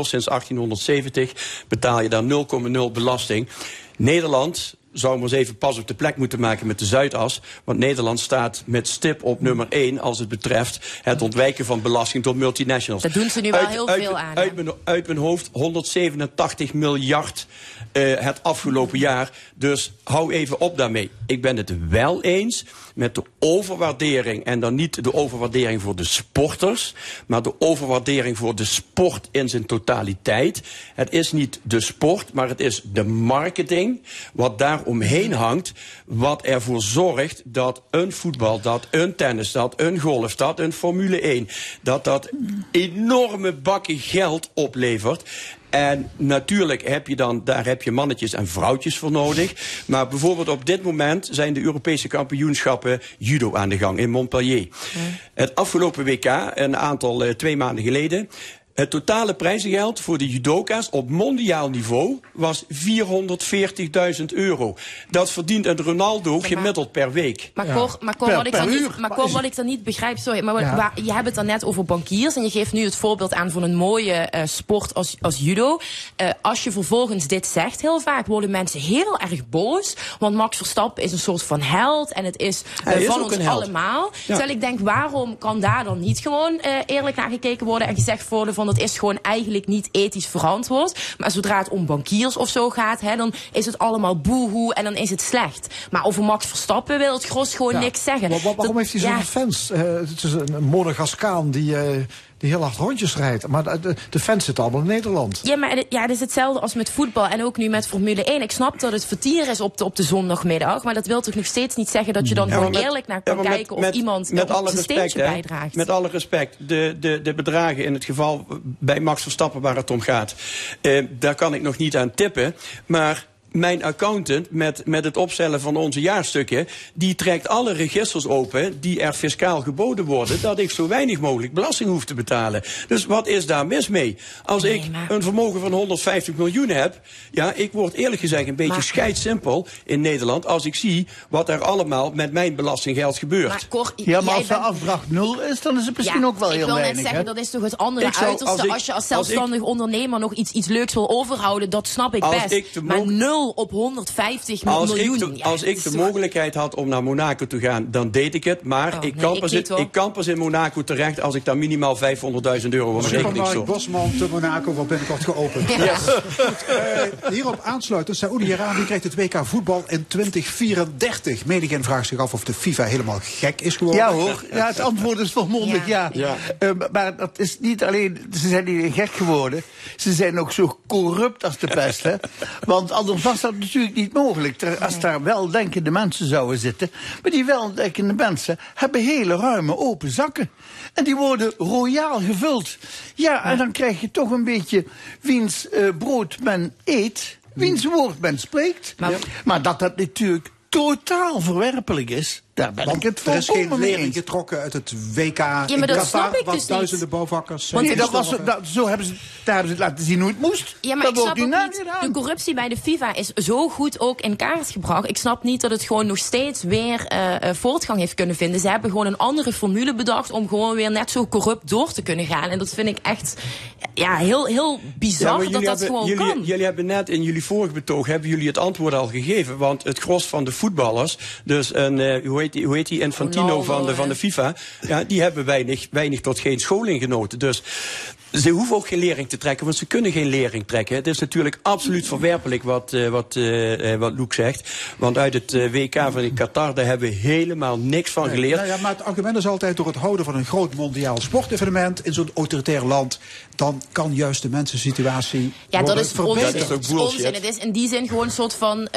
sinds 1870 betaal je daar 0,0 belasting. Nederland zou maar eens even pas op de plek moeten maken met de Zuidas. Want Nederland staat met stip op nummer 1 als het betreft het ontwijken van belasting tot multinationals. Daar doen ze nu wel heel veel aan? Uit mijn, uit mijn hoofd 187 miljard eh, het afgelopen jaar. Dus hou even op daarmee. Ik ben het wel eens met de overwaardering. En dan niet de overwaardering voor de sporters. Maar de overwaardering voor de sport in zijn totaliteit. Het is niet de sport, maar het is de marketing. Wat daar omheen hangt. Wat ervoor zorgt dat een voetbal, dat een tennis, dat een golf, dat een Formule 1. Dat dat enorme bakken geld oplevert. En natuurlijk heb je dan, daar heb je mannetjes en vrouwtjes voor nodig. Maar bijvoorbeeld op dit moment zijn de Europese kampioenschappen judo aan de gang in Montpellier. Het afgelopen WK, een aantal, eh, twee maanden geleden. Het totale prijzengeld voor de judoka's op mondiaal niveau was 440.000 euro. Dat verdient een Ronaldo gemiddeld per week. Maar Cor, maar Cor, wat, ik dan niet, maar Cor, wat ik dan niet begrijp, sorry, maar wat- Ja. waar- je hebt het dan net over bankiers en je geeft nu het voorbeeld aan van een mooie eh, sport als, als judo. Eh, als je vervolgens dit zegt, heel vaak worden mensen heel erg boos, want Max Verstappen is een soort van held en het is, eh, is van ons held. allemaal. Ja. Terwijl ik denk, waarom kan daar dan niet gewoon eh, eerlijk naar gekeken worden en gezegd worden van dat is gewoon eigenlijk niet ethisch verantwoord. Maar zodra het om bankiers of zo gaat, hè, dan is het allemaal boehoe en dan is het slecht. Maar over Max Verstappen wil het gros gewoon Ja. niks zeggen. Wa- wa- waarom Dat- heeft hij zoveel ja. fans? Eh, het is een, een Monegaskaan die, eh, die heel hard rondjes rijdt. Maar de, de, de fans zitten allemaal in Nederland. Ja, maar het- ja, het is hetzelfde als met voetbal en ook nu met Formule 1. Ik snap dat het vertier is op de, op de zondagmiddag, maar dat wil toch nog steeds niet zeggen dat je dan Ja, gewoon met- eerlijk naar ja, kan kijken of met- iemand met op alle zijn respect, steentje hè, bijdraagt. Met alle respect, de, de, de bedragen in het geval bij Max Verstappen waar het om gaat, eh, daar kan ik nog niet aan tippen. Maar mijn accountant met, met het opstellen van onze jaarstukken, die trekt alle registers open die er fiscaal geboden worden, dat ik zo weinig mogelijk belasting hoef te betalen. Dus wat is daar mis mee? Als ik een vermogen van 150 miljoen heb, ja, ik word eerlijk gezegd een beetje Maar- scheidsimpel in Nederland als ik zie wat er allemaal met mijn belastinggeld gebeurt. Maar Cor, Ja, maar jij als de bent- afdracht nul is, dan is het misschien Ja, ook wel ik heel wil weinig. net zeggen, hè? dat is toch het andere Ik zou- uiterste. als Als, ik- je als als ik- zelfstandig ondernemer nog iets, iets leuks wil overhouden, dat snap ik Als best. ik maar mo- op 150 Als miljoen. ik, de, ja, als ik de mogelijkheid had om naar Monaco te gaan, dan deed ik het. Maar Oh, ik, kan ik pas niet, in, ik kan pas in Monaco terecht als ik daar minimaal 500.000 euro voor mijn rekening Supermarkt. Bosman te Monaco wordt binnenkort geopend. Ja. Goed, eh, hierop aansluitend, Saoedi-Arabië krijgt het WK voetbal in 2034. Menigeen vraagt zich af of de FIFA helemaal gek is geworden. Ja hoor, ja, het antwoord is volmondig ja. Ja. Eh, maar dat is niet alleen, ze zijn niet gek geworden, ze zijn ook zo corrupt als de pest. Hè? Want anders was dat natuurlijk niet mogelijk. Als daar weldenkende mensen zouden zitten. Maar die weldenkende mensen hebben hele ruime open zakken. En die worden royaal gevuld. Ja, en dan krijg je toch een beetje wiens eh, brood men eet, wiens woord men spreekt. Maar, dat dat natuurlijk totaal verwerpelijk is, daar ben ik het er is geen volkomen mee lering eens. getrokken uit het WK Ja, in maar dat Qatar, snap ik dus duizenden niet. bouwvakkers zijn Nee, dat was, dat, zo hebben ze, daar hebben ze het laten zien hoe het moest. Ja, maar dat ik snap ook niet de corruptie bij de FIFA is zo goed ook in kaart gebracht. Ik snap niet dat het gewoon nog steeds weer eh, eh, voortgang heeft kunnen vinden. Ze hebben gewoon een andere formule bedacht om gewoon weer net zo corrupt door te kunnen gaan. En dat vind ik echt ja, heel, heel bizar dat dat hebben, gewoon jullie, kan. jullie hebben net in jullie vorige betoog hebben jullie het antwoord al gegeven. Want het gros van de voetballers, dus een, eh, hoe, heet die, hoe heet die Infantino van de, van de. FIFA, ja, die hebben weinig, weinig tot geen scholing genoten. Dus Ze hoeven ook geen lering te trekken, want ze kunnen geen lering trekken. Het is natuurlijk absoluut verwerpelijk wat, uh, wat, uh, wat Loek zegt. Want uit het uh, WK van Qatar, daar hebben we helemaal niks van geleerd. Nee, nou ja, maar het argument is altijd door het houden van een groot mondiaal sportevenement in zo'n autoritair land, dan kan juist de mensensituatie. Ja, dat is verbeterd. onzin. Dat is onzin. Het is in die zin gewoon een soort van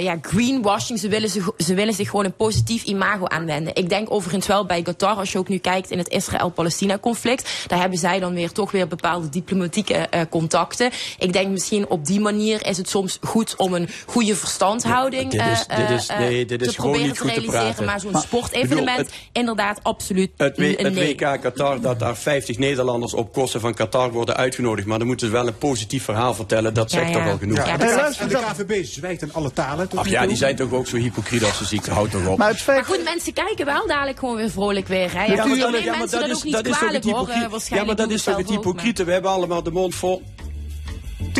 ja, greenwashing. Ze willen, zich, ze willen zich gewoon een positief imago aanwenden. Ik denk overigens wel bij Qatar, als je ook nu kijkt in het Israël-Palestina-conflict, daar hebben zij dan weer toch weer bepaalde diplomatieke uh, contacten. Ik denk misschien op die manier is het soms goed om een goede verstandhouding ja, dit is, uh, dit is, nee, dit is te gewoon proberen niet te goed te realiseren. maar zo'n sportevenement, bedoel, het- inderdaad, absoluut Het, een het. WK Qatar, dat daar 50 Nederlanders op kosten van Qatar worden uitgenodigd. Maar dan moeten ze wel een positief verhaal vertellen. Dat zegt toch wel genoeg. Ja, en, de, en de KVB zwijgt in alle talen. Ach ja, die zijn toch ook zo hypocriet als ze ziek. Houd toch op. Maar het feit... Maar goed, mensen kijken wel dadelijk gewoon weer vrolijk weer. Hè? Ja, Ja, maar dat- nemen ja, maar mensen dat dat is, ook niet is kwalijk hoor. eh, Ja, maar dat is toch het zelf ook, maar- hypocriete. We hebben allemaal de mond vol.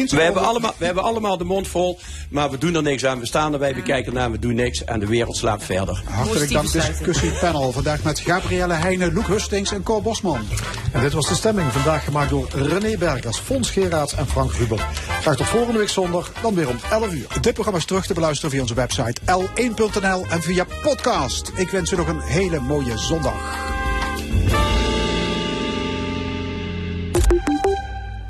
We hebben, allemaal, we hebben allemaal de mond vol, maar we doen er niks aan. We staan erbij, we kijken naar, we doen niks en de wereld slaapt verder. Hartelijk dank discussiepanel. Vandaag met Gabrielle Heijnen, Loek Hustings en Cor Bosman. En dit was de stemming vandaag gemaakt door René Bergers, Fons Geraerts en Frank Ruber. Graag tot volgende week zondag, dan weer om 11 uur. Dit programma is terug te beluisteren via onze website l1.nl en via podcast. Ik wens u nog een hele mooie zondag.